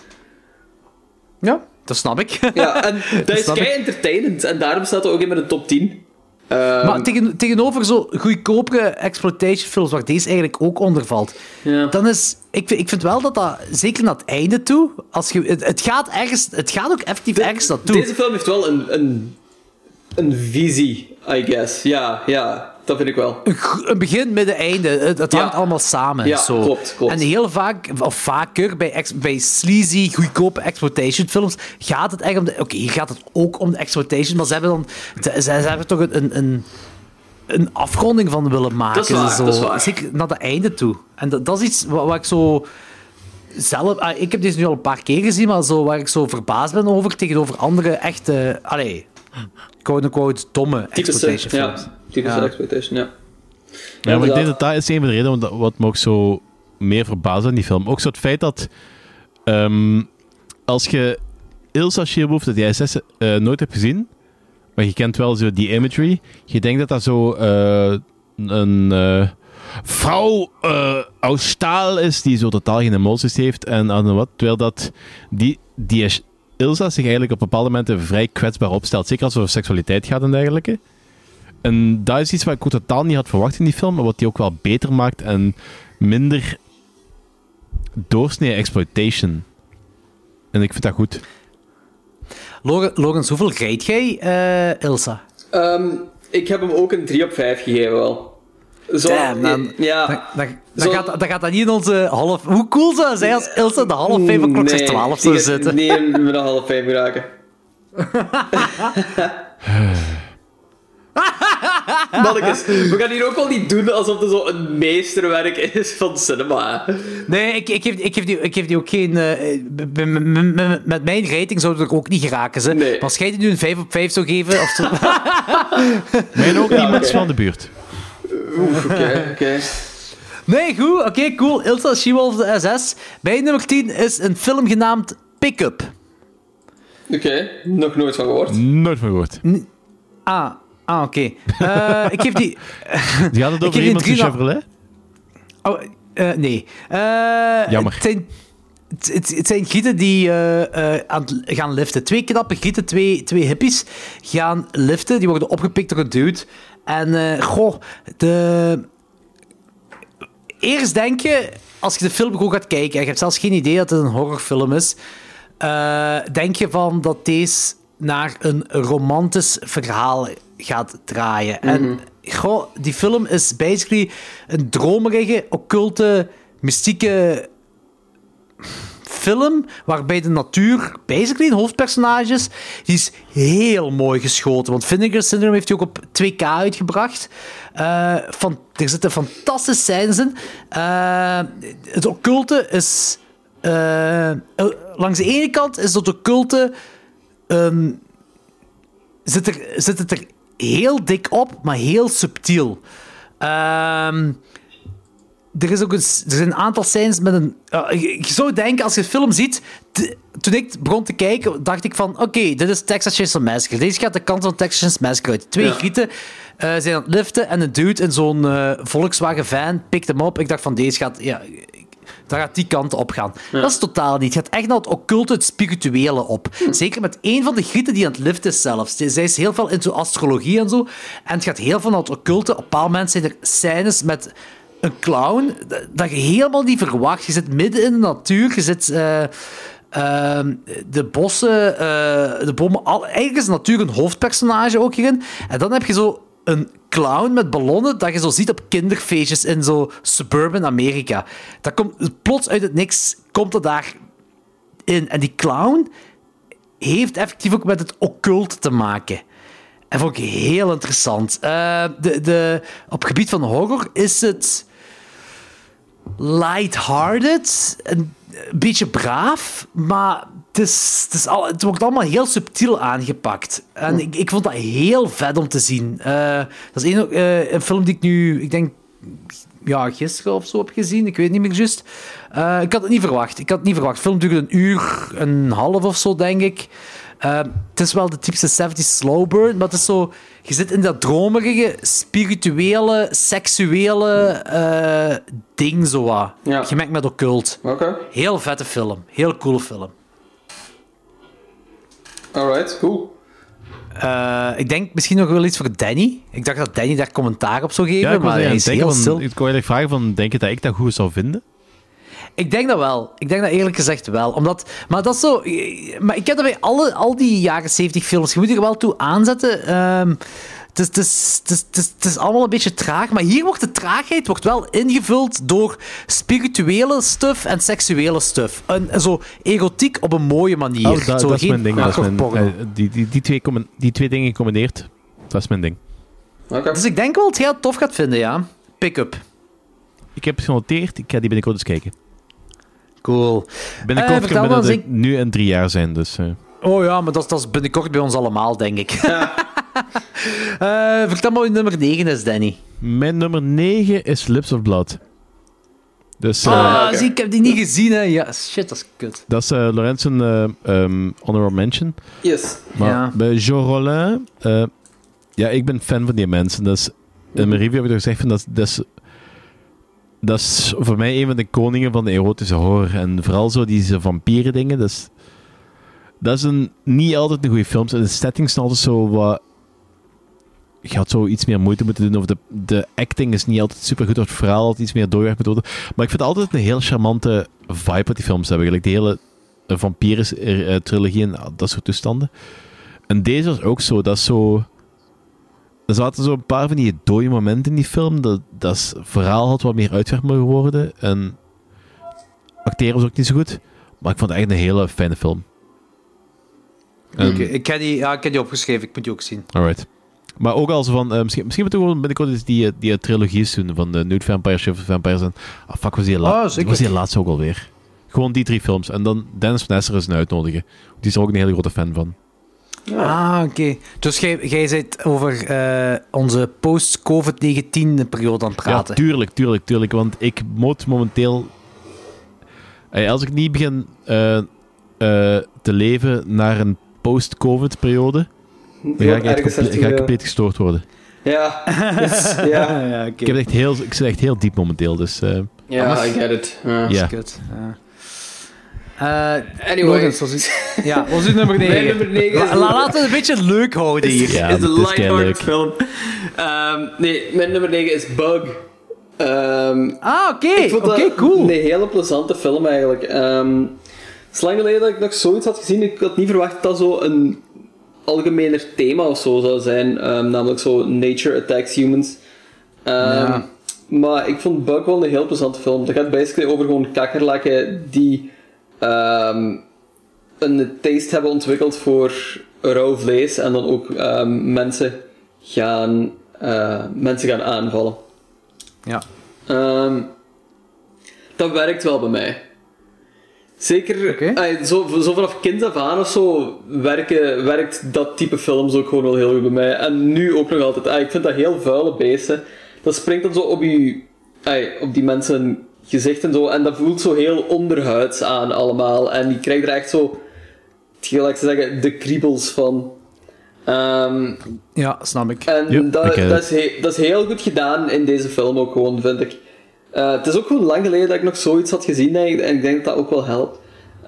Ja, dat snap ik. Ja, en (laughs) dat is kei entertainend en daarom staat dat ook in mijn top 10. Ehm, Maar tegen, tegenover zo goedkopere exploitation films, waar deze eigenlijk ook onder valt, Ja. dan is... Ik vind, ik vind wel dat dat, zeker naar het einde toe, als je, het, het gaat ergens... Het gaat ook effectief ergens naartoe. Deze film heeft wel een, een, een visie, I guess. Ja, ja, dat vind ik wel. Een, begin, midden, einde. Het, het Ja. hangt allemaal samen. Ja, zo. klopt, klopt. En heel vaak, of vaker, bij, ex- bij sleazy, goedkope exploitation films, gaat het echt om de... Oké, hier gaat het ook om de exploitation, maar ze hebben dan... Ze, ze hebben toch een... een, een een afronding van willen maken. Dat is waar, zo. dat is waar. Zeker naar het einde toe. En dat, dat is iets wat, wat ik zo zelf... ah, ik heb deze nu al een paar keer gezien, maar zo, waar ik zo verbaasd ben over tegenover andere echte... Allee, quote-unquote domme exploitation films. Ja. exploitation, ja. Ja, maar ik denk dat dat is een van de redenen wat- wat me ook zo meer verbaasde in die film. Ook zo het feit dat ehm, als je Ilsa Shearwolf, dat die SS, eh, nooit hebt gezien, maar je kent wel zo die imagery, je denkt dat dat zo eh, een eh, vrouw eh uit staal is die zo totaal geen emoties heeft en aan wat, terwijl dat die, die Ilsa zich eigenlijk op bepaalde momenten vrij kwetsbaar opstelt, zeker als het over seksualiteit gaat en dergelijke. En dat is iets wat ik ook totaal niet had verwacht in die film, maar wat die ook wel beter maakt en minder doorsnee exploitation. En ik vind dat goed. Logan, Logans, hoeveel rijd jij, eh, Ilsa? Ehm, ik heb hem ook een 3 op 5 gegeven wel. Zo, Damn, dan, ja. dan, dan, dan Zo- gaat, dan gaat dat niet in onze half... Hoe cool zou het zijn als Ilsa de half vijf van klok 12 zou zitten? niet in mijn half 5 geraken. (laughs) (laughs) (laughs) (laughs) Mannetjes, we gaan hier ook wel niet doen alsof het zo een meesterwerk is van cinema. Nee, ik, ik, geef, ik, geef die, ik geef die ook geen... eh, met mijn rating zou het er ook niet geraken. Ze. Nee. Maar als jij die nu een 5 op 5 zou geven... Of zo, (laughs) Mijn ook Ja, niet van de buurt. Oké, oké. nee, goed. Oké, cool. Ilsa She-Wolf de SS. Bij nummer 10 is een film genaamd Pickup. Oké, nog nooit van gehoord. Nooit van gehoord. Ah, ah oké. Eh, ik geef die... (laughs) Die gaat het over iemand in Chevrolet? Oh, eh, nee. Eh, Jammer. Het zijn, het, het- het zijn grieten die gaan liften. Twee knappe grieten, twee, twee hippies, gaan liften. Die worden opgepikt door een dude. En, goh, de... Eerst denk je, als je de film gewoon gaat kijken, en je hebt zelfs geen idee dat het een horrorfilm is, denk je van dat deze naar een romantisch verhaal gaat draaien. En goh, die film is basically een dromerige, occulte, mystieke film waarbij de natuur basically een hoofdpersonage is. Die is heel mooi geschoten. Want Vinegar Syndrome heeft hij ook op 2K uitgebracht. Eh, van, er zitten fantastische scènes in. Eh, het occulte is... eh, langs de ene kant is het occulte... ehm, zit, er, zit het er heel dik op, maar heel subtiel. Ehm er, is ook een, er zijn een aantal scènes met een... ja, je, je zou denken, als je de film ziet... toen ik begon te kijken, dacht ik van... Oké, dit is Texas Chainsaw Massacre. Deze gaat de kant van Texas Chainsaw Massacre uit. Twee Ja. grieten eh, zijn aan het liften en een dude in zo'n eh, Volkswagen van pikt hem op. Ik dacht van, deze gaat... Ja, daar gaat die kant op gaan. Dat is totaal niet. Het gaat echt naar het occulte, het spirituele op. Zeker met één van de grieten die aan het liften is zelfs. Zij is heel veel into astrologie en zo. En het gaat heel veel naar het occulte. Op een bepaald moment zijn er scènes met een clown dat je helemaal niet verwacht. Je zit midden in de natuur. Je zit... eh, ehm, de bossen, eh, de bomen... Al, eigenlijk is de natuur een hoofdpersonage ook hierin. En dan heb je zo een clown met ballonnen dat je zo ziet op kinderfeestjes in zo suburban Amerika. Dat komt plots uit het niks, komt dat daar in. En die clown heeft effectief ook met het occult te maken. En vond ik heel interessant. Eh, de, de, op het gebied van horror is het lighthearted, een beetje braaf, maar het, is, het, is al, het wordt allemaal heel subtiel aangepakt. En ik, ik vond dat heel vet om te zien. Eh, dat is een, eh, een film die ik nu, ik denk, ja, gisteren of zo heb gezien. Ik weet niet meer juist. Eh, ik had het niet verwacht. Ik had het niet verwacht. De film duurde een uur, een half of zo, denk ik. Het is wel de typische 70s slow burn, maar het is zo... Je zit in dat dromerige, spirituele, seksuele ding, zo wat. Ja. Gemengd met occult. Heel vette film. Heel coole film. Alright, cool. Eh, ik denk misschien nog wel iets voor Danny. Ik dacht dat Danny daar commentaar op zou geven, Ja, maar hij is het heel denken stil. van, ik kon eigenlijk vragen van, denk je dat ik dat goed zou vinden? Ik denk dat wel. Ik denk dat eerlijk gezegd wel. Omdat, maar dat is zo. Maar ik heb dat bij alle, al die jaren 70 films. Je moet er wel toe aanzetten. Ehm, het, is, het, is, het, is, het, is, het is allemaal een beetje traag. Maar hier wordt de traagheid wordt wel ingevuld door spirituele stuff en seksuele stuff. En, zo erotiek op een mooie manier. Oh, dat, zo dat is mijn ding. Dat is mijn, hardcore porno. eh, die, die, die, twee, die twee dingen gecombineerd, dat is mijn ding. Oké. Dus ik denk wel dat je het tof gaat vinden, ja. Pick-up. Ik heb het genoteerd, ik ga die binnenkort eens kijken. Cool. Binnenkort kan binnen eens de- nu en drie jaar zijn, dus... eh. Oh ja, maar dat, is- dat is binnenkort bij ons allemaal, denk ik. (laughs) Eh, vertel maar wat nummer 9 is, Danny. Mijn nummer 9 is Lips of Blood. Dus, eh, Ah, oké. zie, ik heb die niet gezien, hè. Ja, shit, dat is kut. dat is eh Lorenz een eh, ehm, honorable mention. Yes. Maar Ja. bij Jean Rollin... eh, ja, ik ben fan van die mensen. Dat is, in mijn review heb ik er gezegd van... Dat, is- dat, is, dat is voor mij een van de koningen van de erotische horror. En vooral zo die vampieren dingen. Dat is, dat is een, niet altijd een goede film. En de setting is altijd zo wat... Je had zo iets meer moeite moeten doen. Of de, de acting is niet altijd super goed. Of het verhaal altijd iets meer doorwerkt moet worden. Maar ik vind het altijd een heel charmante vibe wat die films hebben. Gelijk de hele eh, vampieren-trilogie en dat soort toestanden. En deze was ook zo. Dat is zo... Er zaten zo een paar van die dode momenten in die film. Dat, dat is- het verhaal had wat meer uitwerkt mogen worden. En acteren was ook niet zo goed. Maar ik vond het echt een hele fijne film. Oké, ik, heb die, ja, ik heb die opgeschreven, ik moet die ook zien. Alright. Maar ook als van, eh, misschien, misschien moeten we gewoon binnenkort eens die, eh, die eh, trilogieën doen van de Nude Vampire, Shift of Vampires en... Ah, fuck, was die, la- zeker. was die laatste ook alweer? Gewoon die drie films. En dan Dennis Van Esser eens een uitnodigen. Die is er ook een hele grote fan van. Ah, oké. Dus jij, jij bent over eh, onze post-COVID-19-periode aan het praten. Ja, tuurlijk, tuurlijk, tuurlijk. Want ik moet momenteel... Als ik niet begin eh, eh, te leven naar een post-COVID-periode, Dan ga ik, echt comple- ga ik ja. compleet gestoord worden. Ja, (laughs) dus, ja. ja, oké. Ik, heb echt heel, ik zit echt heel diep momenteel, dus... eh, Ja, I get it. Ja. Ja. Eh, Anyway. Logan, zoals u- (laughs) ja, is uw nummer 9? Mijn nummer negen is- laten we het een beetje leuk houden hier. Ja, is een lighthearted film. Ehm, nee, mijn nummer 9 is Bug. Ehm, Ah, oké. ik vond Oké, dat cool. een hele plezante film eigenlijk. Ehm, het is lang geleden dat ik nog zoiets had gezien. Ik had niet verwacht dat dat zo een algemener thema of zo zou zijn. Ehm, namelijk zo Nature Attacks Humans. Ehm, Ja. Maar ik vond Bug wel een heel plezante film. Dat gaat basically over gewoon kakkerlakken die ehm, een taste hebben ontwikkeld voor rauw vlees en dan ook mensen, gaan, eh, mensen gaan aanvallen. Ja. Dat werkt wel bij mij. Zeker eh, zo, zo vanaf kind af aan of zo werken, werkt dat type films ook gewoon wel heel goed bij mij. En nu ook nog altijd. Ah, ik vind dat heel vuile beesten. Dat springt dan zo op, je, eh, op die mensen gezicht en zo. En dat voelt zo heel onderhuids aan allemaal. En die krijgt er echt zo, gelijk te zeggen, de kriebels van. Ehm, Ja, snap ik. en Yep, dat, ik, dat, is he- dat is heel goed gedaan in deze film ook gewoon, vind ik. Eh, het is ook gewoon lang geleden dat ik nog zoiets had gezien denk ik, en ik denk dat dat ook wel helpt.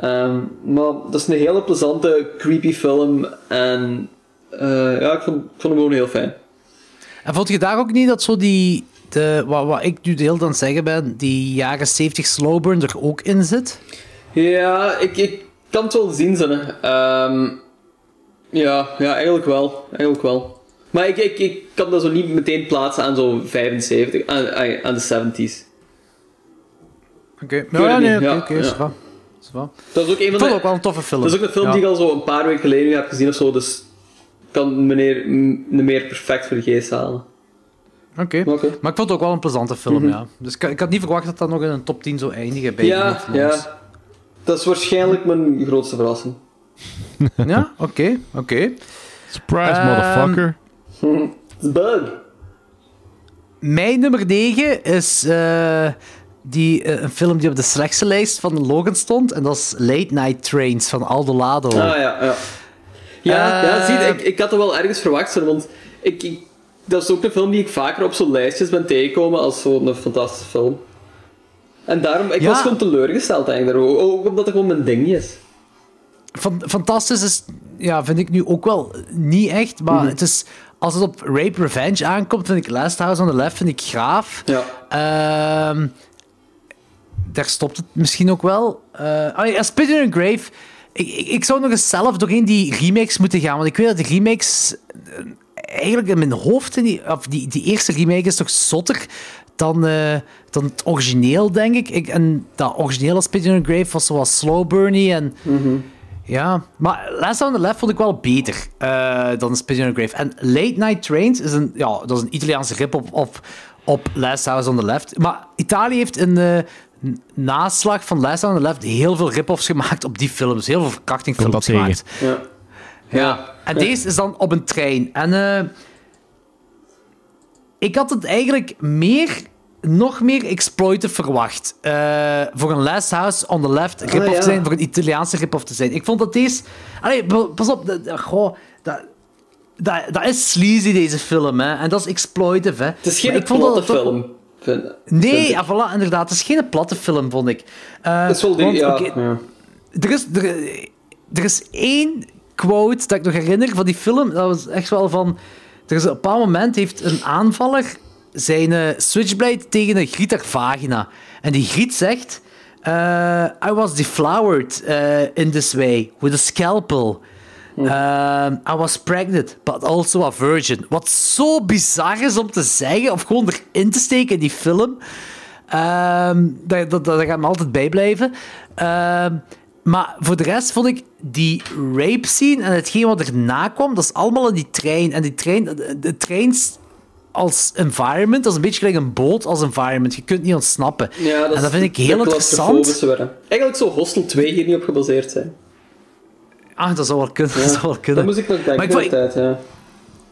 Ehm, maar dat is een hele plezante, creepy film en eh, ja, ik vond, ik vond hem gewoon heel fijn. En vond je daar ook niet dat zo die... De, wat, wat ik nu de hele tijd aan het zeggen ben, die jaren 70 slowburn er ook in zit? Ja, ik, ik kan het wel zien, Zinne. Ehm, ja, ja, eigenlijk wel. Eigenlijk wel. Maar ik, ik, ik kan dat zo niet meteen plaatsen aan zo'n 75, aan, aan aan de 70s. Oké. het nee, oké, Ja, oké, ja. Dat is ook een Ik van vond het de... ook wel een toffe film. Dat is ook een film Ja. die ik al zo een paar weken geleden heb gezien of zo, dus kan meneer m- een meer perfect voor de geest halen. Oké. Maar oké. Maar ik vond het ook wel een plezante film, ja. Dus ik, ik had niet verwacht dat dat nog in een top 10 zou eindigen bij Ja, ja. Dat is waarschijnlijk mijn grootste verrassing. (laughs) Ja, oké, oké. Surprise, Ehm, motherfucker. (laughs) Bug. Mijn nummer 9 is eh, die, eh, een film die op de slechtste lijst van Logan stond. En dat is Late Night Trains van Aldo Lado. Ah ja, ja. Ja, ja Eh, zie, ik, ik had er wel ergens verwacht, want ik, ik, dat is ook een film die ik vaker op zo'n lijstjes ben tegengekomen als zo'n fantastische film. En daarom, ik Ja. was gewoon teleurgesteld eigenlijk, ook omdat het gewoon mijn ding is. Fantastisch is, ja, vind ik nu ook wel niet echt. Maar Mhm. het is, als het op Rape Revenge aankomt, vind ik Last House on the Left vind ik graaf. Ja. Ehm, daar stopt het misschien ook wel. Eh oh ja, Spit in a Grave. Ik, ik, zou nog eens zelf doorheen die remakes moeten gaan. Want ik weet dat de remakes... eh, Eigenlijk in mijn hoofd... in Die, of die, die eerste remake is toch zotter dan, eh, dan het origineel, denk ik. ik en dat originele Spit in a Grave was zoals Slow Burny en... Ja, maar Last on the Left vond ik wel beter eh, dan Spit in a Grave. En Late Night Trains is een, ja, dat is een Italiaanse rip op, op, op Last House on the Left. Maar Italië heeft in de n- naslag van Last on the Left heel veel rip-offs gemaakt op die films. Heel veel verkrachtingfilms gemaakt. Ja. Ja. En deze is dan op een trein. En eh, ik had het eigenlijk meer, nog meer exploitive verwacht. eh, voor een Last House on the Left rip-off ja. te zijn, voor een Italiaanse rip-off te zijn. Ik vond dat deze... Allee, pa- pas op, dat, dat- goh, dat, dat, dat is sleazy, deze film, hè. En dat is exploitive, hè. Het is geen ik vond dat film. Vind, vind Nee, ik. ja, voilà, inderdaad. Het is geen platte film, vond ik. Eh, Het is wel die, want, ja, er is, er, er is één quote dat ik nog herinner van die film. Dat was echt wel van... Er is op een bepaald moment heeft een aanvaller zijn eh, switchblade tegen een griet haar vagina. En die griet zegt... eh, I was deflowered in this way, with a scalpel. Um, I was pregnant, but also a virgin. Wat zo bizar is om te zeggen, of gewoon erin te steken in die film. Ehm, dat, dat, dat gaat me altijd bijblijven. Ehm, maar voor de rest vond ik die rape scene en hetgeen wat erna kwam, dat is allemaal in die trein. En die trein, de, de trein als environment, dat is een beetje gelijk een boot als environment. Je kunt niet ontsnappen. Ja, dat en dat vind ik heel interessant. Eigenlijk zou Hostel 2 hier niet op gebaseerd zijn. Ah, dat zou wel kunnen. Dat zou wel Dat kunnen. moest ik nog denken ik de vond- tijd, ja.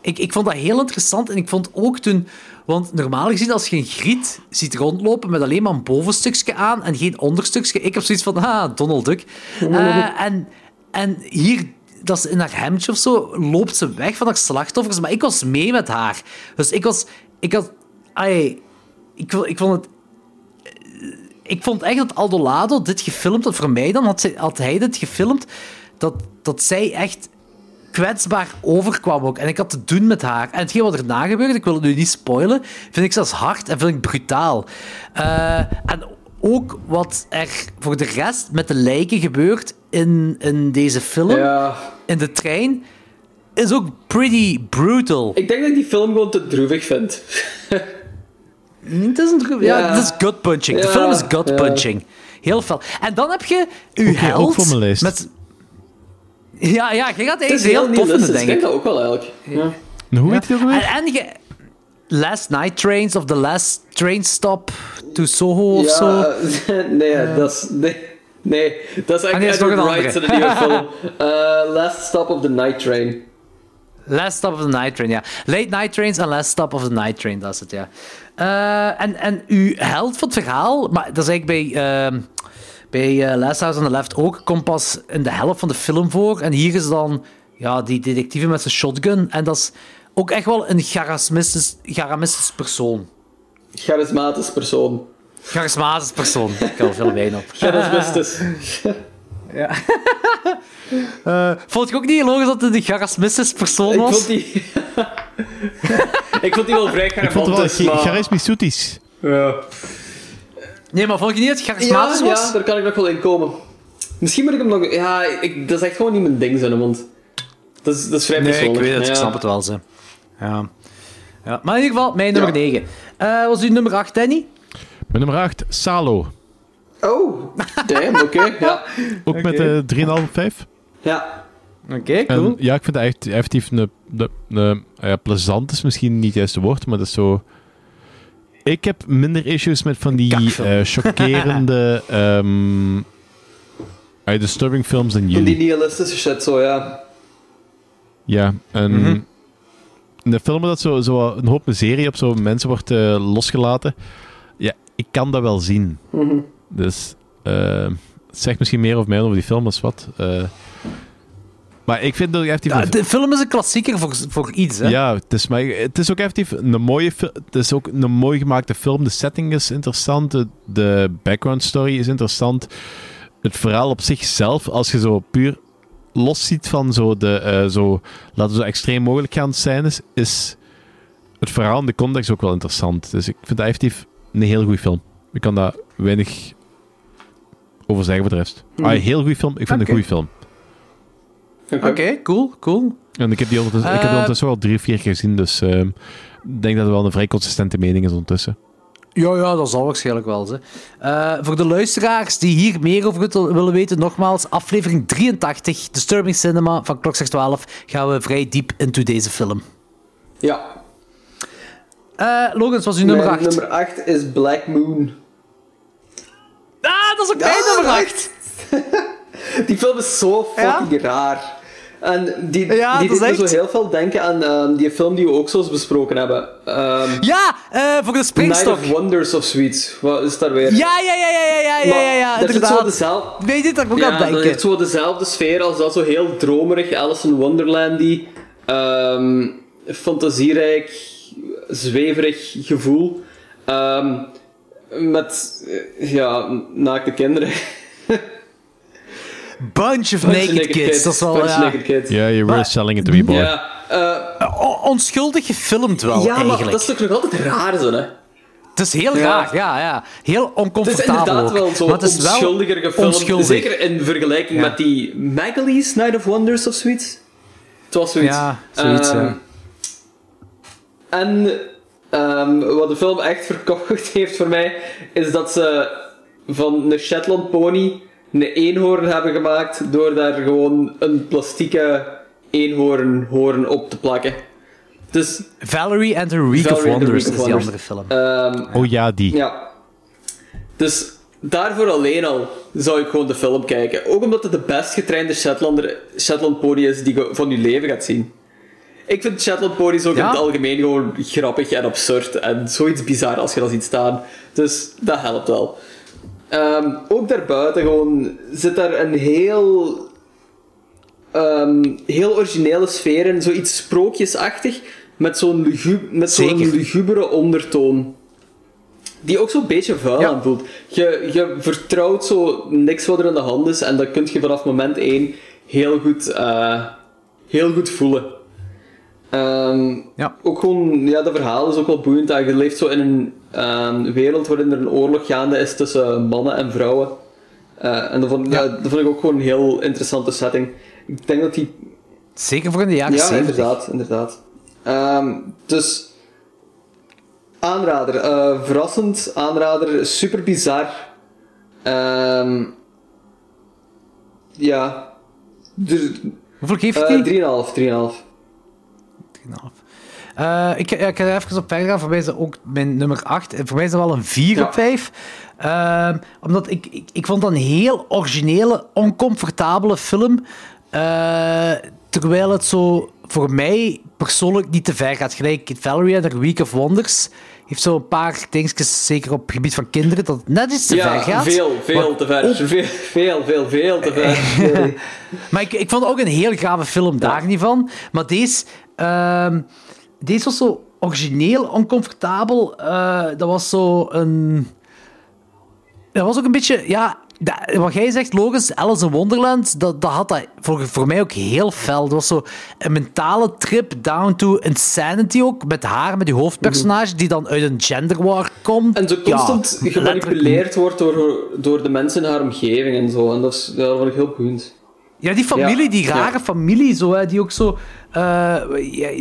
Ik, ik vond dat heel interessant en ik vond ook toen... Want normaal gezien, als je een griet ziet rondlopen met alleen maar een bovenstukje aan en geen onderstukje, ik heb zoiets van, ah, Donald Duck. (laughs) Eh, en, en hier dat ze in haar hemdje of zo loopt ze weg van haar slachtoffers, maar ik was mee met haar. Dus ik was... Ik had... Ai, ik, ik vond het... Ik vond echt dat Aldo Lado dit gefilmd had. Voor mij dan had hij dit gefilmd. Dat, dat zij echt kwetsbaar overkwam ook. En ik had te doen met haar. En hetgeen wat erna gebeurde, ik wil het nu niet spoilen, vind ik zelfs hard en vind ik brutaal. Eh, en ook wat er voor de rest met de lijken gebeurt in, in deze film, Ja. in de trein, is ook pretty brutal. Ik denk dat ik die film gewoon te droevig vind. Het is, een, ja, Ja. het is gut punching. De film is gut ja. punching. Heel fel. En dan heb je uw held. ook voor mijn lijst. Met... Ja, ja, je gaat eigenlijk heel heel tof vinden, denk Ik denk ik. dat ook wel eigenlijk. Ja. En hoe heet die ook En, weer? en je... Last Night Trains of The Last Train Stop to Soho of zo. (laughs) Ja, eh, nee, dat is... Nee, nee, dat is Ah, nee, dat is nog Edward een Wright in andere. een nieuwe (laughs) film. Eh, Last Stop of the Night Train. Last Stop of the Night Train, ja. Late Night Trains en Last Stop of the Night Train, dat is het, ja. Eh, en, en uw held van het verhaal, maar dat is eigenlijk bij, ehm, bij eh, Last House on the Left ook, komt pas in de helft van de film voor. En hier is dan ja, die detectieve met zijn shotgun. En dat is ook echt wel een charismatisch, charismatisch persoon. Charismatisch persoon. Charismatisch persoon. Ik heb er veel wijn op. (laughs) Charismatisch. (laughs) (laughs) Eh, vond je ook niet logisch dat het een charismatisch persoon ik was? vond die... ik vond die wel vrij Ik vond het wel charismatisch, maar... charismatisch. Ja. Nee, maar vond je niet dat het Ja, charismatisch was? ja, daar kan ik nog wel in komen. Misschien moet ik hem nog... Ja, ik, dat is echt gewoon niet mijn ding, zijn want dat is, dat is vrij Nee, ik weet het, ik Ja. snap het wel. Ze. Ja. Ja. Maar in ieder geval, mijn nummer Ja. 9. Eh was uw nummer 8, Danny? Mijn nummer 8, Salo. Oh, damn, oké. (laughs) Ja. Ook met eh 3,5 op 5. ja. Oké, cool. ja, ik vind dat echt effectief een, een, een- ja, plezant is misschien niet het juiste woord, maar dat is zo... Ik heb minder issues met van die eh, chockerende, (laughs) ehm eh, disturbing films dan jullie. die nihilistische shit, zo, ja. Ja, en Mhm. in de filmen dat zo, zo een hoop miserie op zo mensen wordt eh, losgelaten, ja, ik kan dat wel zien. Mhm. Dus het zegt misschien meer over mij dan over die film als wat. Maar ik vind dat effectief... Ja, de film is een klassieker voor, voor iets, hè? ja, het is, maar het is ook effectief een mooie Het is ook een mooi gemaakte film. De setting is interessant. De, de background story is interessant. Het verhaal op zichzelf, als je zo puur los ziet van zo de, eh, zo, laten we zo extreem mogelijk gaan scènes, is het verhaal en de context ook wel interessant. Dus ik vind dat effectief een heel goede film. Ik kan daar weinig over zeggen voor de rest. Ah, een heel goede film. Ik vind het een goede film. Oké, cool, cool. En ik heb die ondertussen, ik heb die Eh, ondertussen wel drie, vier keer gezien, dus ehm, ik denk dat het wel een vrij consistente mening is ondertussen. Ja, ja, dat zal waarschijnlijk wel. Hè. Eh, voor de luisteraars die hier meer over wil- willen weten, nogmaals, aflevering 83, Disturbing Cinema van Klokslag 12, gaan we vrij diep into deze film. Ja. Eh Logans, was uw nummer Mijn 8? nummer 8 is Black Moon. Ah, dat is ook mijn Ja, nummer 8! echt? (laughs) Die film is zo fucking raar. En die, ja, die doet me zo heel veel denken aan um, die film die we ook zo eens besproken hebben. Um, ja, uh, voor de springstok. Night of Wonders of sweets, Wat is daar weer? Ja, ja, ja, ja, ja, ja, ja, ja, ja, dat inderdaad. Zo dezelfde... Weet je, dat ik ook ja, aan denken. Het heeft zo dezelfde sfeer als dat, zo heel dromerig, Alice in wonderland Um, fantasierijk, zweverig gevoel. met, eh, ja, naakte kinderen. (laughs) Bunch of Bunch of Naked, Kids, dat is wel, ja. naked kids. Ja, you're really Maar- selling it to me, boy. Ja, eh, onschuldig gefilmd wel, ja maar eigenlijk. dat is toch nog altijd raar zo, hè? Het is heel Ja. raar, ja, ja. Heel Het is oncomfortabel inderdaad ook. wel zo maar het is wel onschuldiger gefilmd. onschuldig. Zeker in vergelijking Ja. met die Magalie's Night of Wonders of zoiets. Het was zoiets. Ja, zoiets, Ehm, ja. En ehm, wat de film echt verkocht (laughs) heeft voor mij, is dat ze van een Shetland pony een eenhoorn hebben gemaakt door daar gewoon een plastieke eenhoornhoorn op te plakken. Dus, Valerie and the Week of Wonders is die andere film. ehm, Oh ja, die. ja. Dus daarvoor alleen al zou ik gewoon de film kijken. Ook omdat het de best getrainde Shetlander, Shetland pony is die je van je leven gaat zien. Ik vind Shetland ponies ook Ja? in het algemeen gewoon grappig en absurd. En zoiets bizar als je dat ziet staan. Dus dat helpt wel. Ehm, ook daarbuiten gewoon zit daar een heel ehm, heel originele sfeer en zoiets sprookjesachtig, met zo'n lugu lugubere ondertoon. Die ook zo'n beetje vuil Ja. aanvoelt. Je, je vertrouwt zo niks wat er aan de hand is en dat kun je vanaf moment 1 heel goed, eh, heel goed voelen. Ehm, Ja. Ook gewoon, ja, dat verhaal is ook wel boeiend. Dat je leeft zo in een ehm, wereld waarin er een oorlog gaande is tussen mannen en vrouwen. Eh, en dat vond, ja. dat vond ik ook gewoon een heel interessante setting. Ik denk dat die Zeker voor in de jaren ja, 70. inderdaad, inderdaad. Ehm, dus aanrader, eh, verrassend aanrader, super bizar. Ja, dus, Hoeveel geeft hij? 3,5, 3,5. Eh, ik, ik ga er even op verder gaan. Voor mij is dat ook mijn nummer 8. En voor mij is dat wel een 4 Ja. op 5. Ehm, omdat ik, ik, ik vond dat een heel originele, oncomfortabele film. Eh, terwijl het zo voor mij persoonlijk niet te ver gaat. Gelijk Valerie en The Week of Wonders heeft zo een paar dingetjes, zeker op het gebied van kinderen, dat het net iets te ver gaat. veel, veel Maar te ver. Veel, veel, veel, veel te ver. (laughs) Maar ik, ik vond ook een heel gave film daar niet van. Maar deze, ehm, deze was zo origineel, oncomfortabel. Eh, dat was zo een... Dat was ook een beetje... Ja, dat- wat jij zegt, logisch, Alice in Wonderland, dat, dat had dat voor, voor mij ook heel fel. Dat was zo een mentale trip down to insanity ook, met haar, met die hoofdpersonage, die dan uit een gender war komt. En zo constant gemanipuleerd wordt door, door de mensen in haar omgeving en zo. En dat, is, ja, dat vond ik heel boeiend. Ja, die familie, Ja, die rare ja. familie, zo, hè, die ook zo, eh,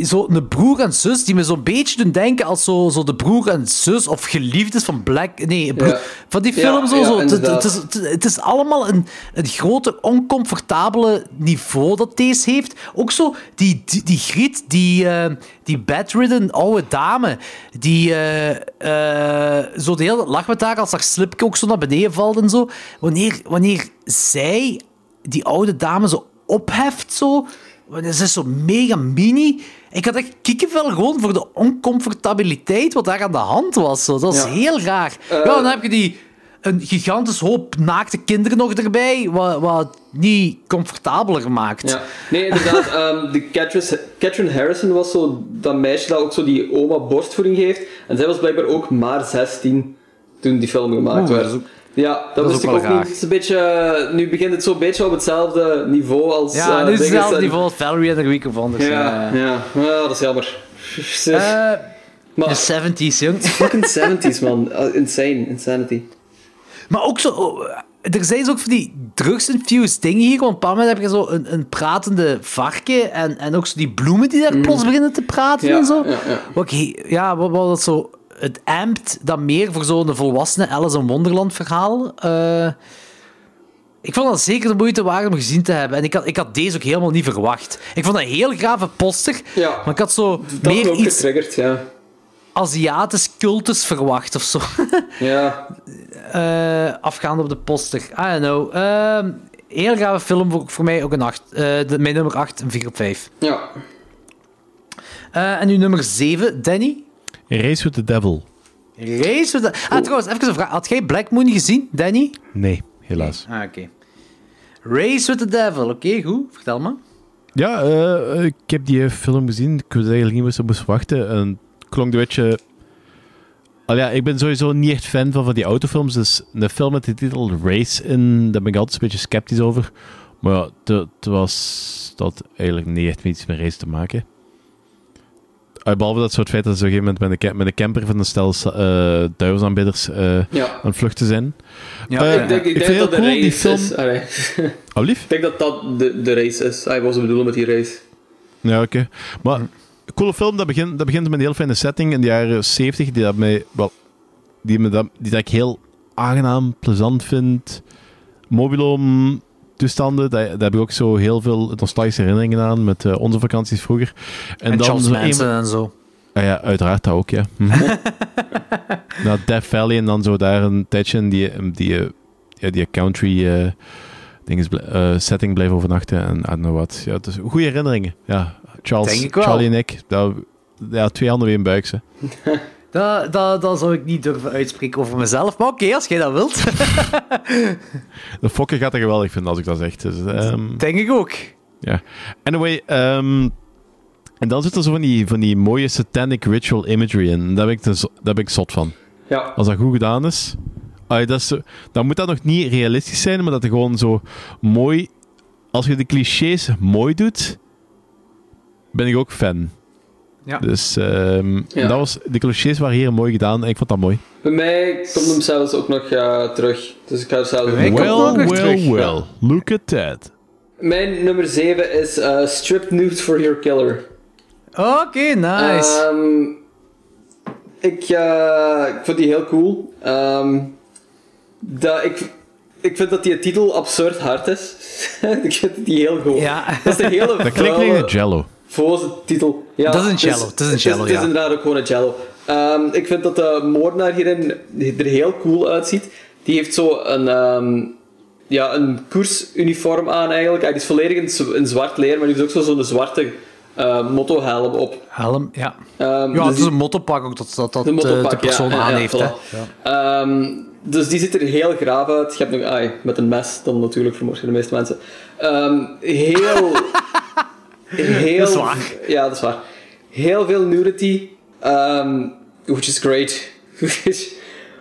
zo... Een broer en zus, die me zo'n beetje doen denken als zo, zo de broer en zus of geliefdes van Black... Nee, broer- Ja. van die film zo. zo. Het, is, het, is allemaal een, een grote, oncomfortabele niveau dat deze heeft. Ook zo, die, die, die Griet, die, eh, die bedridden oude dame, die eh, zo de hele lag met haar als haar slipje ook zo naar beneden valt en zo. Wanneer, wanneer zij die oude dame zo opheft, zo. Want Ze is zo mega mini. Ik had echt kikkenvel gewoon voor de oncomfortabiliteit wat daar aan de hand was. Zo. Dat is Ja. heel raar. Eh, ja, dan heb je die een gigantisch hoop naakte kinderen nog erbij, wat, wat niet comfortabeler maakt. Ja. Nee, inderdaad. (laughs) ehm de Catherine, Catherine Harrison was zo dat meisje dat ook zo die oma borstvoeding geeft. En zij was blijkbaar ook maar 16 toen die film gemaakt Oeh, werd. ook- ja, dat, dat is ook ook niet. Het is een beetje, eh, nu begint het zo'n beetje op hetzelfde niveau als... Ja, eh, nu is hetzelfde en- niveau als Valerie en The Week of Wonders. Ja, eh. ja. ja, dat is jammer. (laughs) Maar, de 70s, jong. (laughs) fucking 70s, man. Insane. Insanity. Maar ook zo... oh, Er zijn zo ook van die drugs-infused dingen hier. Want op een moment heb je zo een, een pratende varken en, en ook zo die bloemen die daar plots beginnen te praten Ja, en zo. ja, ja. Wat, ja, wat, wat dat zo... Het ampt dat meer voor zo'n volwassene Alice in Wonderland verhaal. Eh, ik vond dat zeker de moeite waard om gezien te hebben. En ik had, ik had deze ook helemaal niet verwacht. Ik vond dat een heel grave poster. Ja. Maar ik had zo Dat meer ook iets getriggerd, ja. Aziatisch cultus verwacht of zo. (laughs) Ja. Eh, afgaande op de poster. I don't know. Ehm, heel gave film, voor, voor mij ook een 8. de, mijn nummer 8, een 4 op 5. Ja. En nu nummer 7, Danny. Race with the Devil. Race with the... Ah, trouwens, even een vraag. Had jij Black Moon gezien, Danny? Nee, helaas. Ah, oké. Race with the Devil. Oké, goed. Vertel me. Ja, eh, ik heb die film gezien. Ik wist eigenlijk niet wat ze moest wachten. En het klonk een beetje... Al ja, ik ben sowieso niet echt fan van, van die autofilms. Dus een film met de titel Race in, daar ben ik altijd een beetje sceptisch over. Maar ja, het- het was dat eigenlijk niet echt met iets met race te maken. Ah, Behalve dat soort feit dat ze op een gegeven moment met ca- met een camper van een stel uh, duivelsaanbidders eh, Ja. aan het vluchten zijn. Ja, Eh, ik denk, ik vind denk het dat de heel cool, race film... is. Allee. Oh, lief? ik denk dat dat de, de race is. Hij was bedoelen met die race. Ja, oké. Maar een coole film, dat begint, dat begint met een heel fijne setting in de jaren 70, die, dat mij, wel, die, me dat, die dat ik heel aangenaam, plezant vind. Mobilom toestanden, daar, daar heb ik ook zo heel veel nostalgische herinneringen aan met eh, onze vakanties vroeger. En, dan een- Manson en zo. Ah ja, uiteraard dat ook, ja. (laughs) Mhm. nou, Death Valley en dan zo daar een tijdje in die, die, eh, ja, die country dinges eh, setting blijven overnachten en I don't know what. Ja, goede herinneringen. Ja, Charles. Charlie en ik, dat, ja, twee handen weer in buik, ze. (laughs) Dat, dat, dat zou ik niet durven uitspreken over mezelf. Maar oké, als jij dat wilt. (laughs) De fokken gaat er geweldig vinden als ik dat zeg. Dus, ehm, Denk ik ook. Ja. Anyway, ehm, en dan zit er zo van die, van die mooie satanic ritual imagery in. Daar ben ik, dus, daar ben ik zot van. Ja. Als dat goed gedaan is. Allee, dat is zo- dan moet dat nog niet realistisch zijn, maar dat het gewoon zo mooi... Als je de clichés mooi doet, ben ik ook fan. Ja. Dus ehm, Ja. dat was, de clichés waren hier mooi gedaan en ik vond dat mooi. Bij mij komt hem zelfs ook nog eh, terug. Dus ik ga er komt well, het ook nog well, terug. well. Look at that. Mijn nummer 7 is eh Strip Nude for Your Killer. Oké, nice. Ehm, ik, eh, ik vind die heel cool. Ehm, dat, ik, ik vind dat die titel absurd hard is. (laughs) ik vind die heel goed. ja. Dat is een hele Dat klinkt een jello. voze titel. Ja, Dat is een cello, het is een cello, Het is, ja. inderdaad ook gewoon een cello. Ehm, ik vind dat de moordenaar hierin er heel cool uitziet. Die heeft zo een, ehm, ja, een koersuniform aan eigenlijk. Hij is volledig in, zwart leer, maar die heeft ook zo- zo'n zwarte uh, mottohelm op. Helm, ja. Ehm, Ja, dus het is een mottopak ook dat, dat, dat de eh, mottopak, de persoon ja. aan Ja, heeft. voilà. Dus die ziet er heel graaf uit. Je hebt nog, ai, met een mes, dan natuurlijk vermoord je de meeste mensen. Heel. (laughs) heel. (laughs) Dat is waar. Ja, dat is waar. Heel veel nudity, ehm, which is great. (laughs)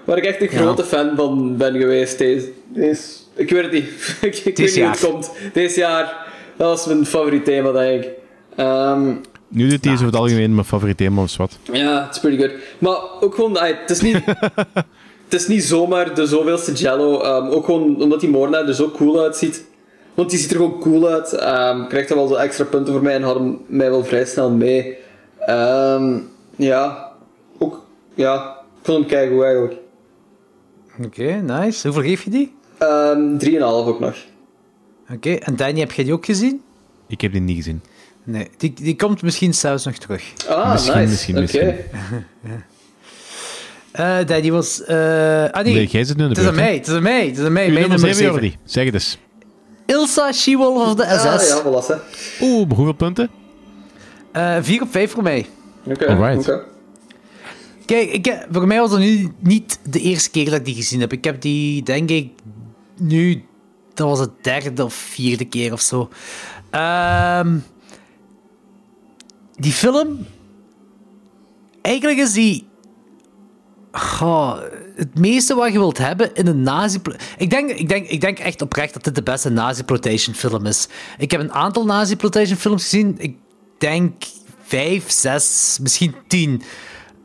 Waar ik echt een Ja. grote fan van ben geweest. Deze, deze, ik weet het niet. (laughs) ik weet niet hoe het komt. Deze jaar, dat was mijn favoriet thema, denk ik. Ehm, Nu dit is over het algemeen mijn favoriet thema of wat. ja, het is pretty good. Maar ook gewoon, het is niet... het is niet zomaar de zoveelste Jello. ehm, ook gewoon omdat die moordenaar er zo cool uitziet. Want die ziet er gewoon cool uit. ehm krijgt er wel zo extra punten voor mij en had hem mij wel vrij snel mee. Ehm, ja, ook... Ja, ik vond hem keigoed eigenlijk. Oké, nice. Hoeveel geef je die? Ehm 3,5 ook nog. Oké, en Danny, heb jij die ook gezien? Ik heb die niet gezien. Nee, die, die komt misschien zelfs nog terug. Ah, Misschien, nice. misschien, Oké. misschien. Eh Danny was... eh ah nee, Nee, jij zit nu in de het is aan mij, het is aan mij, het is aan mij. Mijn nummer nummer 7 of 7. niet? Zeg het eens. Ilsa, She-Wolf of the Ah, SS. ja, voilà. hè. Oeh, hoeveel punten? Eh 4 op 5 voor mij. Oké, Alright. oké. Kijk, ik, heb- voor mij was het nu niet de eerste keer dat ik die gezien heb. Ik heb die, denk ik, nu... Dat was het derde of vierde keer of zo. Ehm, die film... Eigenlijk is die... Goh, het meeste wat je wilt hebben in een nazi... Ik denk, ik, denk, ik denk echt oprecht dat dit de beste nazi-plotation film is. Ik heb een aantal nazi-plotation films gezien. Ik denk vijf, zes, misschien tien.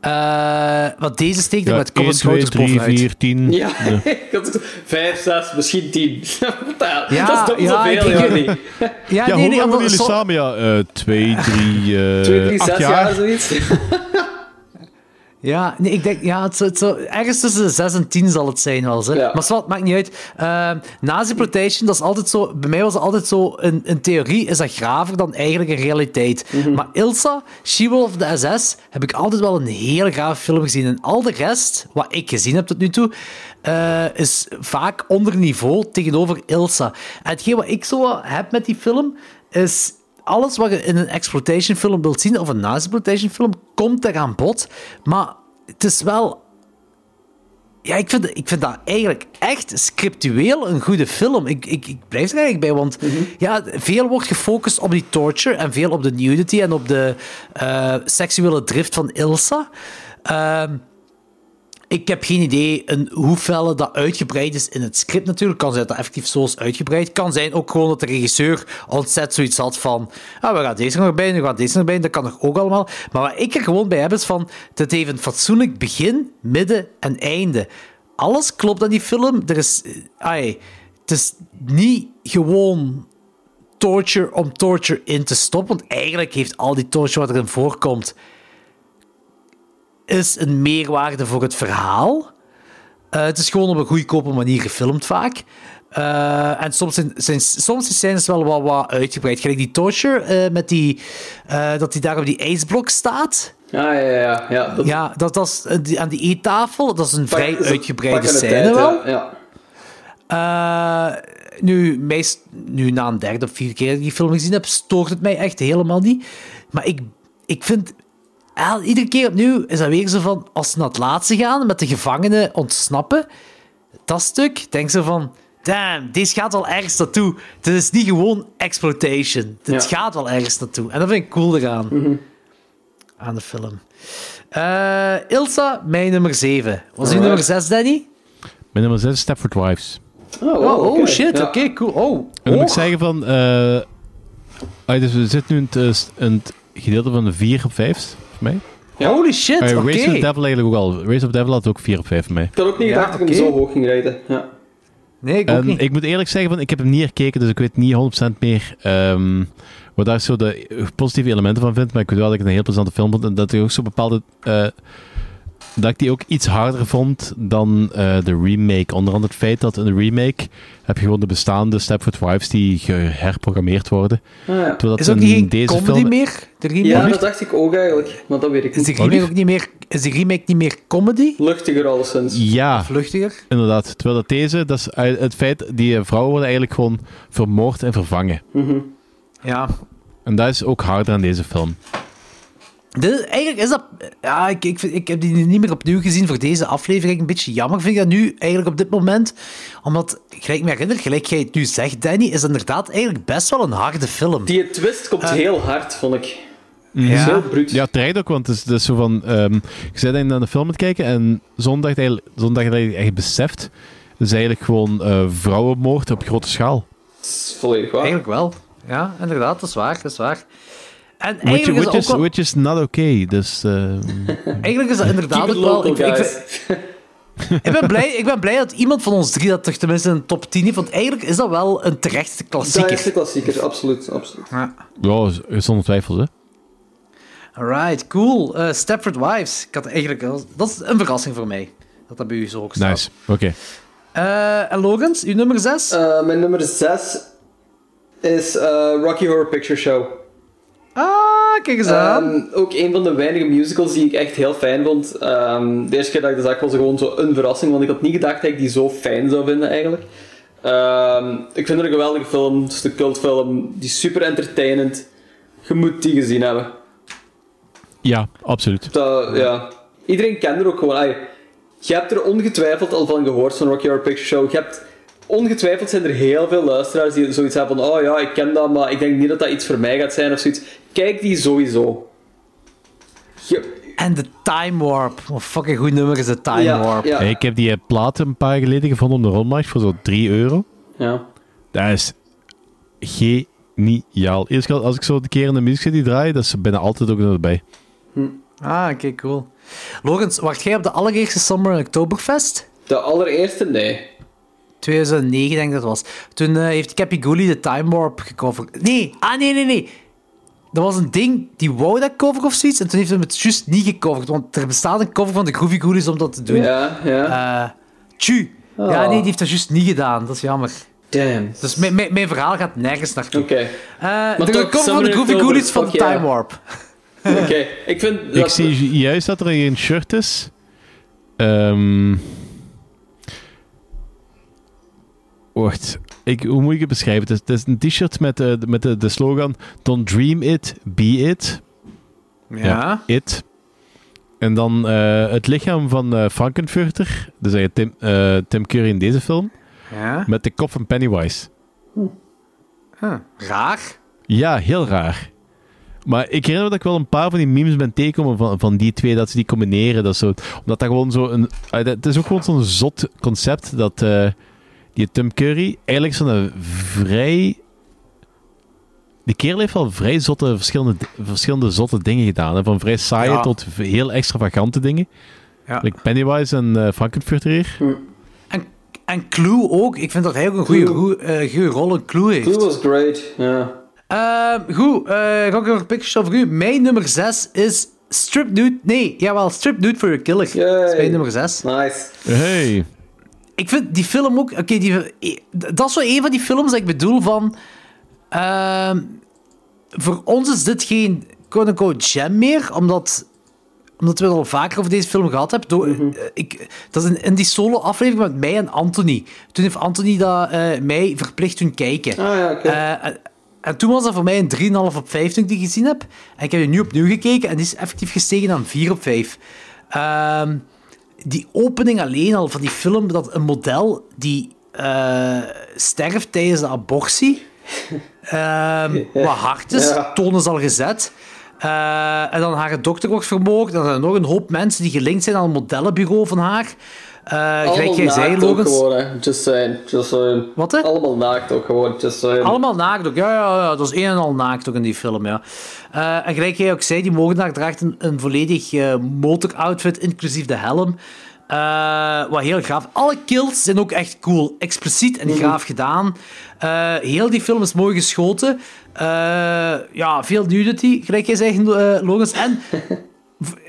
Eh want deze steekt er Ja, met 1, koppen 2, schouders 3, bovenuit. 4, 10. Ja, (laughs) vijf, zes, misschien tien. (laughs) Ja, dat is dubbel ja, zoveel, ik- Jordi. Ja, Ja, nee, hoe nee, lang jullie samen? Ja, eh, twee, drie, eh Twee, drie, acht zes jaar. jaar, zoiets. Ja, nee, ik denk, ja, het, het, ergens tussen de 6 en 10 zal het zijn wel. Hè. Ja. Maar wat maakt niet uit. Uh, Nazi-plotation, dat is altijd zo. Bij mij was het altijd zo. In, in theorie is dat graver dan eigenlijk in realiteit. Mhm. Maar Ilsa, She-Wolf, de SS, heb ik altijd wel een heel gaaf film gezien. En al de rest, wat ik gezien heb tot nu toe, eh, is vaak onder niveau tegenover Ilsa. En hetgeen wat ik zo heb met die film, is alles wat je in een exploitation film wilt zien, of een nazi-exploitation film, komt er aan bod. Maar het is wel... Ja, ik vind, ik vind dat eigenlijk echt scriptueel een goede film. Ik, ik, ik blijf er eigenlijk bij, want ja, veel wordt gefocust op die torture en veel op de nudity en op de eh, seksuele drift van Ilsa. Ehm, ik heb geen idee in hoeverre dat uitgebreid is in het script natuurlijk. Kan zijn dat effectief zo is uitgebreid. Kan zijn ook gewoon dat de regisseur ontzettend zoiets had van ah, we gaan deze er nog bij, we gaan deze er nog bij. Dat kan nog ook allemaal. Maar wat ik er gewoon bij heb is van het heeft een fatsoenlijk begin, midden en einde. Alles klopt aan die film. Er is, eh, ai, het is niet gewoon torture om torture in te stoppen. Want eigenlijk heeft al die torture wat erin voorkomt is een meerwaarde voor het verhaal. Uh, het is gewoon op een goedkope manier gefilmd vaak. Uh, en soms zijn, zijn, soms zijn scènes wel wat, wat uitgebreid. Gelijk die torture, uh, met die, dat hij daar op die ijsblok staat. Ja, ja, ja. Ja, dat, ja, dat was die, aan die eettafel. Dat is een vrij is uitgebreide scène tijd, wel. Ja, ja. nu, meest, nu, na een derde of vierde keer dat ik die film gezien heb, stoort het mij echt helemaal niet. Maar ik, ik vind ja, iedere keer opnieuw is dat weer zo van, als ze naar het laatste gaan, met de gevangenen ontsnappen, dat stuk, denk ze van, damn, deze gaat wel ergens naartoe. Dit is niet gewoon exploitation. Dit Ja. gaat wel ergens naartoe. En dat vind ik cool eraan. Mhm. Aan de film. Eh, Ilsa, mijn nummer 7. Was uw Alright. nummer 6, Danny? Mijn nummer 6 is Stepford Wives. Oh, Oh, oh, oké. shit, Ja. oké, cool. Oh, En dan moet ik oh. zeggen van... eh, ah, dus we zitten nu in het, eh, in het gedeelte van de 4 op 5 voor mij. Holy shit, oké. Race of the Devil eigenlijk ook al. Race of the Devil had ook 4 op 5 voor mij. Ik had ook niet Ja, gedacht dat ik hem zo hoog ging rijden. Ja. Nee, ik ook En niet. ik moet eerlijk zeggen, van, ik heb hem niet herkeken, dus ik weet niet 100% meer ehm, wat daar zo de positieve elementen van vind. Maar ik weet wel dat ik het een heel plezante film vond. En dat ik ook zo bepaalde... eh, dat ik die ook iets harder vond dan eh, de remake. Onder andere het feit dat in de remake heb je gewoon de bestaande Stepford Wives die geherprogrammeerd worden. Ah, ja. Terwijl dat Is ook in niet deze comedy film... meer? De remake? ja, dat dacht ik ook eigenlijk. Maar dat weet ik Is de niet. remake ook niet meer, is de remake niet meer comedy? Luchtiger alleszins. Ja, Vluchtiger? inderdaad. Terwijl dat deze, dat is uit- het feit, die eh, vrouwen worden eigenlijk gewoon vermoord en vervangen. Mhm. Ja. En dat is ook harder aan deze film. Dit, eigenlijk is dat... Ja, ik, ik, ik heb die niet meer opnieuw gezien voor deze aflevering. Een beetje jammer vind ik dat nu, eigenlijk op dit moment. Omdat, gelijk me herinner, gelijk jij het nu zegt, Danny, is inderdaad eigenlijk best wel een harde film. Die twist komt Eh. heel hard, vond ik. Ja. Dat is heel bruut. Ja, terecht ook, want het is, het is zo van... ehm je bent dan naar de film aan het kijken en zondag eigenlijk, zondag eigenlijk echt beseft... Is eigenlijk gewoon eh, vrouwenmoord op grote schaal. Dat is volledig waar. Eigenlijk wel. Ja, inderdaad, dat is waar, dat is waar. En Which, eigenlijk is, which, is, ook wel, which is not okay. Dus... ehm, eigenlijk is dat inderdaad ook wel... Ik, ik, guys. vind- (laughs) ik ben blij, ik ben blij dat iemand van ons drie dat toch tenminste in de top 10 heeft, want eigenlijk is dat wel een terechte klassieker. de klassieker, absoluut. absoluut. Ja. ja, zonder twijfel, hè. Alright, cool. Eh Stepford Wives. Ik had eigenlijk... Dat is een verrassing voor mij. Dat dat bij u zo ook staat. Nice. Oké. Eh, en Logans, uw nummer 6? Eh, mijn nummer 6 is eh, Rocky Horror Picture Show. Ah, kijk eens aan. Ehm, ook een van de weinige musicals die ik echt heel fijn vond. Ehm, de eerste keer dat ik dat zag was gewoon zo een verrassing, want ik had niet gedacht dat ik die zo fijn zou vinden eigenlijk. Ehm, ik vind het een geweldige film, het is een cultfilm, die is super entertainend. Je moet die gezien hebben. Ja, absoluut. Dat, ja. Iedereen kent er ook gewoon. ai, je hebt er ongetwijfeld al van gehoord van Rocky Horror Picture Show. Je hebt, ongetwijfeld zijn er heel veel luisteraars die zoiets hebben van oh ja, ik ken dat, maar ik denk niet dat dat iets voor mij gaat zijn of zoiets. Kijk die sowieso. Je- En de Time Warp. Wat fucking goed nummer is de Time ja, Warp. Ja, Hey, ik heb die platen een paar jaar geleden gevonden op de rondmarkt voor zo'n 3 euro. ja. Dat is geniaal. Eerst als ik zo een keer in de muziek die draai, dat is bijna altijd ook erbij. Ah, oké, cool. Logans, wacht jij op de allereerste Summer en Oktoberfest? De allereerste, nee. 2009 denk ik dat was. Toen eh, heeft Cappy Gooley de Time Warp gecoverd. Nee, ah nee, nee, nee. Dat was een ding, die wou dat cover of zoiets, en toen heeft hij het juist niet gecoverd, want er bestaat een cover van de Groovy Goolies om dat te doen. Ja, ja. Eh, tju. Ja, Oh. nee, die heeft dat juist niet gedaan. Dat is jammer. Damn. Dus mijn, mijn, mijn verhaal gaat nergens naartoe. Oké. Eh, toch, de cover van de Groovy October, Goolies van de yeah. Time Warp. Oké. Ik vind Ik zie ju- juist dat er een shirt is. Ehm Wacht, ik, hoe moet ik het beschrijven? Het is, het is een t-shirt met, de, met de, de slogan Don't dream it, be it. Ja. It. En dan eh, het lichaam van eh Frankenfurter, dus eigenlijk Tim, eh, Tim Curry in deze film, Ja. met de kop van Pennywise. Huh. Raar. Ja, heel raar. Maar ik herinner me dat ik wel een paar van die memes ben tegengekomen van, van die twee, dat ze die combineren. Dat zo, omdat dat gewoon zo een... ah, Het is ook gewoon zo'n zot concept dat eh, die Tim Curry eigenlijk zo'n vrij... Die kerel heeft wel vrij zotte, verschillende, verschillende zotte dingen gedaan. Hè? Van vrij saaie Ja. tot heel extravagante dingen. Ja. Like Pennywise en eh Frankenfurter hier. En, en Clue ook. Ik vind dat hij ook een goede, goe- eh, goede rol in Clue heeft. Clue was great, ja. Ehm, goed, eh Rocky Horror Picture voor u. Mijn nummer 6 is Strip Nude. Nee, jawel, Strip Nude for a Killer. Dat is Yay. mijn nummer 6. Nice. Hey. Ik vind die film ook... Oké, die dat is zo een van die films dat ik bedoel van... ehm, voor ons is dit geen quote-unquote gem meer, omdat, omdat we het al vaker over deze film gehad hebben. Door, Mhm. eh, ik, dat is in, in die solo-aflevering met mij en Anthony. Toen heeft Anthony dat, eh, mij verplicht doen kijken. Ah ja, oké. Eh, en, en toen was dat voor mij een 3,5 op 5 toen ik die gezien heb. En ik heb die nu opnieuw gekeken en die is effectief gestegen aan 4 op 5. Ehm, die opening alleen al van die film, dat een model die eh, sterft tijdens de abortie. (laughs) Ehm, wat hard is, Ja. toon is al gezet. Eh, en dan haar dochter wordt vermoord. En dan zijn er nog een hoop mensen die gelinkt zijn aan het modellenbureau van haar. Eh gelijk jij zei, Logans. gewoon, hè. Just saying. Just saying. Wat, hè? Allemaal naakt ook gewoon, just saying. Allemaal naakt ook. Ja, ja, ja, dat is een en al naakt ook in die film, ja. Eh, en gelijk jij ook zei, die moordenaar draagt een, een volledig eh motoroutfit, inclusief de helm. Eh, wat heel gaaf. Alle kills zijn ook echt cool. Expliciet en gaaf gedaan. Heel die film is mooi geschoten. Ja, veel nudity, gelijk jij eh, Logans. En (laughs)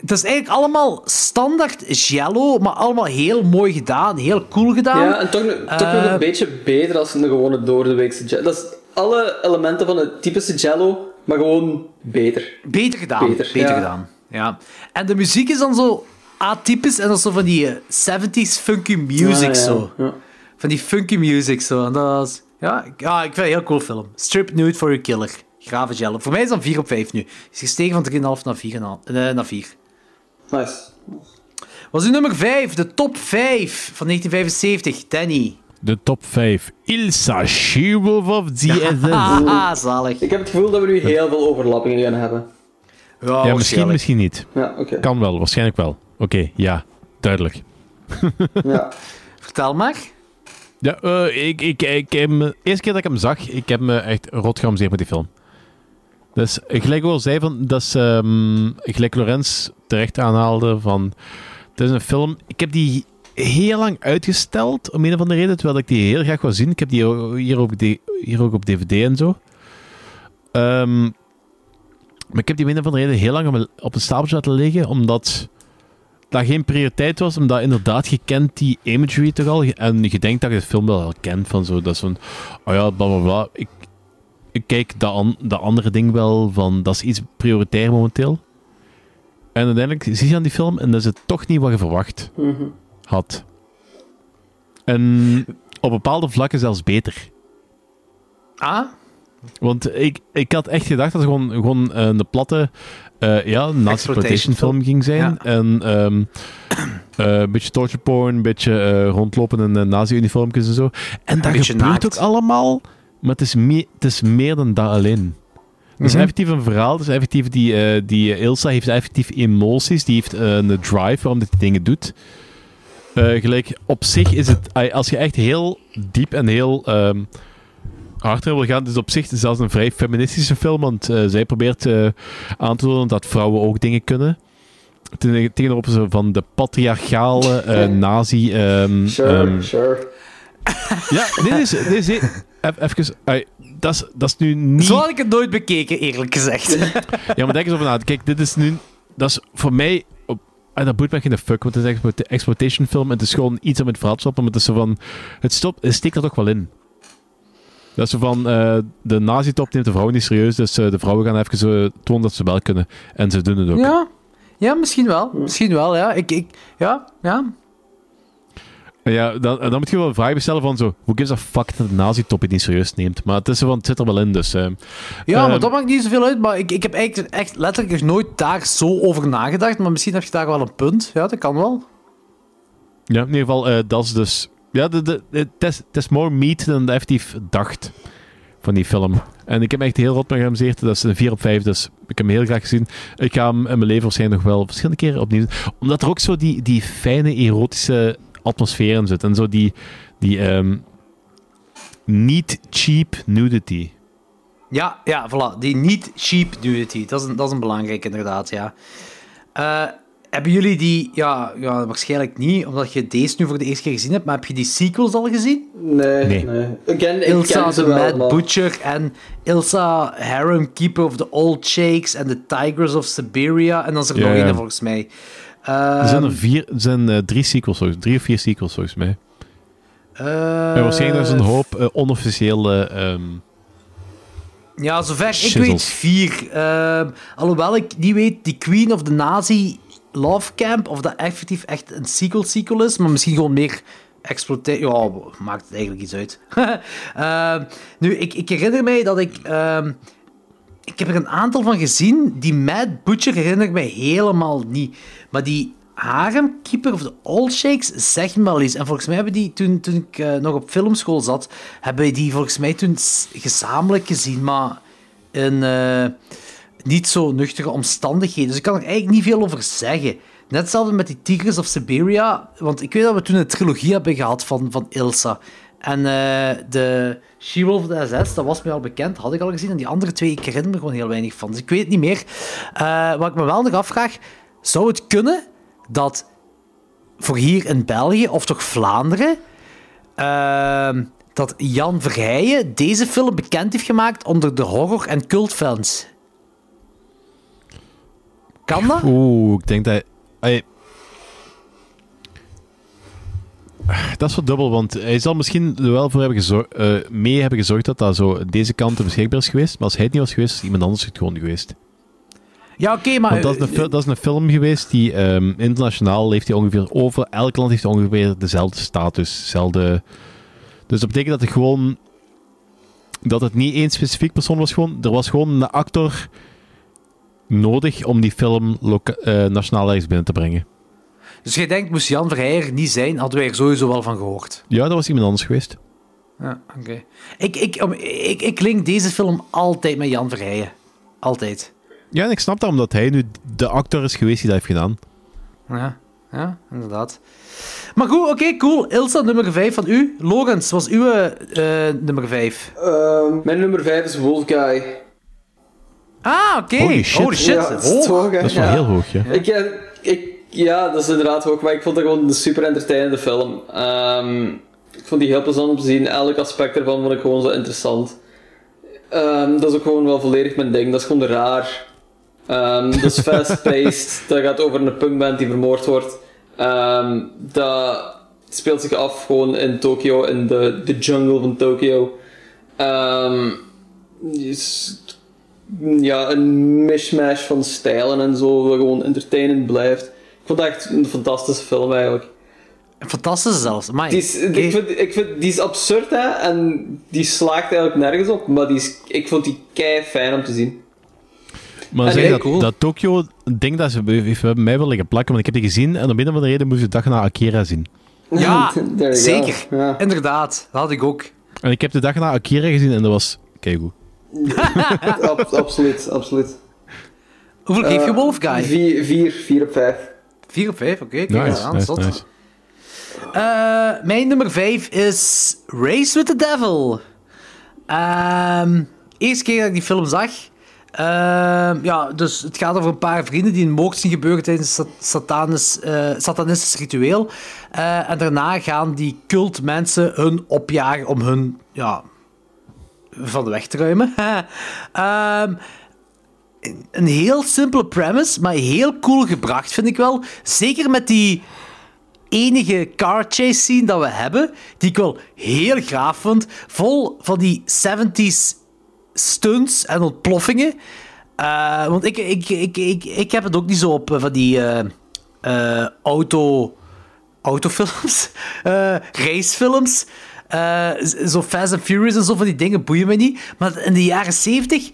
het is eigenlijk allemaal standaard Jello, maar allemaal heel mooi gedaan, heel cool gedaan. Ja, en toch, nog- toch nog Eh, een beetje beter als een gewone doordeweekse jello. Dat is alle elementen van het typische jello, maar gewoon beter. Beter gedaan. Beter, Beter, ja. gedaan. Ja. En de muziek is dan zo atypisch en dat is zo van die eh, 70s funky music Ah, ja. zo. Ja. Van die funky music zo. En dat is, ja, ja, ik vind het een heel cool film. Strip Nude for Your Killer. Grave Jello. Voor mij is dat 4 op 5 nu. Is gestegen van 3,5 naar 4. eh, naar 4. Nice. Was uw nummer 5, de top 5 van 1975, Danny. De top 5. Ilsa She-Wolf of DSS. Haha, (laughs) zalig. Ik heb het gevoel dat we nu heel veel overlappingen gaan hebben. Ja, ja, misschien, misschien niet. Ja, oké. Kan wel, waarschijnlijk wel. Oké, ja, duidelijk. (laughs) Ja. Vertel maar. Ja, eh, ik, ik, ik, heb me- de eerste keer dat ik hem zag, ik heb me echt rot geamuseerd met die film. Dus gelijk al zei, van, dat is, ehm, gelijk Lorenz terecht aanhaalde, van, het is een film, ik heb die heel lang uitgesteld, om een of andere reden, terwijl ik die heel graag wil zien. Ik heb die hier ook, hier ook op dvd en zo. Ehm, maar ik heb die om een of andere reden heel lang op een- stapeltje laten liggen, omdat dat geen prioriteit was, omdat inderdaad, je kent die imagery toch al, en je denkt dat je de film wel al kent, van zo, dat van, oh ja, bla bla bla. Ik kijk dat, an, dat andere ding wel, van, dat is iets prioritair momenteel. En uiteindelijk zie je aan die film, en dat is het toch niet wat je verwacht Mhm. had. En op bepaalde vlakken zelfs beter. Ah? Want ik, ik had echt gedacht dat het gewoon, gewoon eh, een platte eh ja, nazi exploitation film ging zijn. Ja. En ehm, eh, een beetje torture porn, een beetje rondlopen in uh, nazi-uniformpjes en zo. En dat gebeurt naakt. ook allemaal, maar het is, meer, het is meer dan dat alleen. Het is Mhm. effectief een verhaal. Het is effectief die, eh, die Ilsa heeft effectief emoties. Die heeft eh, een drive waarom dit die dingen doet. Eh, gelijk, op zich is het... Als je echt heel diep en heel ehm hard wil gaan, is het op zich zelfs een vrij feministische film. Want eh, zij probeert eh, aan te tonen dat vrouwen ook dingen kunnen. Ten- Tegenover zo van de patriarchale eh, (laughs) nazi... ehm, Sure, ehm, sure. ja, nee, nee, nee, nee, Even, dat, is, dat is nu niet... Zo had ik het nooit bekeken, eerlijk gezegd. (laughs) Ja, maar denk eens over na. Kijk, dit is nu... Dat is voor mij... Op, en dat boeit me geen fuck, want het is een exploitation film en het is gewoon iets om het verhaal te stoppen, maar het is zo van... Het, stopt, het steekt er toch wel in. Dat is zo van... eh, de nazi-top neemt de vrouwen niet serieus, dus eh, de vrouwen gaan even zo tonen dat ze wel kunnen. En ze doen het ook. Ja, ja misschien wel. Misschien wel, ja. Ik, ik, ja, ja. Ja, dan, dan moet je wel een vraag bestellen van zo... Hoe gives a fuck dat de nazi-top het niet serieus neemt? Maar het, is het zit er wel in, dus... eh, Ja, maar ehm, dat maakt niet zoveel uit. Maar ik, ik heb eigenlijk echt letterlijk nog nooit daar zo over nagedacht. Maar misschien heb je daar wel een punt. Ja, dat kan wel. Ja, in ieder geval, eh, dat is dus... Ja, het is- het is more meat dan de effectief dacht van die film. En ik heb echt heel rot mee geamuseerd. Dat is een 4 op 5, dus ik heb hem heel graag gezien. Ik ga hem in mijn leven waarschijnlijk nog wel verschillende keren opnieuw zien. Omdat er ook zo die, die fijne, erotische atmosfeer in zit. En zo die, die ehm, niet cheap nudity. Ja, ja, voilà. Die niet cheap nudity. Dat is een, dat is een belangrijk, inderdaad, ja. Eh, hebben jullie die... Ja, ja, waarschijnlijk niet, omdat je deze nu voor de eerste keer gezien hebt. Maar heb je die sequels al gezien? Nee, Nee. nee. Ik ken, ik Ilsa the Mad. Butcher en Ilsa Harem Keeper of the Old Shakes en The Tigers of Siberia. En dan is er nog één volgens mij. Er zijn er Ehm, vier, er zijn eh, drie sequels, volgens- drie of vier sequels volgens mij. eh, en waarschijnlijk is een hoop eh, onofficiële... ehm, Ja, zover ik Shizzles. weet vier. Ehm, alhoewel ik niet weet, die Queen of the Nazi Love Camp, of dat effectief echt een sequel-sequel is, maar misschien gewoon meer exploitatie. Ja, maakt het eigenlijk iets uit. (laughs) Nu, ik, ik herinner mij dat ik... ik heb er een aantal van gezien. Die Mad Butcher herinner ik mij helemaal niet. Maar die Haremkeeper of de Old Shakes, zeg me. En volgens mij hebben die, toen, toen ik eh, nog op filmschool zat, hebben die volgens mij toen gezamenlijk gezien, maar in eh, niet zo nuchtere omstandigheden. Dus ik kan er eigenlijk niet veel over zeggen. Net hetzelfde met die Tigers of Siberia, want ik weet dat we toen een trilogie hebben gehad van, van Ilsa. En eh, de She-Wolf de SS, dat was mij al bekend, had ik al gezien. En die andere twee, ik herinner me gewoon heel weinig van. Dus ik weet het niet meer. Eh, wat ik me wel nog afvraag, zou het kunnen dat voor hier in België, of toch Vlaanderen, ehm, dat Jan Verheijen deze film bekend heeft gemaakt onder de horror- en cultfans? Kan dat? Oeh, ik denk dat... Hij... Dat is wel dubbel, want hij zal misschien er wel voor hebben gezor- eh, mee hebben gezorgd dat dat zo deze kant beschikbaar is geweest. Maar als hij het niet was geweest, is iemand anders het gewoon geweest. Ja, oké, maar... Want dat is, een, fil- dat is een film geweest die ehm, internationaal heeft die ongeveer over elk land heeft ongeveer dezelfde status, dezelfde. Dus dat betekent dat het gewoon dat het niet één specifiek persoon was gewoon, er was gewoon een actor nodig om die film eh, nationaal ergens binnen te brengen. Dus jij denkt, moest Jan Verheijen er niet zijn, hadden wij er sowieso wel van gehoord. Ja, dat was iemand anders geweest. Ja, oké. Ik, ik, om- ik, ik link deze film altijd met Jan Verheijen. Altijd. Ja, en ik snap dat omdat hij nu de acteur is geweest die dat heeft gedaan. Ja, ja inderdaad. Maar goed, oké, cool. Ilsa, nummer 5 van u. Logans, was uw eh, nummer 5? Ehm, mijn nummer 5 is Wolf Guy. Ah, oké. Holy shit. Holy shit. Ja, het is Hoog. hoog, hè? Dat is wel Ja. heel hoog, ja. Ik, eh, ik, ja, dat is inderdaad hoog, maar ik vond het gewoon een super entertainende film. Ehm, ik vond die heel plezant om te zien. Elk aspect ervan vond ik gewoon zo interessant. Ehm, dat is ook gewoon wel volledig mijn ding. Dat is gewoon raar. Ehm, dat is fast-paced. (laughs) dat gaat over een punkband die vermoord wordt. Dat speelt zich af gewoon in Tokio, in de, de jungle van Tokio. Is- ja, een mishmash van stijlen en zo, wat gewoon entertainend blijft. Ik vond het echt een fantastische film eigenlijk. Fantastisch zelfs. Amai. Die is, Oké. ik vind, ik vind, die is absurd hè, en die slaagt eigenlijk nergens op, maar die is, ik vond die kei fijn om te zien. Maar zeg dat, cool. dat Tokyo, ik denk dat ze bij mij wel liggen plakken, want ik heb die gezien en om een of andere reden moest ik de dag na Akira zien. (laughs) Ja, zeker. Ja. Inderdaad, dat had ik ook. En ik heb de dag na Akira gezien en dat was keigoed. (laughs) Ab- absoluut, absoluut. Hoeveel geef je Eh, Wolf Guy? Vier, vier, vier op vijf. 4 op 5, oké. kijk Nice, eens aan, nice, zot. nice. Eh, mijn nummer 5 is Race with the Devil. Ehm eerste keer dat ik die film zag. ehm, ja, dus het gaat over een paar vrienden die een moord zien gebeuren tijdens een eh, satanistisch ritueel. Eh, en daarna gaan die cult mensen hun opjagen om hun ja, van de weg te ruimen. (laughs) Een heel simpele premise, maar heel cool gebracht, vind ik wel. Zeker met die enige car chase scene dat we hebben, die ik wel heel gaaf vond. Vol van die 70s stunts en ontploffingen. Eh, want ik, ik, ik, ik, ik heb het ook niet zo op eh, van die eh, auto, autofilms, (laughs) racefilms. Zo Fast and Furious en zo van die dingen boeien me niet. Maar in de jaren 70,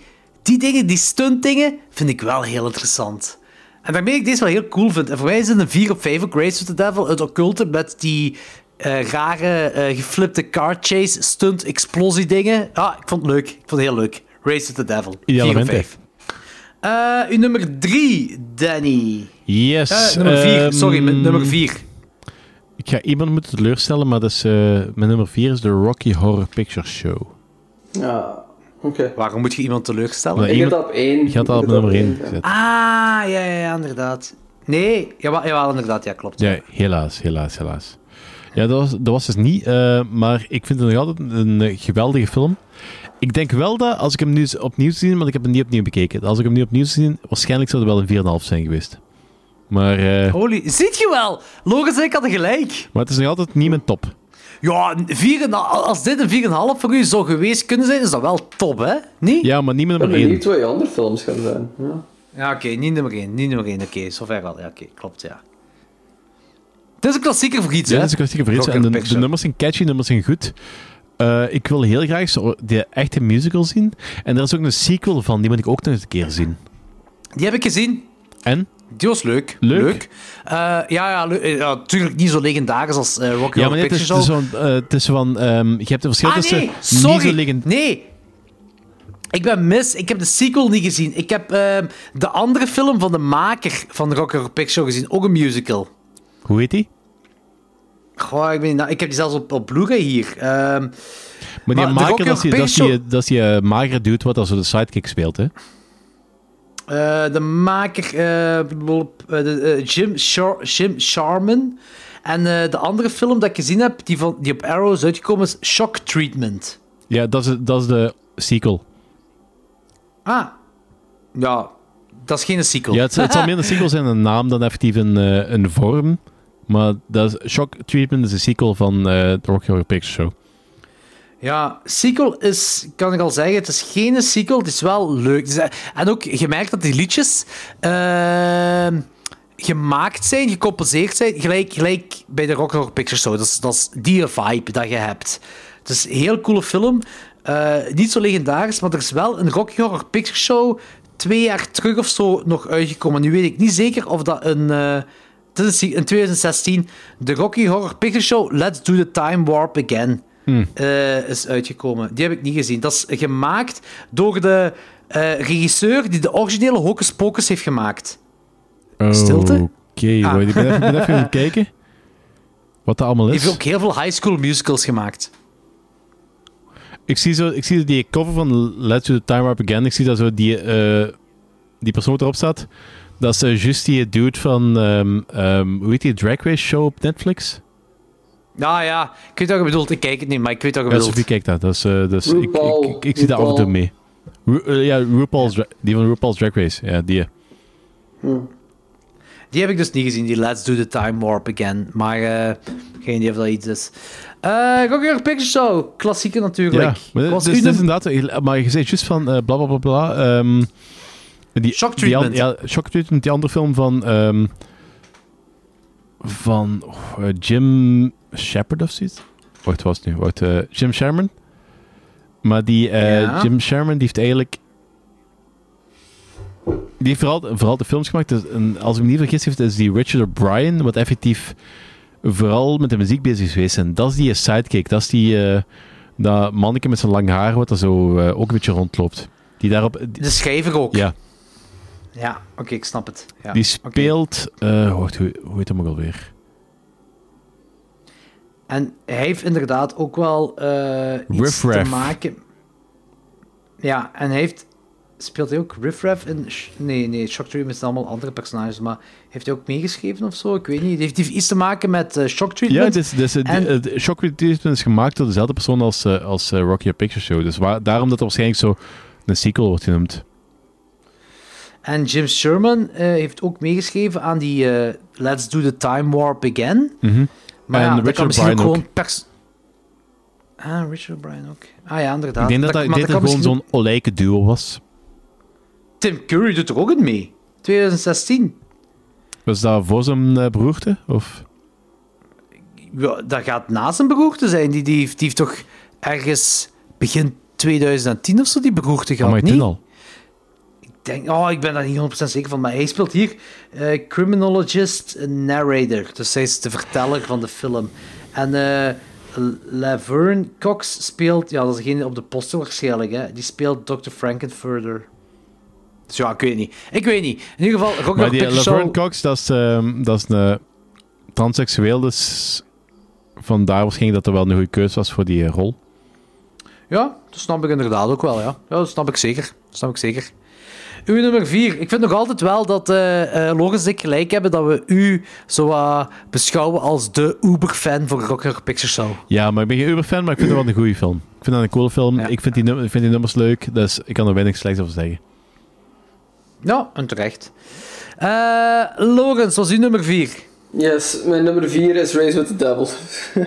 die dingen, die stuntdingen, vind ik wel heel interessant. En daarmee ik deze wel heel cool vind. En voor mij is het een 4 op 5 ook Race with the Devil. Het occulte met die eh, rare eh, geflipte car chase, stunt, explosie dingen. Ah, ik vond het leuk. Ik vond het heel leuk. Race with the Devil. 4 Ideale op moment, 5. Eh uw nummer 3, Danny. Yes. Eh, nummer 4, ehm, sorry, nummer 4. Ik ga iemand moeten teleurstellen, maar dat is, eh, mijn nummer 4 is de Rocky Horror Picture Show. Ja, oké. Waarom moet je iemand teleurstellen? Maar Ik heb iemand- dat op één. Je had dat op nummer 1 ja. gezet. Ah, ja, ja, ja, inderdaad. Nee, jawel, jawel inderdaad, ja, klopt. Ja, helaas, helaas, helaas. Ja, dat was, dat was dus niet, eh, maar ik vind het nog altijd een geweldige film. Ik denk wel dat als ik hem nu opnieuw zien, want ik heb hem niet opnieuw bekeken. Als ik hem nu opnieuw zien, waarschijnlijk zou het wel een 4,5 zijn geweest. Maar, eh, Holy, ziet je wel? En ik hadden gelijk. maar het is nog altijd niet mijn top. Ja, vier en- als dit een 4,5 voor u zou geweest kunnen zijn, is dat wel top, hè? Niet? Ja, maar niet ben nummer 1. benieuwd wat je andere films gaan zijn. Ja. Ja, oké, niet nummer 1. Niet nummer 1, oké, zover wel. Ja, oké, klopt, ja. Het is een klassieker voor iets, Ja, hè? dat is een klassieke voor iets. En de, de nummers zijn catchy, de nummers zijn goed. Eh, ik wil heel graag die echte musical zien. En er is ook een sequel van, die moet ik ook nog eens een keer zien. Die heb ik gezien. En? Die was leuk. Leuk? Eh, ja, ja, leuk. Eh, ja, natuurlijk niet zo legendarisch als eh, Rocky Ja, maar het is, Picture het is, eh, het is van... je hebt een verschil Ah, tussen nee, niet sorry. zo legend... Nee. Ik ben mis. Ik heb de sequel niet gezien. Ik heb ehm, de andere film van de maker van de Rocky Horror Picture Show gezien. Ook een musical. Hoe heet die? Goh, ik, weet niet, nou, ik heb die zelfs op, op Blu-ray hier. Ehm, Maar die Maar de maker, dat is die, dat die, dat magere dude wat als de sidekick speelt, hè? Eh, de maker, eh, eh, de, Jim, Shar Jim Sharman. En eh, de andere film dat ik gezien heb, die, van, die op Arrow is uitgekomen, is Shock Treatment. Ja, dat is, dat is de sequel. Ah. Ja, dat is geen sequel. Ja, het, het zal meer een sequel zijn, een naam dan effectief een, eh, een vorm. Maar dat is, Shock Treatment is een sequel van eh de Rocky Horror Picture Show. Ja, sequel is, kan ik al zeggen, het is geen sequel, het is wel leuk. Eh, en ook, je merkt dat die liedjes ehm, gemaakt zijn, gecomposeerd zijn, gelijk, gelijk bij de Rock Horror Picture Show. Dat is, dat die vibe dat je hebt. Het is een heel coole film. Eh, niet zo legendarisch, maar er is wel een Rocky Horror Picture Show twee jaar terug of zo nog uitgekomen. Nu weet ik niet zeker of dat een... een- in 2016 de Rocky Horror Picture Show Let's Do the Time Warp Again eh, is uitgekomen. Die heb ik niet gezien. Dat is gemaakt door de eh, regisseur die de originele Hocus Pocus heeft gemaakt. Stilte? Oké, Ah. hoor, ik ben even, ben even gaan (laughs) kijken wat dat allemaal is. heeft ook heel veel high school musicals gemaakt. Ik zie, zo, ik zie die cover van Let's Do The Time Warp Again. Ik zie dat zo die, eh, die persoon erop staat. Dat is eh, juist die dude van, ehm, ehm, hoe heet die, Drag Race Show op Netflix? Ja, ja. Ik weet wat je bedoelt. Ik kijk het niet, maar ik weet wat je Ja, bedoelt. Sophie kijkt dat. dat is, eh, dus ik, RuPaul. ik, ik, ik zie dat af en toe mee. Ru- eh, ja, RuPaul's, die van RuPaul's Drag Race. Ja, die. Die heb ik dus niet gezien, die Let's Do the Time Warp Again. Maar eh, geen idee of dat iets is. Eh Rocky Horror Picture Show. Klassieke natuurlijk. Ja, maar dit- Was dus, u dit is de- inderdaad... Maar je zei juist van eh, bla bla bla bla. ehm, die, Shock die Treatment. ja, Shock Treatment, die andere film van... ehm, van oh, Jim Shepard of zoiets. Wacht, wat was het nu? Wacht, eh, Jim Sherman. Maar die eh, Ja. Jim Sherman, die heeft eigenlijk... Die heeft vooral, vooral de films gemaakt. Dus, en als ik me niet vergis, heeft, is die Richard O'Brien, wat effectief vooral met de muziek bezig is geweest. En dat is die sidekick. Dat is die... eh, dat manneke met zijn lang haar, wat er zo eh, ook een beetje rondloopt. Die daarop... die- De schrijver ook. ja, Ja, oké, ik snap het. Ja, die speelt... eh wacht, hoe, hoe heet hem ook alweer? En hij heeft inderdaad ook wel eh iets te maken... Ja, en hij heeft... Speelt hij ook Riff Raff in... Nee, nee, Shock Treatment zijn allemaal andere personages, maar heeft hij ook meegeschreven of zo? Ik weet niet. Heeft hij iets te maken met eh, Shock Ja, Treatment? is, is, En- het Shock Treatment is gemaakt door dezelfde persoon als, eh, als Rocky Picture Show. Dus waar, daarom dat er waarschijnlijk zo een sequel wordt genoemd. En Jim Sherman heeft ook meegeschreven aan die Let's Do the Time Warp Again. Mhm. Maar En ja, dat Richard kan misschien ook Bryan ook. gewoon pers... Ah, Richard Bryan ook. Ah ja, inderdaad. ik denk dat dat, kan gewoon zo'n olijke duo was. Tim Curry doet er ook in mee. 2016. Was dat voor zijn eh, beroerte? Of? Ja, dat gaat na zijn beroerte zijn. Die, die, heeft, die heeft toch ergens begin 2010 of zo die beroerte gehad, maar niet? toen al. Ik denk, oh, ik ben daar niet 100% zeker van, maar hij speelt hier eh, criminologist narrator. Dus hij is de verteller van de film. En eh Laverne Cox speelt, ja, dat is degene op de poster waarschijnlijk, hè. Die speelt Dr. Frankenfurter. Dus ja, ik weet niet. Ik weet niet. In ieder geval, Rocky Maar die Laverne Show... Cox, dat is, ehm, dat is een transseksueel, dus vandaar waarschijnlijk dat er wel een goede keuze was voor die eh, rol. Ja, dat snap ik inderdaad ook wel, ja. Ja, dat snap ik zeker. Dat snap ik zeker. Uw nummer vier. Ik vind nog altijd wel dat Loris en ik gelijk hebben dat we u zo beschouwen als de uber-fan voor Rock Horror Picture Show. Ja, maar ik ben geen Uber-fan, maar ik vind het wel een goede film. Ik vind dat een coole film. Ja. Ik, vind die ik vind die nummers leuk, dus ik kan er weinig slechts over zeggen. Ja, en terecht. Eh Lorenz, was uw nummer vier? Yes, mijn nummer 4 is Race with the Devil. (laughs)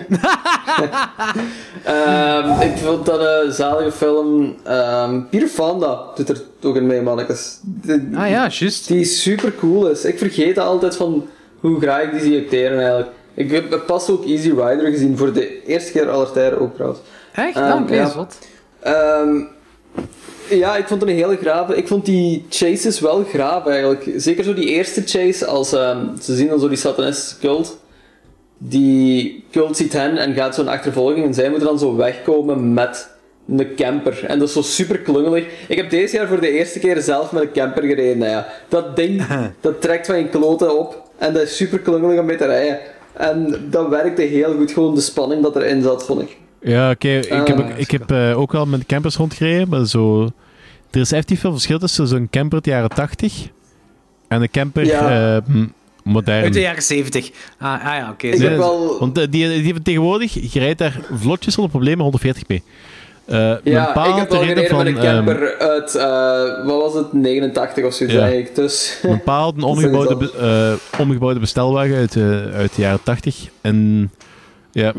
Ehm, ik vond dat een zalige film. Ehm Peter Fonda doet er ook in mee, mannetjes. De- Ah ja, juist. Die super cool is. Ik vergeet altijd van hoe graag ik die zie acteren eigenlijk. Ik heb pas ook Easy Rider gezien voor de eerste keer aller tijden ook trouwens. Echt? Ja. is wat. Ja, ik vond het een hele grave. Ik vond die chases wel graaf eigenlijk. Zeker zo die eerste chase, als ehm, ze zien dan zo die satanistische cult. Die cult ziet hen en gaat zo'n achtervolging en zij moeten dan zo wegkomen met een camper. En dat is zo super klungelig. Ik heb deze jaar voor de eerste keer zelf met een camper gereden. Nou ja, dat ding, (laughs) dat trekt van je kloten op. En dat is super klungelig om mee te rijden. En dat werkte heel goed, gewoon de spanning dat erin zat, vond ik. Ja, oké. Ik heb, ook- Ah, ik heb eh, ook wel met campers rondgereden, maar zo... Er is echt niet veel verschil tussen zo'n camper uit de jaren 80 en een camper Ja. eh, modern. Uit de jaren 70. Ah, ah ja, oké. Ik zo. heb wel... Want eh, die, die van tegenwoordig, je rijdt daar vlotjes zonder problemen 140 p. Eh Ja, ik heb met een van, ehm, camper uit, eh, wat was het, 89 of zoiets Ja. eigenlijk. Dus... Een bepaald (laughs) omgebouwde, be- eh, omgebouwde bestelwagen uit, eh, uit de jaren 80. En ja,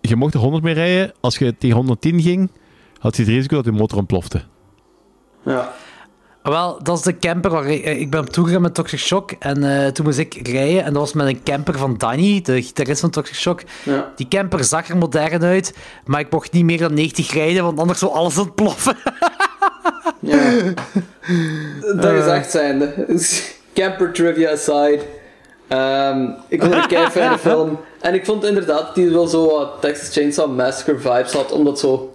je mocht er 100 mee rijden. Als je tegen 110 ging, had je het risico dat je motor ontplofte. Ja. Wel, dat is de camper waar ik, ik ben op toegegaan met Toxic Shock. En eh, toen moest ik rijden. En dat was met een camper van Danny, de gitarist van Toxic Shock. Ja. Die camper zag er modern uit. Maar ik mocht niet meer dan 90 rijden, want anders zou alles ontploffen. Ja. (laughs) dat is Eh. echt zijnde. Camper trivia aside. Ehm, ik vond het een kei fijne film. En ik vond inderdaad dat die wel zo wat Texas Chainsaw Massacre vibes had, omdat zo...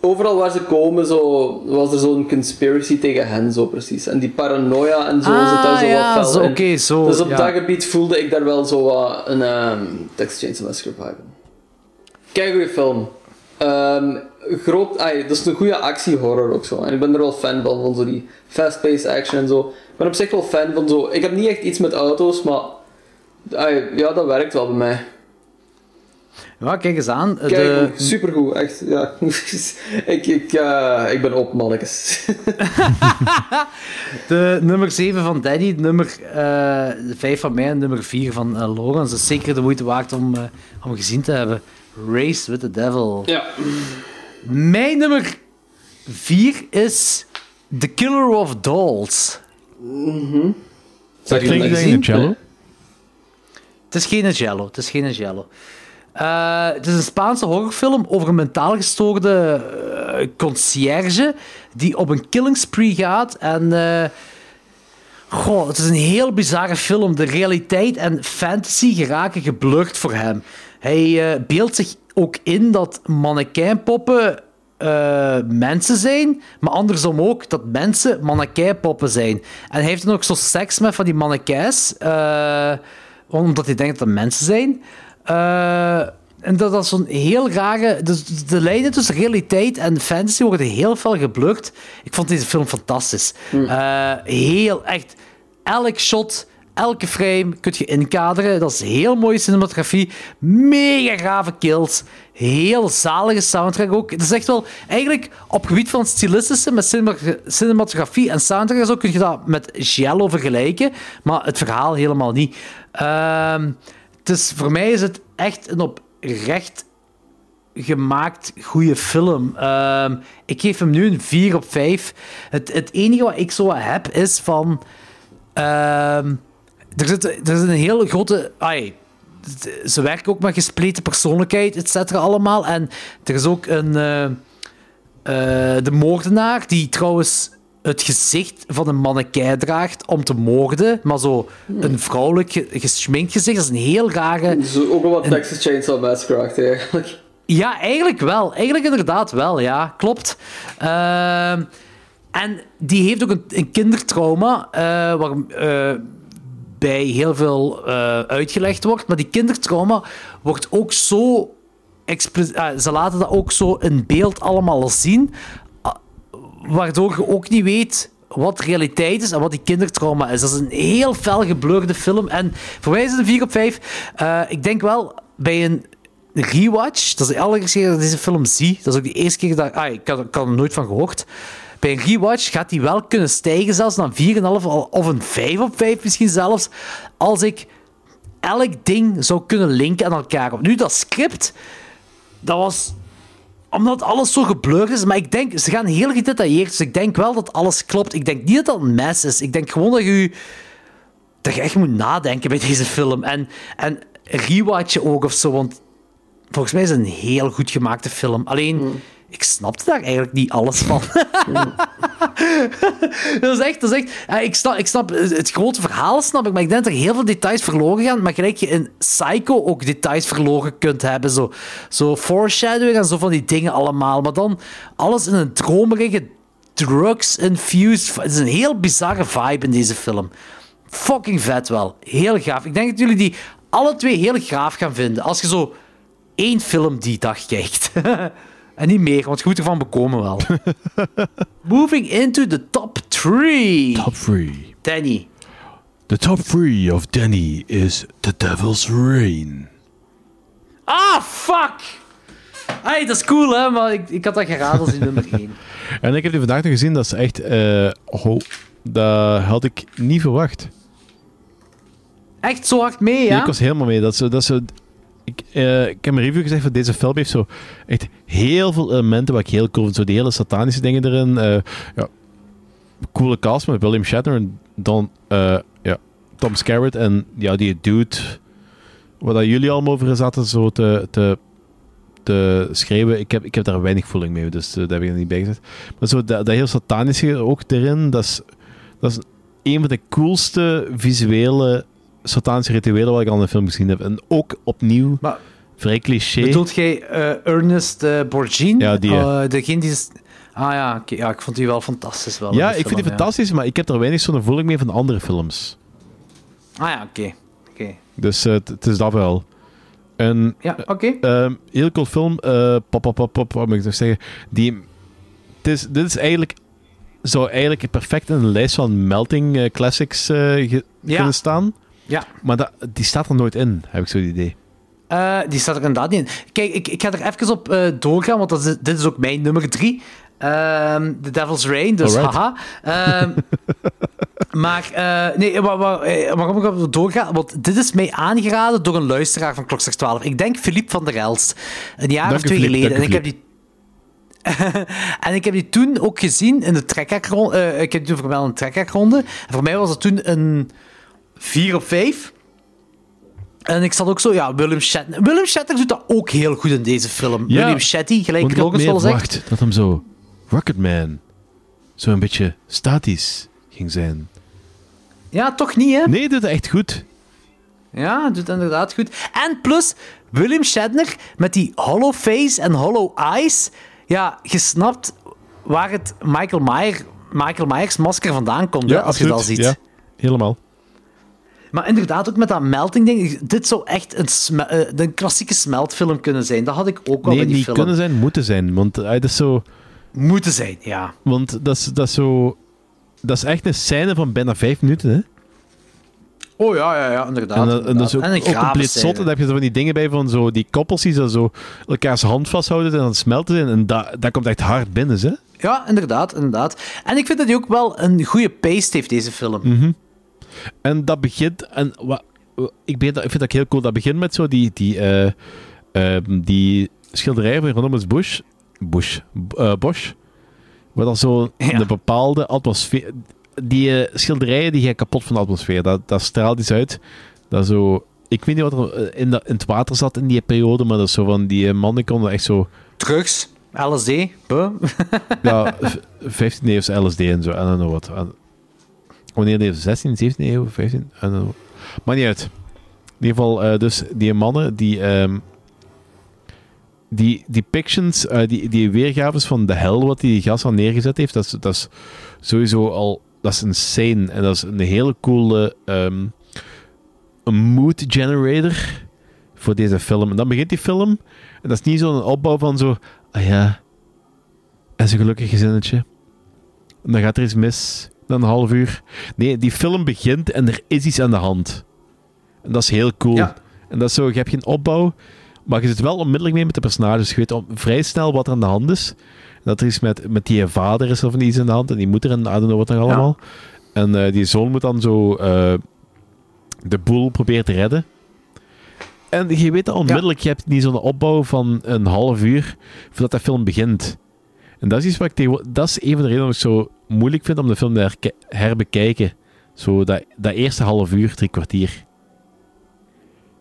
Overal waar ze komen, zo, was er zo'n conspiracy tegen hen, zo precies. En die paranoia en zo Ah, zit daar zo ja, wat fel zo, in. oké, zo, Dus op ja. dat gebied voelde ik daar wel zo wat een ehm Texas Chainsaw Massacre vibe in. Kei goede film. Ehm, groot, ai, dat is een goede actiehorror ook zo. En ik ben er wel fan van, van zo die fast-paced action en zo. Ik ben op zich wel fan van zo. Ik heb niet echt iets met auto's, maar ai, ja, dat werkt wel bij mij. Ja, kijk eens aan. Kijk, De, supergoed, echt. Ja. (laughs) ik, ik, eh, ik ben op, mannetjes. (laughs) de nummer 7 van Danny, de nummer eh 5 van mij en nummer 4 van eh Logan. is zeker de moeite waard om, om gezien te hebben. Race with the Devil. ja. Mijn nummer 4 is The Killer of Dolls. Klinkt dat gezien? een cello. Het is geen Jello. Het is geen Jello. Eh, het is een Spaanse horrorfilm over een mentaal gestoorde eh, conciërge die op een killing spree gaat. En eh, goh, het is een heel bizarre film. De realiteit en fantasy geraken geblurred voor hem. Hij beeldt zich ook in dat mannekijnpoppen eh, mensen zijn, maar andersom ook dat mensen mannekijnpoppen zijn. En hij heeft dan ook zo seks met van die mannekijs, eh, omdat hij denkt dat dat mensen zijn. Eh, en dat is zo'n heel rare... Dus de lijnen tussen realiteit en fantasy worden heel veel geblurred. Ik vond deze film fantastisch. Eh, heel, echt... Elk shot, elke frame kun je inkaderen. Dat is heel mooie cinematografie. Mega grave kills. Heel zalige soundtrack ook. Het is echt wel... Eigenlijk, op gebied van stilistische, met cinema- cinematografie en soundtrack zo, kun je dat met Giallo vergelijken. Maar het verhaal helemaal niet. Ehm, dus voor mij is het echt een oprecht gemaakt goede film. Ehm, ik geef hem nu een 4 op 5. Het, het enige wat ik zo heb is van. ehm, er, zit, er zit een hele grote. Ai, ze werken ook met gespleten persoonlijkheid, et cetera, allemaal. En er is ook een. eh, eh, de moordenaar, die trouwens het gezicht van een mannekei draagt om te moorden, maar zo een vrouwelijk ge- gesminkt gezicht. Dat is een heel rare. Ook wel wat Texas Chainsaw Massacre eigenlijk. Ja, eigenlijk wel. Eigenlijk inderdaad wel, ja. Klopt. Ehm, en die heeft ook een, een kindertrauma, waar eh, bij heel veel eh, uitgelegd wordt. Maar die kindertrauma wordt ook zo... ah, ze laten dat ook zo in beeld allemaal zien, ah, waardoor je ook niet weet wat realiteit is en wat die kindertrauma is. Dat is een heel fel geblurde film. En voor mij is het een 4 op 5. Eh, ik denk wel, bij een rewatch, dat is de allereerste keer dat ik deze film zie, dat is ook de eerste keer dat... Ah, ik had, ik had er nooit van gehoord. Bij een rewatch gaat die wel kunnen stijgen zelfs naar 4,5 of een 5 op 5 misschien zelfs, als ik elk ding zou kunnen linken aan elkaar. Nu, dat script, dat was omdat alles zo geblurred is. Maar ik denk, ze gaan heel gedetailleerd. Dus ik denk wel dat alles klopt. Ik denk niet dat dat een mes is. Ik denk gewoon dat je, dat je echt moet nadenken bij deze film. En, en rewatchen ook of zo. Want volgens mij is het een heel goed gemaakte film. Alleen, ik snapte daar eigenlijk niet alles van. (laughs) dat is echt, dat is echt... ik, snap, ik snap het grote verhaal, snap ik, maar ik denk dat er heel veel details verloren gaan. Maar gelijk je in Psycho ook details verloren kunt hebben. Zo, zo foreshadowing en zo van die dingen allemaal. Maar dan alles in een dromerige, drugs-infused... Het is een heel bizarre vibe in deze film. Fucking vet wel. Heel gaaf. Ik denk dat jullie die alle twee heel gaaf gaan vinden. Als je zo één film die dag kijkt. (laughs) en niet meer, want je moet ervan bekomen wel. (laughs) Moving into the top three. Top 3. Danny. The top 3 of Danny is The Devil's Rain. Ah, fuck! Hey, dat is cool, hè? Maar ik, ik had dat geraden als die nummer één. En ik heb die vandaag nog gezien, dat is echt... oh, dat had ik niet verwacht. Echt zo hard mee, Nee, ja? ik was helemaal mee. Dat zo- dat zo, ik, eh, ik heb een review gezegd van deze film heeft zo echt heel veel elementen wat ik heel cool vind. Zo die hele satanische dingen erin. eh, ja, coole cast met William Shatner en eh, ja, Tom Skerritt en ja, die dude waar dat jullie allemaal over zaten zo te, te, te schrijven. Ik heb, ik heb daar weinig voeling mee, dus dat heb ik er niet bij gezet. Maar zo dat, dat heel satanische ook erin, dat is, dat is een van de coolste visuele satanische rituelen wat ik al in een film gezien heb. En ook opnieuw Maar vrij cliché. bedoelt jij eh, Ernest uh, Borgin? Ja, die, Eh, degene die is... Ah ja, ja, ik vond die wel fantastisch. Wel, ja, de ik vind die fantastisch, maar ik heb er weinig zo'n voeling mee van andere films. Ah ja, oké. oké. Dus het is dat wel. En, Ja, oké. ehm, heel cool film. pop, pop, pop, pop, wat moet ik nog zeggen? Die, het is, dit is eigenlijk... Zou eigenlijk perfect in een lijst van melting classics Ja. kunnen staan. Ja. Maar dat, die staat er nooit in, heb ik zo het idee. Eh, die staat er inderdaad niet in. Kijk, ik, ik ga er even op eh, doorgaan, want dat is, dit is ook mijn nummer drie. Ehm The Devil's Rain, dus Alright. haha. Ehm, (laughs) maar, eh, nee, waar, waar, waarom ik op doorga? Want dit is mij aangeraden door een luisteraar van Klokslag 12. Ik denk Philippe van der Elst. Een jaar Dank of twee geleden. En ik heb die (laughs) en ik heb die toen ook gezien in de trekkerronde. ik heb die toen voor mij een trekkerronde. En voor mij was het toen een 4 op 5. En ik zat ook zo, ja, Willem Shatner. Willem Shatner doet dat ook heel goed in deze film. Ja, William Shatty, gelijk ik Logos meer wel zegt. dat hem zo Rocketman zo een beetje statisch ging zijn. Ja, toch niet, hè? Nee, dit is echt goed. Ja, doet het inderdaad goed. En plus, William Shatner met die hollow face en hollow eyes. Ja, je snapt waar het Michael, Myers, Michael Myers masker vandaan komt, hè, als je dat ziet. Ja, helemaal. Maar inderdaad, ook met dat melting ding. Dit zou echt een, sme- eh, een klassieke smeltfilm kunnen zijn. Dat had ik ook wel Nee, bij die niet film. kunnen zijn, moeten zijn. Want eh, dat is zo... Moeten zijn, ja. Want dat is, dat is zo... Dat is echt een scène van bijna vijf minuten, hè? Oh ja, ja, ja, inderdaad. En, dat- en dat is ook, En ook compleet zot. En dan heb je zo van die dingen bij van zo die koppels die zo, zo elkaars hand vasthouden en dan smelten ze. En dat, dat komt echt hard binnen, hè? Ja, inderdaad, inderdaad. En ik vind dat hij ook wel een goede pace heeft, deze film. Mhm. En dat begint... En wat, ik, ben, ik vind dat heel cool. Dat begint met zo die, die, eh, ehm, die schilderij van Rondom Bush. Bush. eh, Bosch. Waar dan zo een bepaalde atmosfeer... Die eh, schilderijen die gaan kapot van de atmosfeer. Dat, dat straalt iets uit. Dat zo... Ik weet niet wat er in, in het water zat in die periode, maar dat is zo van... Die mannen konden echt zo... Drugs, LSD, buh. Ja, v- 15 eeuwse LSD en zo. I don't know what. Wanneer die 16, 17 eeuw, 15? I don't know. Maar niet uit. In ieder geval, eh, dus die mannen die. ehm, die depictions, eh, die, die weergaves van de hel wat die gast al neergezet heeft, dat is, dat is sowieso al. Dat is insane. En dat is een hele coole. ehm, een mood generator voor deze film. En dan begint die film. En dat is niet zo'n opbouw van zo. Ah ja, en zijn gelukkig gezinnetje. En dan gaat er iets mis. Dan een half uur. Nee, die film begint en er is iets aan de hand. En dat is heel cool. Ja. En dat is zo, je hebt geen opbouw, maar je zit wel onmiddellijk mee met de personages. Je weet al vrij snel wat er aan de hand is. Dat er iets met, met die vader is of iets aan de hand. En die moeder en I don't know wat er allemaal. En eh, die zoon moet dan zo eh, de boel proberen te redden. En je weet dat onmiddellijk, je hebt niet zo'n opbouw van een half uur voordat de film begint. En dat is iets wat ik tegen, dat is een van de redenen waarom ik zo moeilijk vind om de film te herbekijken. Zo dat, dat eerste half uur, drie kwartier.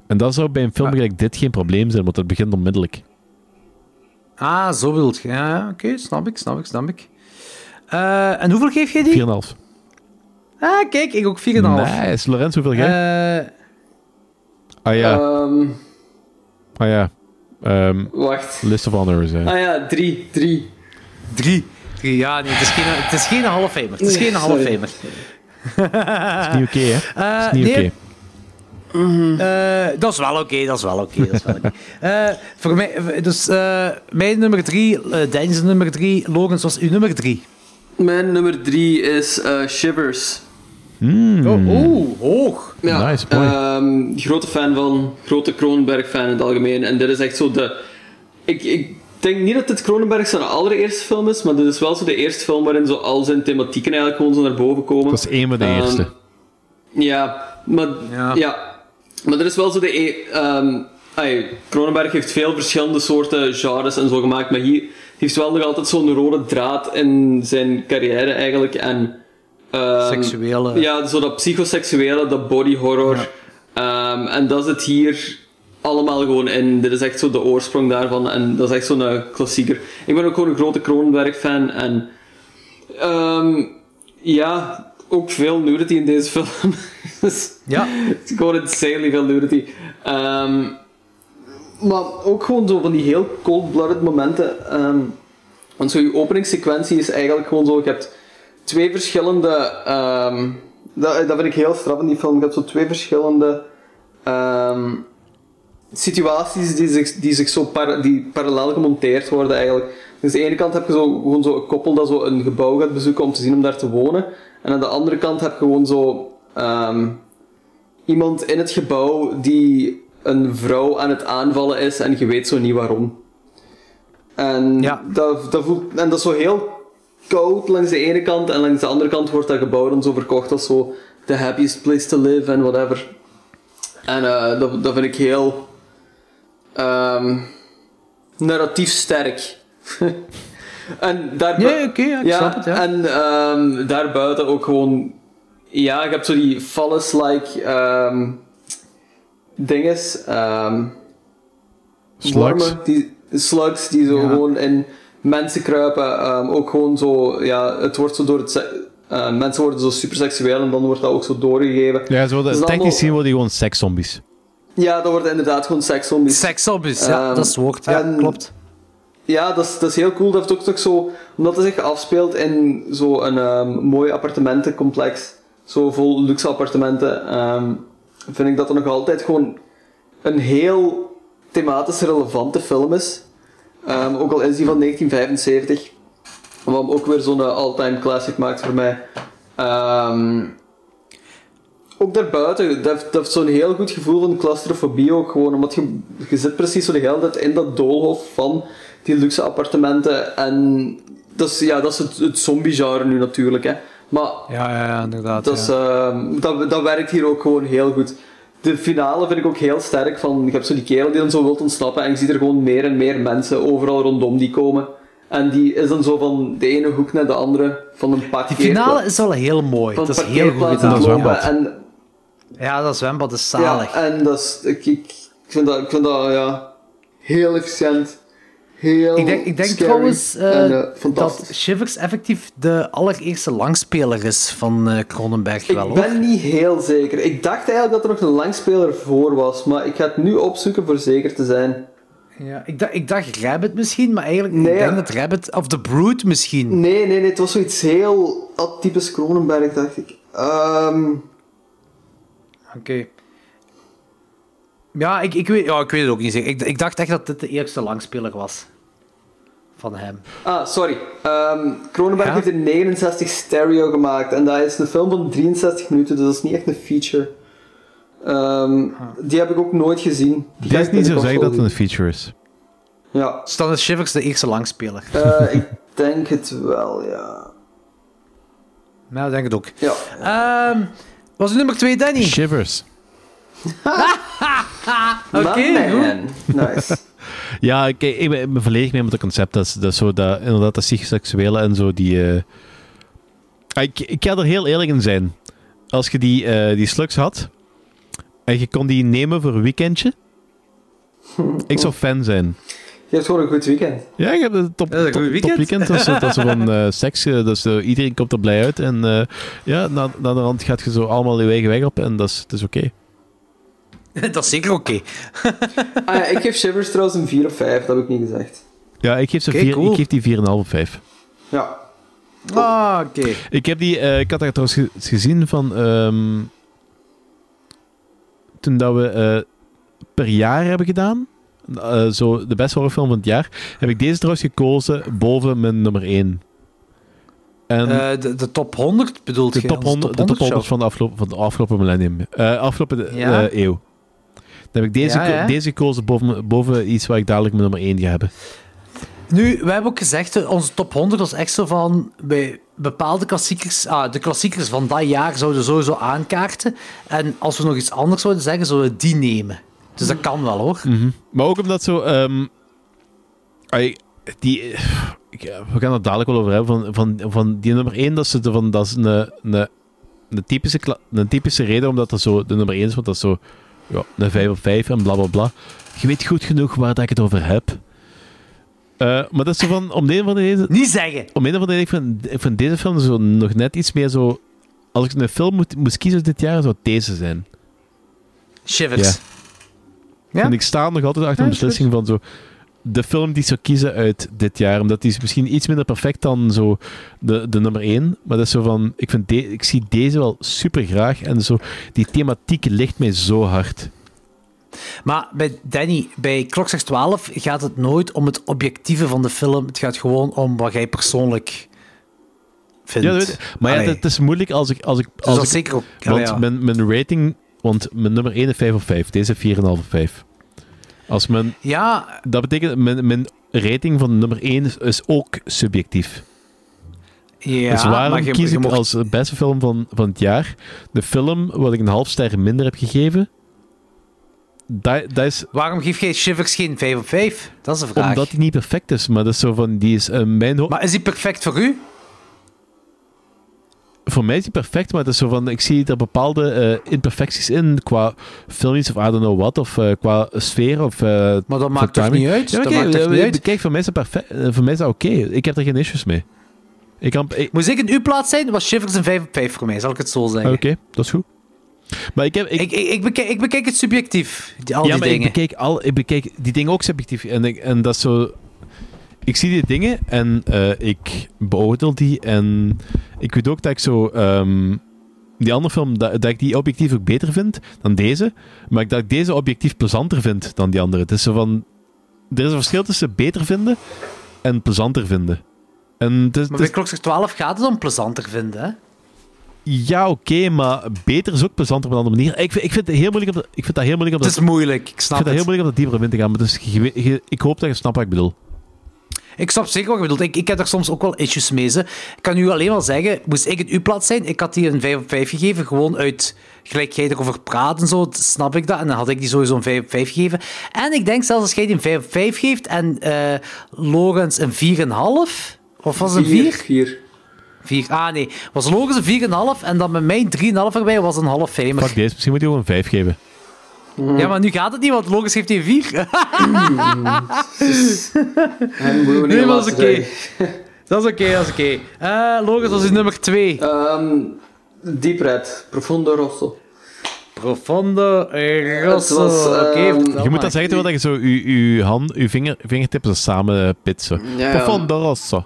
En dat zou bij een film gelijk dit geen probleem zijn, want het begint onmiddellijk. Ah, zo bedoelt je. Ja, oké, snap ik, snap ik, snap ik. Eh, en hoeveel geef jij die? 4,5. Ah, kijk, ik ook 4,5. Nice. Lorenz, hoeveel jij? Eh, ah ja, Ehm, ah ja. Ehm, wacht. List of Honors. hè. Ah ja, drie. Drie. Drie. Drie, Ja, nee, het is geen, het is geen halfheimer. Het is Nee, geen halfheimer. Dat (laughs) is niet oké, hè? (laughs) Eh, Dat is niet nee, oké. eh, dat is wel oké, dat is wel oké. dat is wel oké. (laughs) Eh, voor mij, dus eh, mijn nummer drie, uh, Dennis nummer drie, Logans was uw nummer drie. Mijn nummer drie is eh, Shivers. Mm. Oh, oh, hoog. Ja, Nice, ehm, grote fan van, grote Cronenberg-fan in het algemeen. En dit is echt zo de... Ik, ik denk niet dat dit Cronenberg zijn allereerste film is, maar dit is wel zo de eerste film waarin zo al zijn thematieken eigenlijk gewoon zo naar boven komen. Dat is een van de Ehm, eerste. Ja, maar, Ja. ja. maar er is wel zo de... ai, Cronenberg heeft veel verschillende soorten genres en zo gemaakt, maar hier heeft wel nog altijd zo'n rode draad in zijn carrière eigenlijk. En, ehm, Seksuele. Ja, zo dat psychoseksuele, dat body horror. Ehm, en dat zit hier allemaal gewoon in. Dit is echt zo de oorsprong daarvan en dat is echt zo'n eh, klassieker. Ik ben ook gewoon een grote Cronenberg-fan en... ehm, ja, ook veel nudity in deze (laughs) film. Dus Ja. het is gewoon insanely veel nudity. Ehm, maar ook gewoon zo van die heel cold-blooded momenten. ehm, want zo je openingssequentie is eigenlijk gewoon zo... Je hebt twee verschillende... dat, dat vind ik heel straf in die film. Je hebt zo twee verschillende... situaties die zich, die zich zo die parallel gemonteerd worden eigenlijk. Dus aan de ene kant heb je zo, gewoon zo een koppel dat zo een gebouw gaat bezoeken om te zien om daar te wonen. En aan de andere kant heb je gewoon zo ehm, iemand in het gebouw die een vrouw aan het aanvallen is en je weet zo niet waarom. En, Ja. dat, dat voelt, en dat is zo heel koud langs de ene kant en langs de andere kant wordt dat gebouw dan zo verkocht als zo the happiest place to live en whatever. En eh, dat, dat vind ik heel ehm, narratief sterk. (laughs) en daar Nee, oké, ja, ik snap het, ja. En ehm, daarbuiten ook gewoon... Ja, je hebt zo die phallus-like ehm dinges. ehm Slugs. wormen, die, slugs die zo Ja. gewoon in mensen kruipen. ehm, ook gewoon zo... Ja, het wordt zo door het... se- eh, mensen worden zo superseksueel en dan wordt dat ook zo doorgegeven. Ja, zo is technisch gezien worden die gewoon sekszombies. Ja, dat worden inderdaad gewoon sekszombies. Sekszombies, ja, Ehm, dat is het woord. Ja, en- klopt. Ja, dat is, dat is heel cool. Dat heeft ook toch zo, omdat het zich afspeelt in zo'n ehm mooi appartementencomplex, zo vol luxe appartementen, ehm, vind ik dat er nog altijd gewoon een heel thematisch relevante film is. Ook al is die van 1975, wat hem ook weer zo'n eh, all-time classic maakt voor mij. Ehm, ook daarbuiten, dat heeft, dat heeft zo'n heel goed gevoel van claustrofobie ook gewoon, omdat je, je zit precies zo de hele tijd in dat doolhof van die luxe appartementen en dat is, ja, dat is het, het zombie-genre nu natuurlijk, hè. Maar Ja, ja, ja, inderdaad. dat, is, ja. ehm, dat, dat werkt hier ook gewoon heel goed. De finale vind ik ook heel sterk. Van, je hebt zo die kerel die dan zo wilt ontsnappen en je ziet er gewoon meer en meer mensen overal rondom die komen. En die is dan zo van de ene hoek naar de andere, van een parkeer... Die finale is wel heel mooi. van Dat is heel goed gedaan. En, Ja, dat zwembad is zalig. ja, en dat is, ik, ik, ik vind dat, ik vind dat ja, heel efficiënt. Heel Ik denk, ik denk trouwens eh, en, eh, dat. Shivers effectief de allereerste langspeler is van Cronenberg wel, Ik hoor. ben niet heel zeker. Ik dacht eigenlijk dat er nog een langspeler voor was, maar ik ga het nu opzoeken voor zeker te zijn. Ja, ik, dacht, ik dacht Rabbit misschien, maar eigenlijk Nee, ik denk ja. dat Rabbit... Of The Brood misschien. Nee, nee, nee, het was zoiets heel atypisch Cronenberg, dacht ik. Ehm, Oké. Ja, ik, ik, weet, ja, ik weet het ook niet zeker. Ik, ik dacht echt dat dit de eerste langspeler was. Van hem. ah, sorry. Ehm Cronenberg Ja? heeft in 69 stereo gemaakt en dat is een film van 63 minuten, dus dat is niet echt een feature. Ehm, Die heb ik ook nooit gezien. Die Disney zou binnenkort zeggen dat het een feature is. Ja, dan is Shivers de eerste langspeler. eh, (laughs) ik denk het wel, ja. Nou, ik denk het ook. Ja. Ehm was nummer 2 Danny? Shivers. (laughs) Oké, goed. Nice. Ja, kijk, ik ben, ik ben volledig mee met het concept. Dat is, dat is zo dat, inderdaad, dat psychoseksuele en zo, die... eh, ah, ik, ik ga er heel eerlijk in zijn. Als je die, eh, die slugs had, En je kon die nemen voor een weekendje. Ik zou fan zijn. Je hebt gewoon een goed weekend. Ja, ik heb een top, Dat is een top, goed top weekend. weekend. Dat is, dat is zo van eh, seks. eh, Dat is, eh, iedereen komt er blij uit. En eh, ja, na, na de rand gaat je zo allemaal je eigen weg op. En dat is, dat is oké. (laughs) dat is zeker oké. Ah, ja, ik geef Shivers trouwens een 4 of 5, dat heb ik niet gezegd. Ja, ik geef, ze Oké, vier, cool. ik geef die 4,5 of 5. Ja. Ah, oké. Ik heb die, eh, ik had dat trouwens ge- gezien van ehm, toen dat we eh, per jaar hebben gedaan, eh, zo de beste horrorfilm van het jaar, heb ik deze trouwens gekozen boven mijn nummer 1. En Eh, de, de top 100 bedoelt de je? top Onze 100, de top 100 show? van de afgelopen, van de afgelopen millennium, eh, afgelopen Ja. eeuw. Dan heb ik deze, Ja, deze gekozen boven, boven iets waar ik dadelijk mijn nummer 1 ga hebben. Nu, wij hebben ook gezegd, onze top 100 was echt zo van, bij bepaalde klassiekers, ah, de klassiekers van dat jaar zouden sowieso aankaarten. En als we nog iets anders zouden zeggen, zouden we die nemen. Dus dat kan wel, hoor. Mhm. Maar ook omdat zo... ehm, die, we gaan het dadelijk wel over hebben. Van, van, van die nummer 1, dat is, de- van, dat is een, een, een, typische, een typische reden omdat dat zo de nummer 1 is. Want dat is zo ja, een 5 op 5 en bla bla bla. Je weet goed genoeg waar dat ik het over heb. Eh, maar dat is zo van... Om de een of andere reden... Niet zeggen! Om de een of andere reden, ik vind, ik vind deze film zo nog net iets meer zo... Als ik een film moet, moest kiezen dit jaar, zou het deze zijn. Shivers. Ja? En ik sta nog altijd achter een beslissing van zo. De film die ik zou kiezen uit dit jaar, omdat die is misschien iets minder perfect dan zo de, de nummer 1. Maar dat is zo van. Ik, vind de, ik zie deze wel super graag. En zo, die thematiek ligt mij zo hard. Maar bij Danny, bij Klokslag 12 gaat het nooit om het objectieve van de film. Het gaat gewoon om wat jij persoonlijk vindt. Ja, dat weet maar ja, het is moeilijk als ik. Als ik Dus als dat ik- is zeker ook... Want ja. mijn, mijn rating. Want mijn nummer 1 is 5 op 5. Deze 4,5 op 5. Als mijn, Ja, dat betekent mijn, mijn rating van nummer 1 is, ook subjectief. ja dus waarom maar je- kies ik mocht- als beste film van, van het jaar de film wat ik een half ster minder heb gegeven? Dat, dat is Waarom geef jij Shivers geen 5 op 5? Dat is de vraag. omdat die niet perfect is, maar dat is zo van, die is mijn ho- Maar is die perfect voor u? Voor mij is die perfect, maar het is zo van, ik zie er bepaalde eh, imperfecties in qua filmpjes of I don't know what, of eh, qua sfeer of... eh, Maar dat maakt toch timing. niet uit? Ja, Dat maakt toch niet uit? Kijk, voor mij is dat perfect. Voor mij is dat oké. Ik heb er geen issues mee. Ik kan... ik- Moest ik in uw plaats zijn, was Shivers een 5 op 5 voor mij, zal ik het zo zeggen. Oké, dat is goed. Maar ik heb... Ik, Ik, ik, ik, bekijk, ik bekijk het subjectief, die, al ja, die maar dingen. ik bekijk, al, ik bekijk die dingen ook subjectief. En, ik, en dat is zo... Ik zie die dingen en eh, ik beoordeel die. En ik weet ook dat ik zo... ehm, die andere film, dat, dat ik die objectief ook beter vind dan deze. Maar ik- dat ik deze objectief plezanter vind dan die andere. Het is zo van... Er is een verschil tussen beter vinden en plezanter vinden. En het is, Maar het bij is- Klokslag 12 gaat het om plezanter vinden, hè? ja, oké, maar beter is ook plezanter op een andere manier. Ik vind, ik vind het heel moeilijk om ik vind dat heel moeilijk om Het dat, is moeilijk, ik ik snap vind dat heel het. moeilijk om dat dieper in te gaan. Maar dus, je weet- je- ik hoop dat je snapt wat ik bedoel. Ik snap zeker wat je bedoelt. Ik, ik heb er soms ook wel issues mee. Ze. Ik kan u alleen maar zeggen, moest ik in uw plaats zijn, ik had die een 5 op 5 gegeven, gewoon uit gelijk jij erover praat en zo, snap ik dat. En dan had ik die sowieso een 5 op 5 gegeven. En ik denk zelfs als jij die een 5 op 5 geeft en eh Lorenz een 4,5, of was het een 4? 4. 4. Ah nee, was Lorenz een 4,5 en dan met mij een 3,5 erbij was een half famer. Fuck deze, misschien moet je gewoon een 5 geven. Ja, maar nu gaat het niet, want Lorenz geeft die een 4. En moeten we niet Nee, maar dat is oké. Dat is oké, dat is oké. Eh, Lorenz, dat is nummer 2. Ehm, Deep Red, Profondo Rosso. Profondo Rosso. Was, Oké, ehm, je moet dat zeggen terwijl je zo je, je hand, je vinger, vingertippen zo samen pitsen. Ja, ja. Profondo rosso.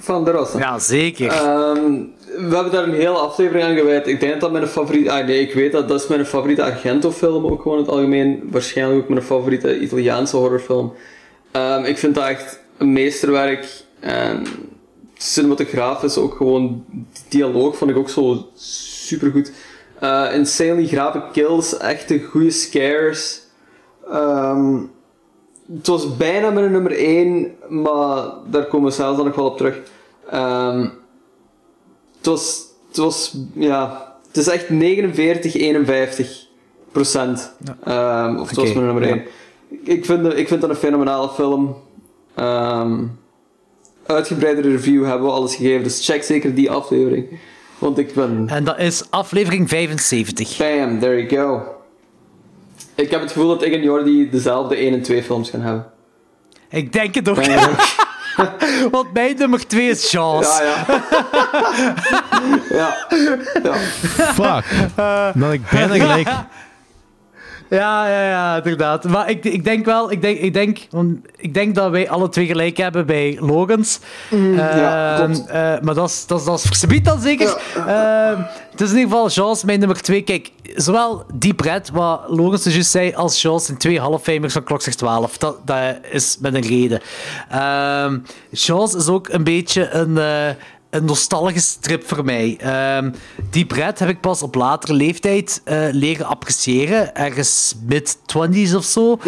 Van de Rosso. Ja, zeker. Ehm, we hebben daar een hele aflevering aan gewijd. Ik denk dat dat mijn favoriete... Ah nee, ik weet dat. Dat is mijn favoriete Argento-film ook gewoon in het algemeen. Waarschijnlijk ook mijn favoriete Italiaanse horrorfilm. Ehm, ik vind dat echt een meesterwerk. En cinematografisch ook gewoon... Dialoog vond ik ook zo supergoed. Eh insanely grave kills. Echte goede scares. Ehm, het was bijna mijn nummer 1, maar daar komen we zelfs dan nog wel op terug. Ehm, het was, het was, ja, het is echt 49, 51 procent. Ehm, of het was mijn nummer ja. 1. Ik vind, de- ik vind dat een fenomenale film. Ehm uitgebreidere review hebben we alles gegeven, dus check zeker die aflevering. Want ik ben... En dat is aflevering 75. Bam, there you go. Ik heb het gevoel dat ik en Jordi dezelfde 1 en 2 films gaan hebben. Ik denk het ook. Ja, (laughs) Want mijn nummer 2 is Jaws. ja. ja. (laughs) ja. Fuck. Dan ik bijna gelijk. (laughs) Ja, ja, ja, inderdaad. Maar ik, ik denk wel, ik denk, ik, denk, ik denk dat wij alle twee gelijk hebben bij Logans. ja, Ehm, klopt. eh, maar dat is, dat is, dat is dan zeker. Ehm, het is in ieder geval Jaws, mijn nummer 2. Kijk, zowel Deep Red, wat Logans dus juist zei, als Jaws zijn twee halfvijmers van Klokslag 12. Dat, dat is met een reden. Ehm Jaws is ook een beetje een... eh, een nostalgische strip voor mij. Ehm Deep Red heb ik pas op latere leeftijd eh, leren appreciëren. Ergens mid-20s of zo.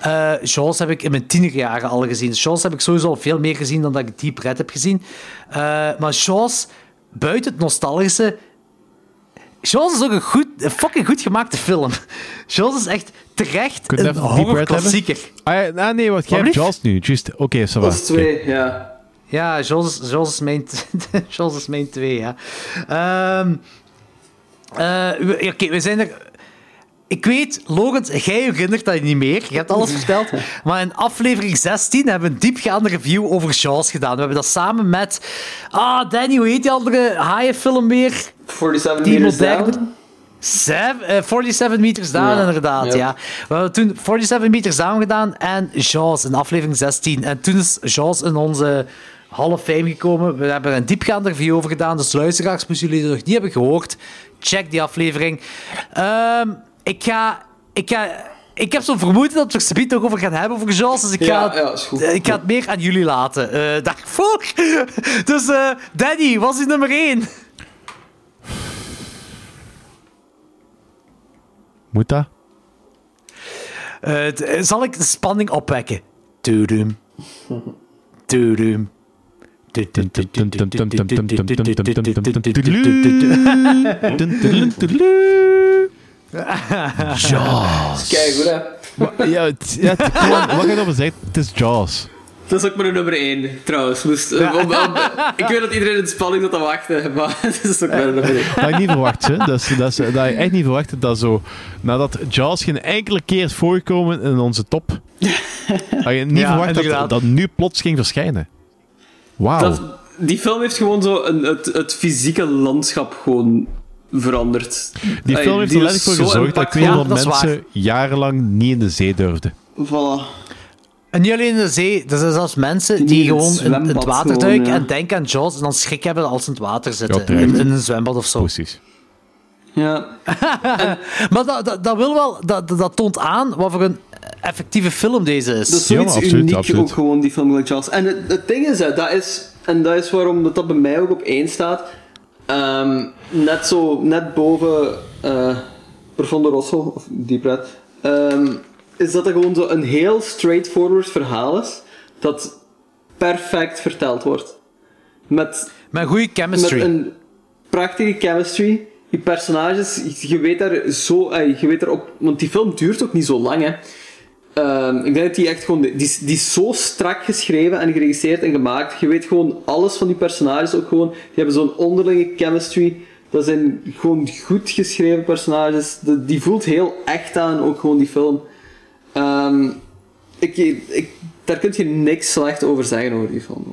Eh, Jaws heb ik in mijn tienerjaren al gezien. Jaws heb ik sowieso al veel meer gezien dan dat ik Deep Red heb gezien. Eh, maar Jaws, buiten het nostalgische... Jaws is ook een, goed, een fucking goed gemaakte film. (laughs) Jaws is echt terecht een hebben? horrorklassieker. Ah, ja, ah, nee, wat jij hebt Jaws nu. Just, oké, va. Dat is 2, ja. Ja, Jaws, is- Jaws, is mijn, Jaws (laughs) is mijn twee, ja. Ehm eh, we- ja, Oké, we zijn er... Ik weet, Logans, jij herinnert dat niet meer. Je hebt alles verteld. (laughs) Maar in aflevering 16 hebben we een diepgaande review over Jaws gedaan. We hebben dat samen met... Ah, Danny, hoe heet die andere haaienfilm weer? 47 Die meters moderne- down. Seven, eh, 47 meters down, Ja, inderdaad. ja. Ja. We hebben toen 47 meters down gedaan en Jaws in aflevering 16. En toen is Jaws in onze Hall of Fame gekomen. We hebben een diepgaande review over gedaan. Dus luisteraars, moesten jullie het nog niet hebben gehoord, check die aflevering. Ehm, ik ga... Ik ga ik heb zo'n vermoeden dat we er nog over gaan hebben, over Jaws. Dus ik ga, Ja, het- ja, is goed. ik ga het meer aan jullie laten. eh daarvoor. (laughs) Dus eh Danny, wat is nummer 1? Moet dat? Eh, zal ik de spanning opwekken? Doedoem. Doedoem. Jaws. Kijk goed, hè. Ja, het, ja, het, gewoon, wat je over zegt, het is Jaws. Dat is ook mijn nummer 1, trouwens. Moest, om- om- ik weet dat iedereen in spanning zat te wachten, maar (laughs) het is ook mijn nummer 1. Dat had ik niet verwacht, hè. Dat, is, dat, is, dat had ik echt niet verwacht dat zo... Nadat Jaws geen enkele keer is voorgekomen in onze top, had je niet Ja, verwacht dat dat nu plots ging verschijnen. Wauw. Die film heeft gewoon zo een, het, het fysieke landschap gewoon veranderd. Die film heeft er letterlijk voor zo gezorgd dat heel veel mensen jarenlang niet in de zee durfden. Voilà. En niet alleen in de zee, er zijn zelfs mensen die, Die in het gewoon in, het water duiken ja. en denken aan Jaws en dan schrik hebben als ze in het water zitten. Ja, in, in een zwembad of zo. Precies. Ja. (laughs) Maar dat, dat, dat, wil wel, dat, dat- dat toont aan wat voor een effectieve film deze is. Dat is zoiets absoluut, uniek absoluut. ook gewoon, die film like Jaws. En het, het ding is, hè, dat is, en dat is waarom dat, dat bij mij ook op één staat, ehm, net zo, net boven eh Profondo Rosso, of Deep Red, ehm, is dat er gewoon zo een heel straightforward verhaal is, dat perfect verteld wordt. Met Met goede chemistry. met een prachtige chemistry. Die personages, je weet daar zo, eh, je weet daar op, want die film duurt ook niet zo lang, hè. Ehm, ik denk dat die echt gewoon, die, is- die is zo strak geschreven en geregisseerd en gemaakt. Je weet gewoon alles van die personages ook gewoon. Die hebben zo'n onderlinge chemistry. Dat zijn gewoon goed geschreven personages. Die voelt heel echt aan, ook gewoon die film. Ehm, ik, ik, daar kun je niks slecht over zeggen over die film.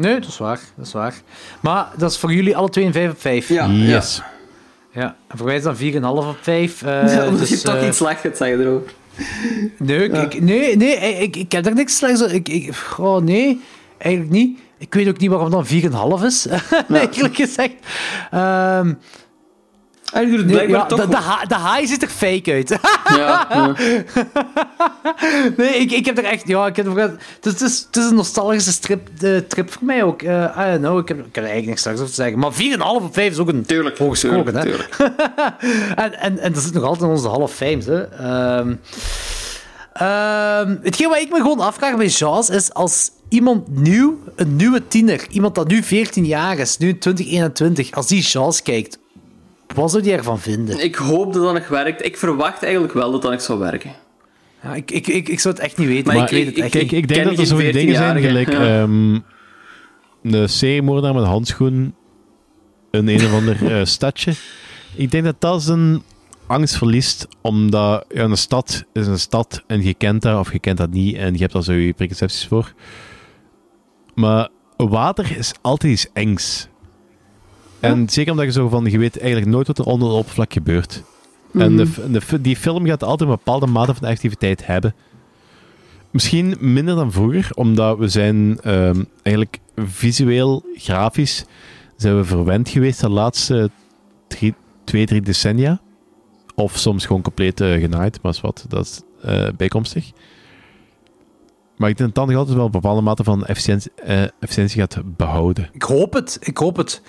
Nee, dat is waar. Dat is waar. Maar dat is voor jullie alle twee een 5 op 5. Ja, Yes. Ja. En voor mij is dat 4,5 op 5. eh, Ja, omdat dus, je toch eh, iets slecht gaat zeggen erover. Nee, ik, ik- nee, nee ik, ik heb er niks slechts ik, ik, Oh, nee, eigenlijk niet. Ik weet ook niet waarom dan 4,5 is, (laughs) eigenlijk gezegd. Ehm En je doet het blijkbaar ja, toch... de, de, ha- de haai ziet er fake uit. (laughs) ja, ja. nee, ik, ik heb er echt... Ja, ik heb er, het, is, het, is, het is een nostalgische strip, de trip voor mij ook. Eh, I don't know, ik heb, ik heb er eigenlijk niks slechts over te zeggen. Maar 4,5 op 5 is ook een Tuurlijk, hooggesproken, hè. tuurlijk, (laughs) en, en, en dat zit nog altijd in onze Hall of Fames. Hè. Ehm, ehm, hetgeen wat ik me gewoon afvraag bij Jaws is als iemand nieuw, een nieuwe tiener, iemand dat nu 14 jaar is, nu in 2021, als die Jaws kijkt, wat zou die ervan vinden? Ik hoop dat dat nog werkt. Ik verwacht eigenlijk wel dat dat nog zou werken. Ja, ik, ik, ik, ik zou het echt niet weten. Maar ik, ik- weet het ik- echt niet. ik denk dat er zo'n dingen zijn 14-jarige, gelijk ja. ehm een seriemoordenaar met een handschoen in een of ander eh, stadje. Ik denk dat dat zijn angst verliest, omdat ja, een stad is een stad en je kent dat of je kent dat niet en je hebt daar zo je preconcepties voor. Maar water is altijd iets engs. En zeker omdat je zo van, je weet eigenlijk nooit wat er onder het oppervlak gebeurt. En de, f- de, die film gaat altijd een bepaalde mate van activiteit hebben. Misschien minder dan vroeger, omdat we zijn ehm, eigenlijk visueel, grafisch, zijn we verwend geweest de laatste drie, twee, drie decennia. Of soms gewoon compleet eh, genaaid, maar is wat, dat is eh, bijkomstig. Maar ik denk dat het altijd wel een bepaalde mate van efficiëntie, eh, efficiëntie gaat behouden. Ik hoop het. Ik hoop het.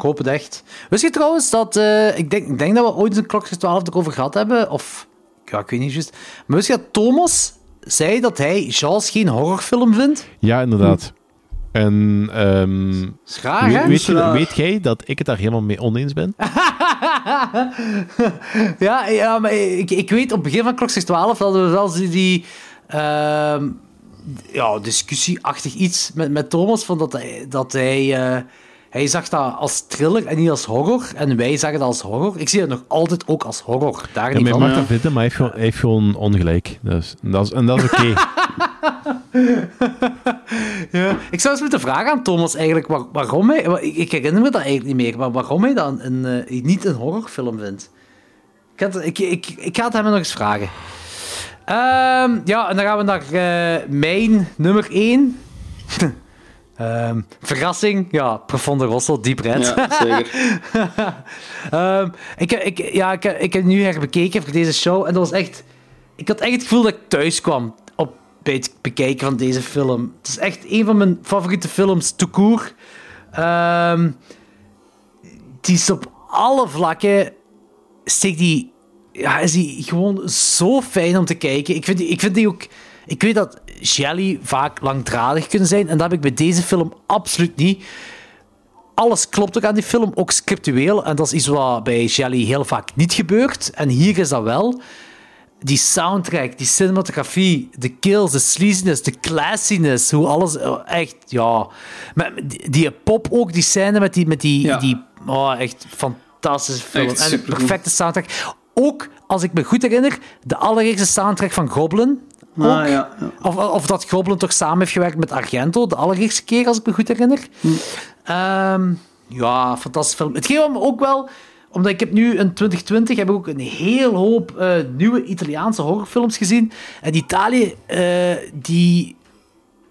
Ik hoop het echt. Wist je trouwens dat... eh, ik, denk, ik denk dat we ooit een klokjes 12 erover gehad hebben. Of... Ja, ik weet niet juist. Maar wist je dat Thomas zei dat hij Jaws geen horrorfilm vindt? Ja, inderdaad. En ehm, hè? weet, weet, je- Raar. weet jij dat ik het daar helemaal mee oneens ben? (laughs) ja, ja, maar ik, ik weet op het begin van klokjes 12 hadden we wel die... die ehm, ja, discussieachtig iets met, met Thomas. Van dat hij... Dat hij eh, hij zag dat als thriller en niet als horror. En wij zagen dat als horror. Ik zie het nog altijd ook als horror. Daar Ja, niet maar je van. mag dat vinden, maar hij heeft gewoon, hij heeft gewoon ongelijk. Dus, en dat is, en dat is oké. (laughs) Ja, ik zou eens moeten vragen aan Thomas eigenlijk waar- waarom hij... Ik, ik herinner me dat eigenlijk niet meer, maar waarom hij dan een, eh, niet een horrorfilm vindt. Ik, had- ik, ik, ik ga het hem nog eens vragen. Ehm, ja, en dan gaan we naar eh, mijn nummer 1. (laughs) Ehm, verrassing, ja, Profonde Rosso, Deep Red. Ja, zeker. (laughs) Ehm, ik, ja, ik, ik heb nu herbekeken voor deze show en dat was echt... Ik had echt het gevoel dat ik thuis kwam op, bij het bekijken van deze film. Het is echt een van mijn favoriete films, tout court. Die is op alle vlakken... Steekt die... Ja, is die gewoon zo fijn om te kijken. Ik vind die, ik vind die ook... Ik weet dat Shelley vaak langdradig kunnen zijn en dat heb ik bij deze film absoluut niet alles klopt ook aan die film, ook scriptueel. En dat is iets wat bij Shelley heel vaak niet gebeurt. En hier is dat wel. Die soundtrack, die cinematografie, de kills, de sleaziness, de classiness, hoe alles eh, echt, ja. Die, pop ook, die scène met die, met die, die oh, echt fantastische film. Echt en een supergoed. perfecte soundtrack. Ook, als ik me goed herinner, de allereerste soundtrack van Goblin. Ah, ook. ja, ja. Of, of dat Goblin toch samen heeft gewerkt met Argento, de allereerste keer, als ik me goed herinner. Ehm, ja, fantastische film. Het geeft me ook wel, omdat ik heb nu in 2020 heb ik ook een heel hoop eh, nieuwe Italiaanse horrorfilms gezien. En Italië, eh, die,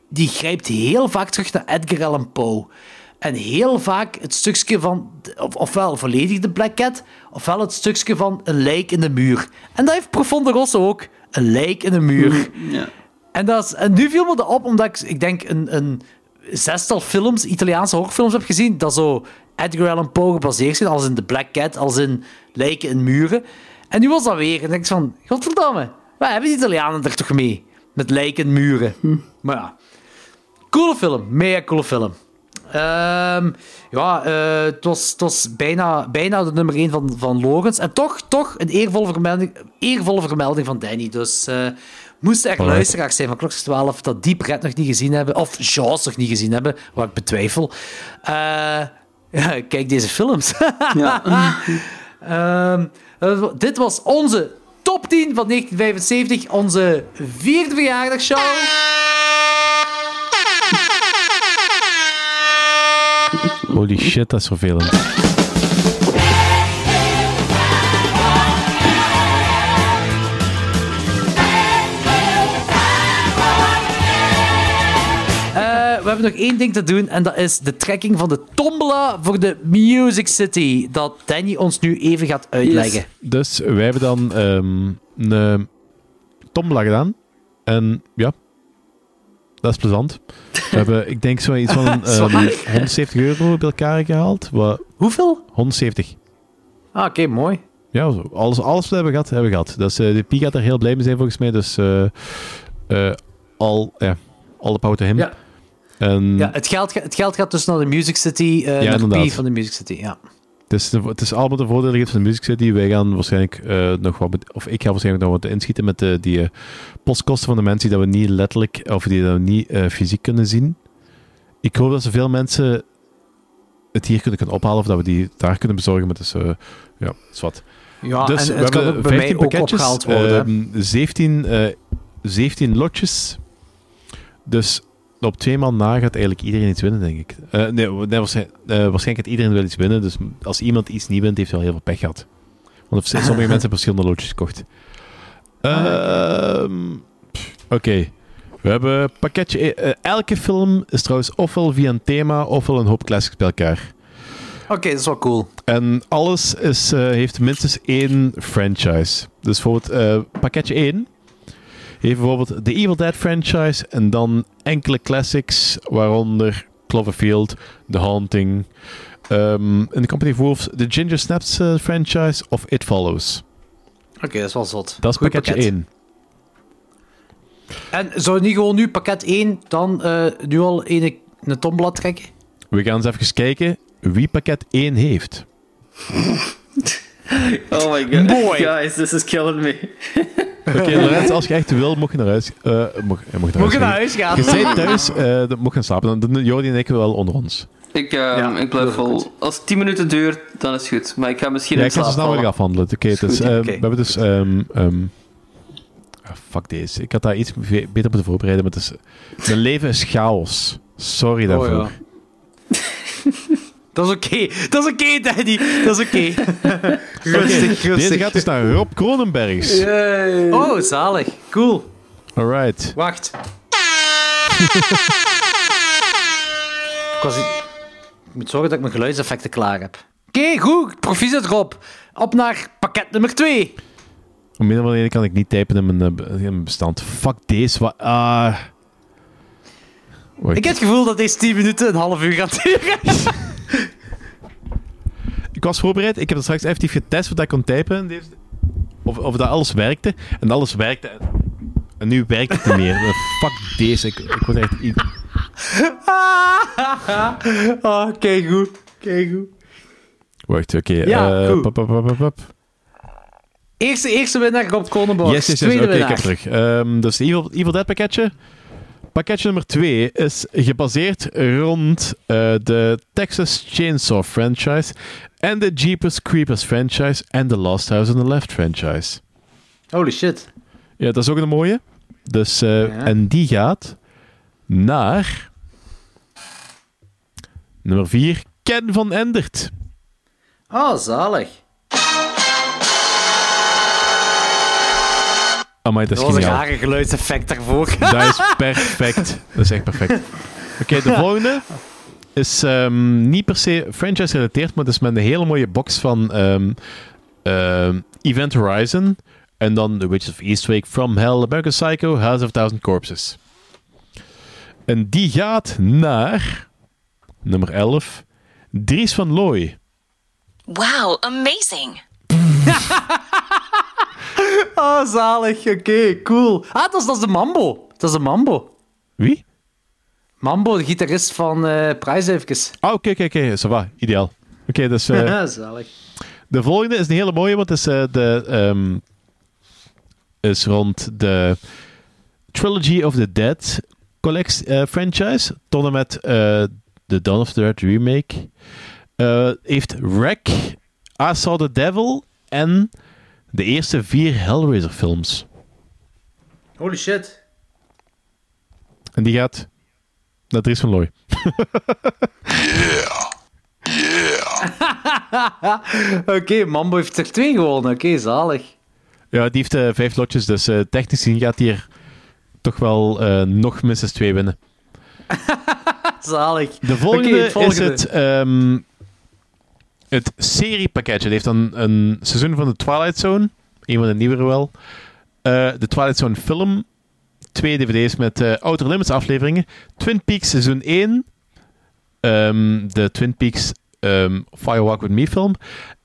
die grijpt heel vaak terug naar Edgar Allan Poe. En heel vaak het stukje van, of, ofwel volledig de Black Cat, ofwel het stukje van een lijk in de muur. En dat heeft Profonde Rosso ook. Een lijk in de muur. (laughs) Ja. En, dat is, en nu viel me dat op, omdat ik, ik denk, een, een zestal films, Italiaanse horrorfilms heb gezien, dat zo Edgar Allan Poe gebaseerd zijn, als in The Black Cat, als in Lijken in Muren. En nu was dat weer. En dan denk ik van, godverdamme, wat hebben die Italianen er toch mee? Met Lijken in Muren. Maar ja, coole film, mega coole film. Ehm, ja, eh, het was, het was bijna, bijna de nummer 1 van, van Logans. En toch, toch een eervolle vermelding, eervolle vermelding van Danny. Dus eh moesten er luisteraars zijn van Klokjes 12 dat Deep Red nog niet gezien hebben, of Jaws nog niet gezien hebben, wat ik betwijfel. Eh, (laughs) ja, kijk deze films. (laughs) Ja. Ehm, eh, dit was onze top 10 van 1975, onze vierde verjaardagsshow. Holy shit, dat is vervelend. Eh, we hebben nog één ding te doen en dat is de trekking van de tombola voor de Music City, dat Danny ons nu even gaat uitleggen. Dus wij hebben dan ehm, een tombola gedaan. En ja, dat is plezant. We hebben, (laughs) ik denk, zo iets van een, (laughs) Zwaar. ehm, 170 euro bij elkaar gehaald. Wat, Hoeveel? 170. Ah, oké, mooi. Ja, zo. alles, alles wat we hebben gehad, hebben we gehad. Dus eh, de Pi gaat er heel blij mee zijn volgens mij. Dus eh eh, al, ja, all the power to him. Ja. En Ja, het, geld, het geld gaat dus naar de Music City, eh naar inderdaad. P van de Music City, ja. Het, is de, het is allemaal de voordelen van de Music City. Wij gaan waarschijnlijk eh, nog wat, of ik ga waarschijnlijk nog wat inschieten met de, die eh, postkosten van de mensen die dat we niet letterlijk, of die dat we niet eh, fysiek kunnen zien. Ik hoop dat zoveel mensen het hier kunnen, kunnen ophalen, of dat we die daar kunnen bezorgen. Maar eh, ja, wat. Ja, dus en we het kan hebben ook bij mij 15 ook pakketjes, opgehaald worden. ehm, 17, eh 17 lotjes. Dus op twee man na gaat eigenlijk iedereen iets winnen, denk ik. Eh, nee, nee waarschijnlijk, eh, waarschijnlijk gaat iedereen wel iets winnen. Dus als iemand iets niet wint, heeft hij wel heel veel pech gehad. Want sommige (laughs) mensen hebben verschillende lotjes gekocht. Ehm, Oké. We hebben pakketje... e- eh, elke film is trouwens ofwel via een thema, ofwel een hoop classics bij elkaar. Oké, dat is wel cool. En alles is, heeft minstens één franchise. Dus bijvoorbeeld pakketje 1 heeft bijvoorbeeld de Evil Dead franchise en dan enkele classics, waaronder Cloverfield, The Haunting, ehm in de Company of Wolves, de Ginger Snaps eh, franchise of It Follows. Oké, dat is wel zot. Dat is pakketje pakket. 1. En zou je niet gewoon nu pakket 1 dan eh, nu al een, een tomblad trekken? We gaan eens even kijken wie pakket 1 heeft. Oh my god. Mooi. (laughs) Guys, this is killing me. Oké, (laughs) Lorenz, als je echt wil, mag je naar huis. eh mag, je naar Moet je naar huis huis gaan? Je bent thuis, eh, mag je gaan slapen. Dan doen Jordi en ik wel onder ons. Ik, ehm, ik blijf vol. Als het 10 minuten duurt, dan is het goed. Maar ik ga misschien Ja, in ik ga slaap snel vallen. afhandelen. Oké, dus, ehm, we hebben dus... ehm, ehm, ah, fuck deze. Ik had daar iets beter moeten voorbereiden, maar het is... Mijn leven is chaos. Sorry Oh, daarvoor. ja. (laughs) Dat is oké. Dat is oké, Daddy. Dat is oké. (laughs) rustig, Oké, rustig. Deze gaat dus naar Rob Kronenbergs. Oh, zalig. Cool. Alright. Wacht. (laughs) ik, was i- ik moet zorgen dat ik mijn geluidseffecten klaar heb. Oké, goed. Proficiat Rob. Op naar pakket nummer 2. Om een of andere reden kan ik niet typen in mijn, eh, be- in mijn bestand. Fuck deze. Wat... Ah... Wacht. Ik heb het gevoel dat deze 10 minuten een half uur gaat duren. Ik was voorbereid. Ik heb het straks effectief getest wat ik kon typen. Of, of dat alles werkte. En alles werkte. En, nu werkt het niet meer. Eh, (laughs) Fuck deze. Ik, ik word echt... oh, Oké, goed. Goed. Wacht, oké. Ja, goed. pap, pap, pap, pap, pap. Eerste, eerste winnaar Rob Kronenborg. Yes, yes, yes. Oké, ik winnaar. heb terug. Ehm dus Evil, Evil Dead pakketje. Pakketje nummer 2 is gebaseerd rond eh, de Texas Chainsaw franchise en de Jeepers Creepers franchise en de Lost House on the Left franchise. Holy shit. Ja, dat is ook een mooie. Dus, eh, En die gaat naar nummer 4, Ken van Endert. Oh, zalig. Amai, dat is geniaal. rare geluidseffect daarvoor. (laughs) Dat is (laughs) perfect. Dat is echt perfect. Oké, de (laughs) volgende is ehm, niet per se franchise gerelateerd, maar het is met een hele mooie box van ehm, ehm, Event Horizon. En dan The Witches of Eastwick, From Hell, American Psycho, House of Thousand Corpses. En die gaat naar nummer 11, Dries van Looy. Wow, amazing. Oh, (laughs) zalig. Oké, cool. Ah, dat is, dat is de Mambo. Dat is de Mambo. Wie? Mambo, de gitarist van eh Price even. Ah, oké, oké, oké. Va, ideaal. Oké, dus... eh, (laughs) zalig. De volgende is een hele mooie, want het is, eh, de, ehm, is rond de Trilogy of the Dead collect, franchise. Tot en met de Dawn of the Dead remake. Heeft Wreck, I Saw the Devil en de eerste vier Hellraiser films. Holy shit. En die gaat naar Dries van Looy. (laughs) Oké, Mambo heeft er twee gewonnen. Oké, zalig. Ja, die heeft eh, vijf lotjes, dus eh, technisch gezien gaat hij er toch wel eh, nog minstens twee winnen. (laughs) Zalig. De volgende, Oké, het volgende. is het, ehm, het seriepakketje. Het heeft dan een seizoen van de Twilight Zone. Een van de nieuwere wel. Eh, de Twilight Zone film. Twee dvd's met eh Outer Limits afleveringen. Twin Peaks seizoen 1. Ehm, de Twin Peaks ehm Firewalk With Me film.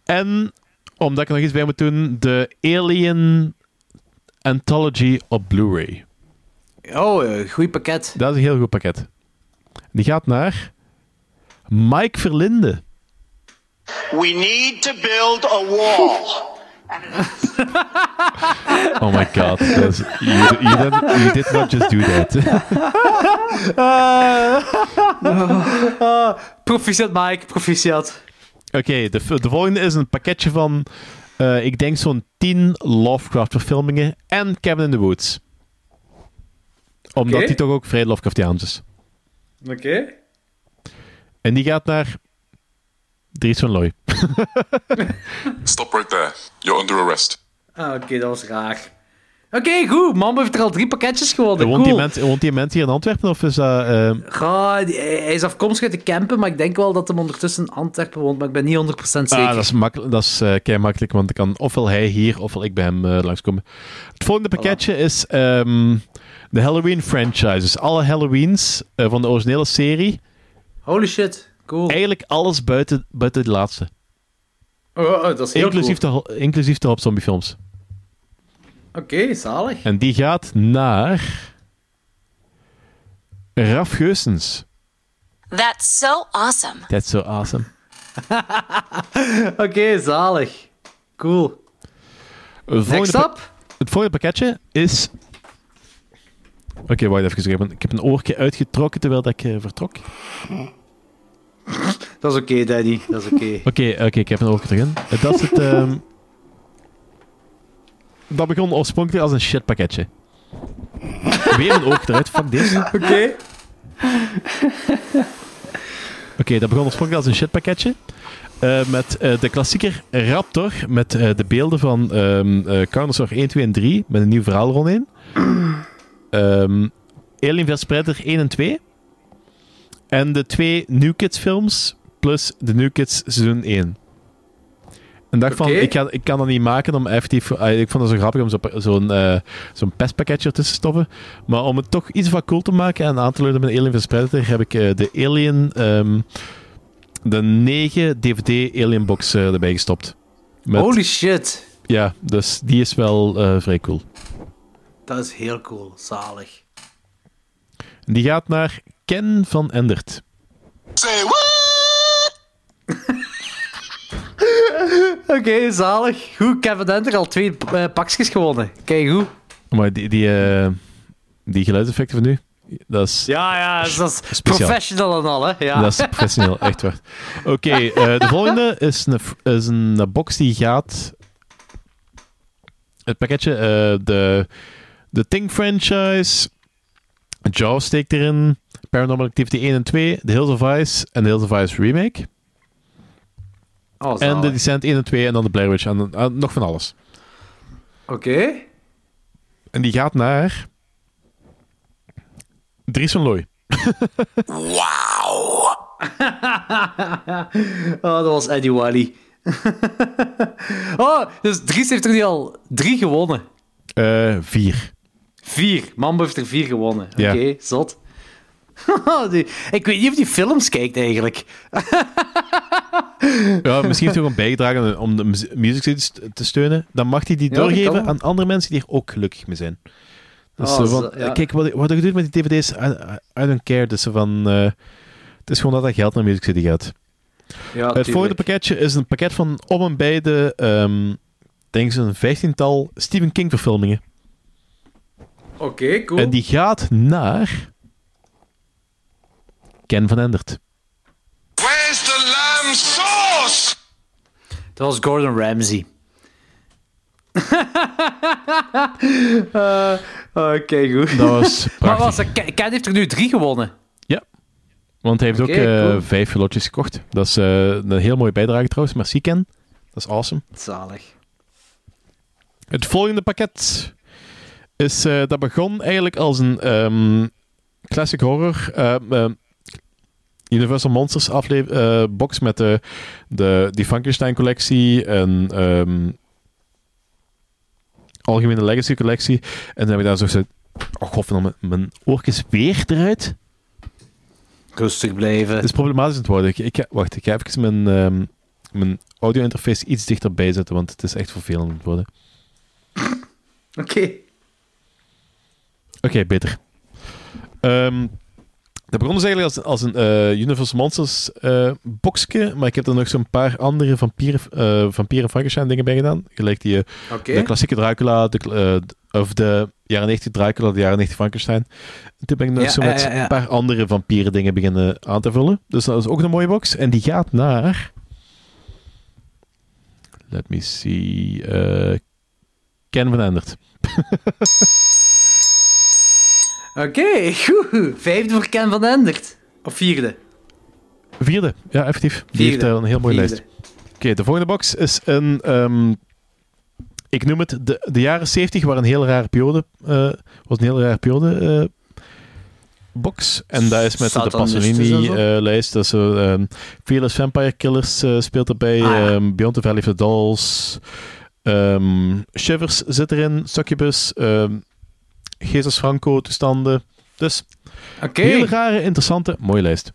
En, omdat ik er nog iets bij moet doen, de Alien Anthology op Blu-ray. Oh, eh, goed pakket. Dat is een heel goed pakket. Die gaat naar Mike Verlinde. We need to build a wall. (laughs) Oh my god. You, you, did, you did not just do that. Ah, (laughs) proficiat, Mike. Proficiat. Oké, de, de volgende is een pakketje van Eh, ik denk zo'n 10 Lovecraft-verfilmingen en Cabin in the Woods. Omdat Oké. die toch ook vrij Lovecraftiaans is. Oké. En die gaat naar Dries van Looy. Stop right there. You're under arrest. Ah, oké, dat was raar. Oké, goed. Mambo heeft er al drie pakketjes gewonnen. Woont, die Cool. mens, woont die mens hier in Antwerpen? Of is dat... eh, Goh, die- hij is afkomstig uit de Kempen, maar ik denk wel dat hij ondertussen in Antwerpen woont, maar ik ben niet 100% zeker. Ah, dat is, makkel- dat is eh, kei makkelijk, want dan kan ofwel hij hier, ofwel ik bij hem eh, langskomen. Het volgende pakketje is ehm, de Halloween franchise. Dus alle Halloweens eh, van de originele serie. Holy shit, cool. Eigenlijk alles buiten, buiten de laatste. Oh, oh, dat is heel Inclusief, cool. de, inclusief de Zombie films. Oké, zalig. En die gaat naar... Raf Geusens. That's so awesome. That's so awesome. (laughs) Oké, zalig. Cool. Het volgende Next up. Het volgende pakketje is... Oké, wacht even. Ik heb, een, ik heb een oortje uitgetrokken terwijl dat ik eh, vertrok. (laughs) Dat is oké, Daddy. Dat is oké. Oké, oké, ik heb een oortje terug in. Eh, Dat is het... ehm, Dat begon oorspronkelijk als een shitpakketje. Weer een oog eruit, fuck this. Oké. Oké, dat begon oorspronkelijk als een shitpakketje. Eh, met eh, de klassieker Raptor, met eh, de beelden van ehm eh Carnosaur 1, 2 en 3, met een nieuw verhaal rondheen. Ehm Alien vs Predator 1 en 2. En de twee New Kids films, plus de New Kids seizoen 1. En dacht van, ik, ga, ik kan dat niet maken om effectief... ah, ik vond het zo grappig om zo- zo'n eh, zo'n pestpakketje ertussen te stoppen. Maar om het toch iets wat cool te maken en aan te leiden met Alien vs Predator, heb ik eh, de Alien... ehm, de 9 DVD Alien box eh, erbij gestopt. Met- Holy shit. Ja, dus die is wel vrij cool. Dat is heel cool. Zalig. Die gaat naar Ken van Endert. (laughs) Oké, zalig. Goed, Kevin Denter al twee eh, pakjes gewonnen. Kijk goed. Maar die, die, eh, die geluidseffecten van nu, dat is, Ja, ja, dat is, dat is Speciaal. professional en al, hè. Ja. dat is professioneel, echt waar. (laughs) Oké, eh, de volgende is een, is een box die gaat... Het pakketje, eh, de, de Ting franchise, Jaws steekt erin, Paranormal Activity 1 en 2, The Hills of Ice en The Hills of Ice remake. Oh, en de Descent 1 en 2 en dan de Blair Witch en nog van alles. Oké. En die gaat naar... Dries van Looy. Wauw. (laughs) oh, dat was Eddie Wally. (laughs) oh, dus Dries heeft er nu al drie gewonnen. Eh, vier. Vier. Mambo heeft er vier gewonnen. Ja. Oké, zot. (laughs) Die- ik weet niet of die films kijkt eigenlijk. Ja, misschien heeft hij gewoon bijgedragen om de mu- music te steunen. Dan mag hij die Ja, doorgeven aan andere mensen die er ook gelukkig mee zijn. Dus Oh, van, ja. Kijk, wat, wat je doet met die dvd's, I, don't care. Dus van, eh, het is gewoon dat dat geld naar Music City gaat. Ja, het volgende pakketje is een pakket van om en bij de, ehm, denk ik, een vijftiental Stephen King verfilmingen. Oké, cool. En die gaat naar Ken van Endert. Where's the lamb sauce? Dat was Gordon Ramsay. Eh, (laughs) Oké, goed. Dat was (laughs) Maar prachtig. was, Ken Ken heeft er nu drie gewonnen. Ja. Want hij heeft ook eh, cool. vijf lotjes gekocht. Dat is eh, een heel mooie bijdrage trouwens. Merci Ken. Dat is awesome. Zalig. Het volgende pakket is... eh, dat begon eigenlijk als een ehm, classic horror... eh, Universal Monsters afle- eh, box met de, de, die Frankenstein collectie en ehm, Algemene Legacy collectie. En dan heb ik daar zo gezegd... Oh godverdomme, mijn oortjes weer eruit. Rustig blijven. Het is problematisch aan het worden. Ik, ik, wacht, ik ga even mijn, ehm, mijn audio-interface iets dichterbij zetten, want het is echt vervelend aan het worden. Oké. Oké, beter. Ehm dat begon dus eigenlijk als, als een eh, Universal Monsters eh boxje, maar ik heb er nog zo'n paar andere vampieren, eh vampieren Frankenstein dingen bij gedaan. Gelijk die de klassieke Dracula, de, of de jaren 90 Dracula, de jaren 90 Frankenstein. En toen ben ik nog Ja, zo met een paar andere vampieren dingen beginnen aan te vullen. Dus dat is ook een mooie box. En die gaat naar... let me see. Ken van Endert. (laughs) Oké, goed. Vijfde voor Ken van Endert. Of vierde? Vierde, ja, effectief. Die heeft Vierde. eh, een heel mooie Vierde. lijst. Oké, de volgende box is een... ehm, ik noem het de, de jaren 70 waren een heel rare periode. eh, was een heel rare periode eh, box. En dat is met de zo? Pasolini-lijst. dat is ehm, Fearless Vampire Killers speelt erbij. Ah, ja. ehm, Beyond the Valley of the Dolls. ehm, Shivers zit erin. Succubus. Jesus Franco toestanden. Dus Oké. Hele rare, interessante, mooie lijst.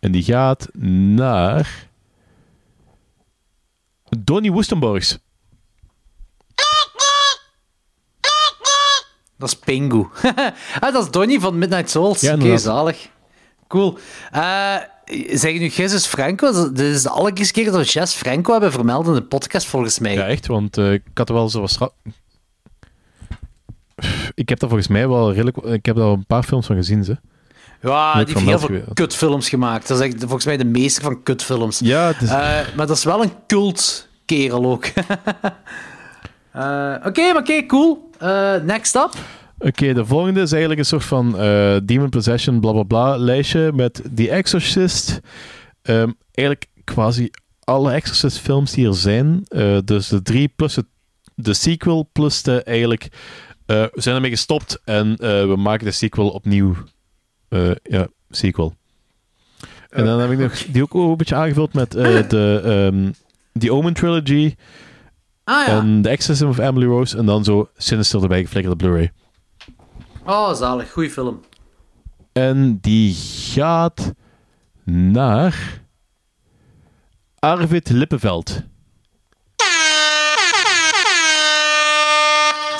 En die gaat naar... Donny Woestenborgs. Dat is Pingu. (laughs) ah, dat is Donnie van Midnight Souls. Ja, Oké, zalig. Cool. Eh zeg nu Jesus Franco? Dit is de allereerste keer dat we Jess Franco hebben vermeld in de podcast, volgens mij. Ja, echt, want eh, ik had er wel zo wat... Ik heb daar volgens mij wel redelijk... Ik heb daar een paar films van gezien, ze. Ja, die heeft heel veel geweest. kutfilms gemaakt. Dat is echt volgens mij de meester van kutfilms. Ja, het is... Eh, maar dat is wel een cult kerel ook. (laughs) Eh, Oké, maar oké, cool. Eh, next up. Oké, de volgende is eigenlijk een soort van Demon Possession bla bla bla lijstje met The Exorcist. Ehm, eigenlijk quasi alle Exorcist films die er zijn. Dus de drie plus het, de sequel plus de eigenlijk... eh, we zijn ermee gestopt en eh, we maken de sequel opnieuw. Eh, ja, sequel. En dan heb ik nog die ook een beetje aangevuld met eh, de ehm The Omen Trilogy Ah ja. en The Exorcism of Emily Rose en dan zo Sinister erbij geflikkerd op Blu-ray. Oh, zalig. Goeie film. En die gaat naar Arvid Lippenveld.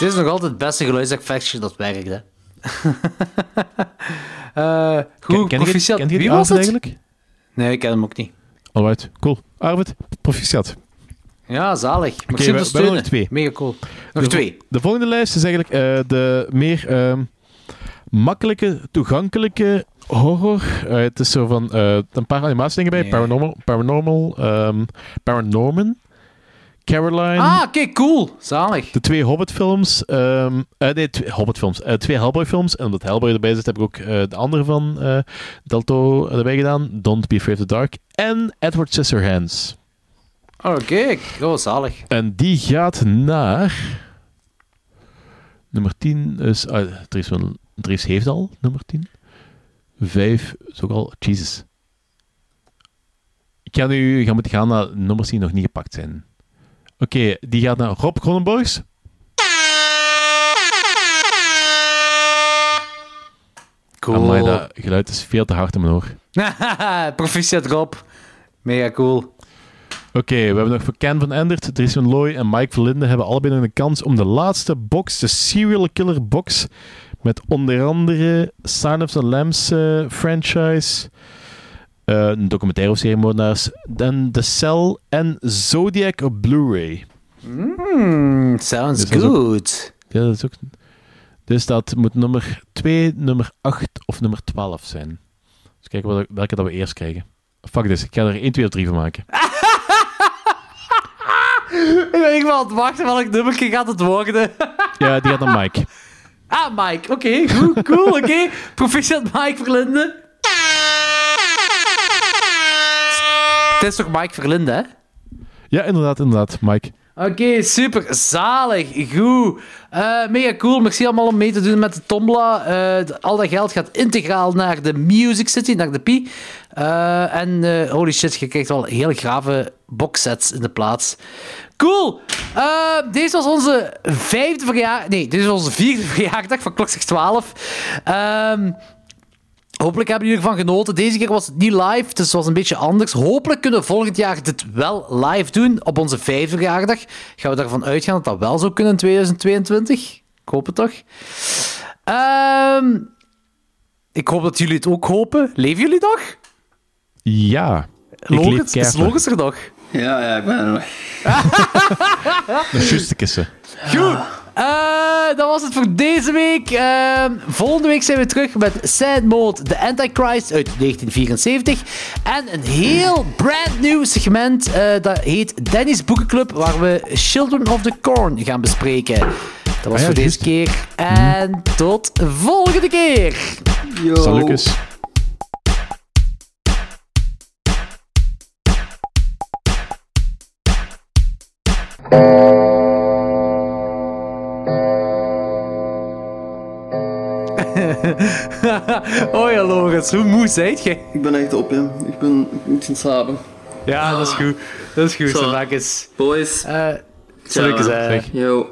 Het is nog altijd het beste geluidseffectje dat werkt, hè. (laughs) Eh goed, ken je- proficiat. kent je die Wie was Arvid het? eigenlijk? Nee, ik ken hem ook niet. Alright, cool. Arvid, proficiat. Ja, zalig. Oké, we- we hebben steunen. nog twee. Mega cool. Nog de, twee. De volgende lijst is eigenlijk eh, de meer ehm, makkelijke, toegankelijke horror. Eh, het is zo van eh, een paar animatiedingen bij. Paranormal, Paranormal ehm, Paranorman, Caroline. Ah, oké, cool. Zalig. De twee Hobbit-films. ehm, eh, nee, twee Hobbit-films. eh, twee Hellboy-films. En omdat Hellboy erbij zit, heb ik ook eh, de andere van Delto erbij gedaan. Don't Be Afraid of the Dark. En Edward Scissorhands. Oké, oh, zalig. En die gaat naar... Nummer 10 is... ah, Dries, van- Dries heeft al nummer 10. 5 is ook al... Jesus. Ik ga nu gaan moeten gaan naar nummers die nog niet gepakt zijn. Oké, die gaat naar Rob Cronenborgs. Cool. Amai, dat geluid is veel te hard in mijn oor. (laughs) Proficiat Rob. Mega cool. Oké, we hebben nog voor Ken van Endert, Dries van Looy en Mike Verlinde hebben allebei nog een kans om de laatste box, de Serial Killer box, met onder andere Sign of the Lambs eh, franchise, eh, een documentaire over seriemoordenaars, dan The Cell en Zodiac op Blu-ray. Hmm, sounds Dus ook- good. Ja, dat is ook... Dus dat moet nummer 2, nummer 8 of nummer 12 zijn. Dus kijken wat- welke dat we eerst krijgen. Fuck this, ik ga er 1, 2 of 3 van maken. (laughs) Ik ben aan het wachten welk nummertje gaat het worden. Ja, die gaat naar Mike. ah, Mike. Oké, goed, cool, oké. Proficiat Mike Verlinde. Het is toch Mike Verlinde, hè? Ja, inderdaad, inderdaad, Mike. Oké, super. Zalig. Goed. Eh, mega cool. Merci allemaal om mee te doen met de Tombola. Eh, al dat geld gaat integraal naar de Music City, naar de Pi. Eh, en holy shit, je krijgt wel heel grave boxsets in de plaats. Cool. Deze was onze vijfde verjaardag. Nee, dit is onze vierde (laughs) verjaardag van Klokslag 12. Ehm Hopelijk hebben jullie ervan genoten. Deze keer was het niet live, dus het was een beetje anders. Hopelijk kunnen we volgend jaar dit wel live doen op onze vijfde verjaardag. Gaan we ervan uitgaan dat dat wel zou kunnen in 2022? Ik hoop het toch. Ehm, ik hoop dat jullie het ook hopen. Leven jullie nog? Ja. Leef is. Logos er nog? Ja, ja, ik ben er nog. (laughs) De kissen. Goed. Eh, dat was het voor deze week. Ehm, volgende week zijn we terug met Sad Mode, The Antichrist uit 1974. En een heel brand nieuw segment. eh, dat heet Danny's Boekenclub, waar we Children of the Corn gaan bespreken. Dat was Ah ja, voor deze keer. En tot volgende keer. Salukes. Oh ja, Lorenz, hoe moe zijt jij? Ik ben echt op, ja. Ik, ben, ik moet gaan slapen. Ja, dat is goed. Dat is goed. Zo. Eens. Boys. Eh, Ciao. Hè. Yo.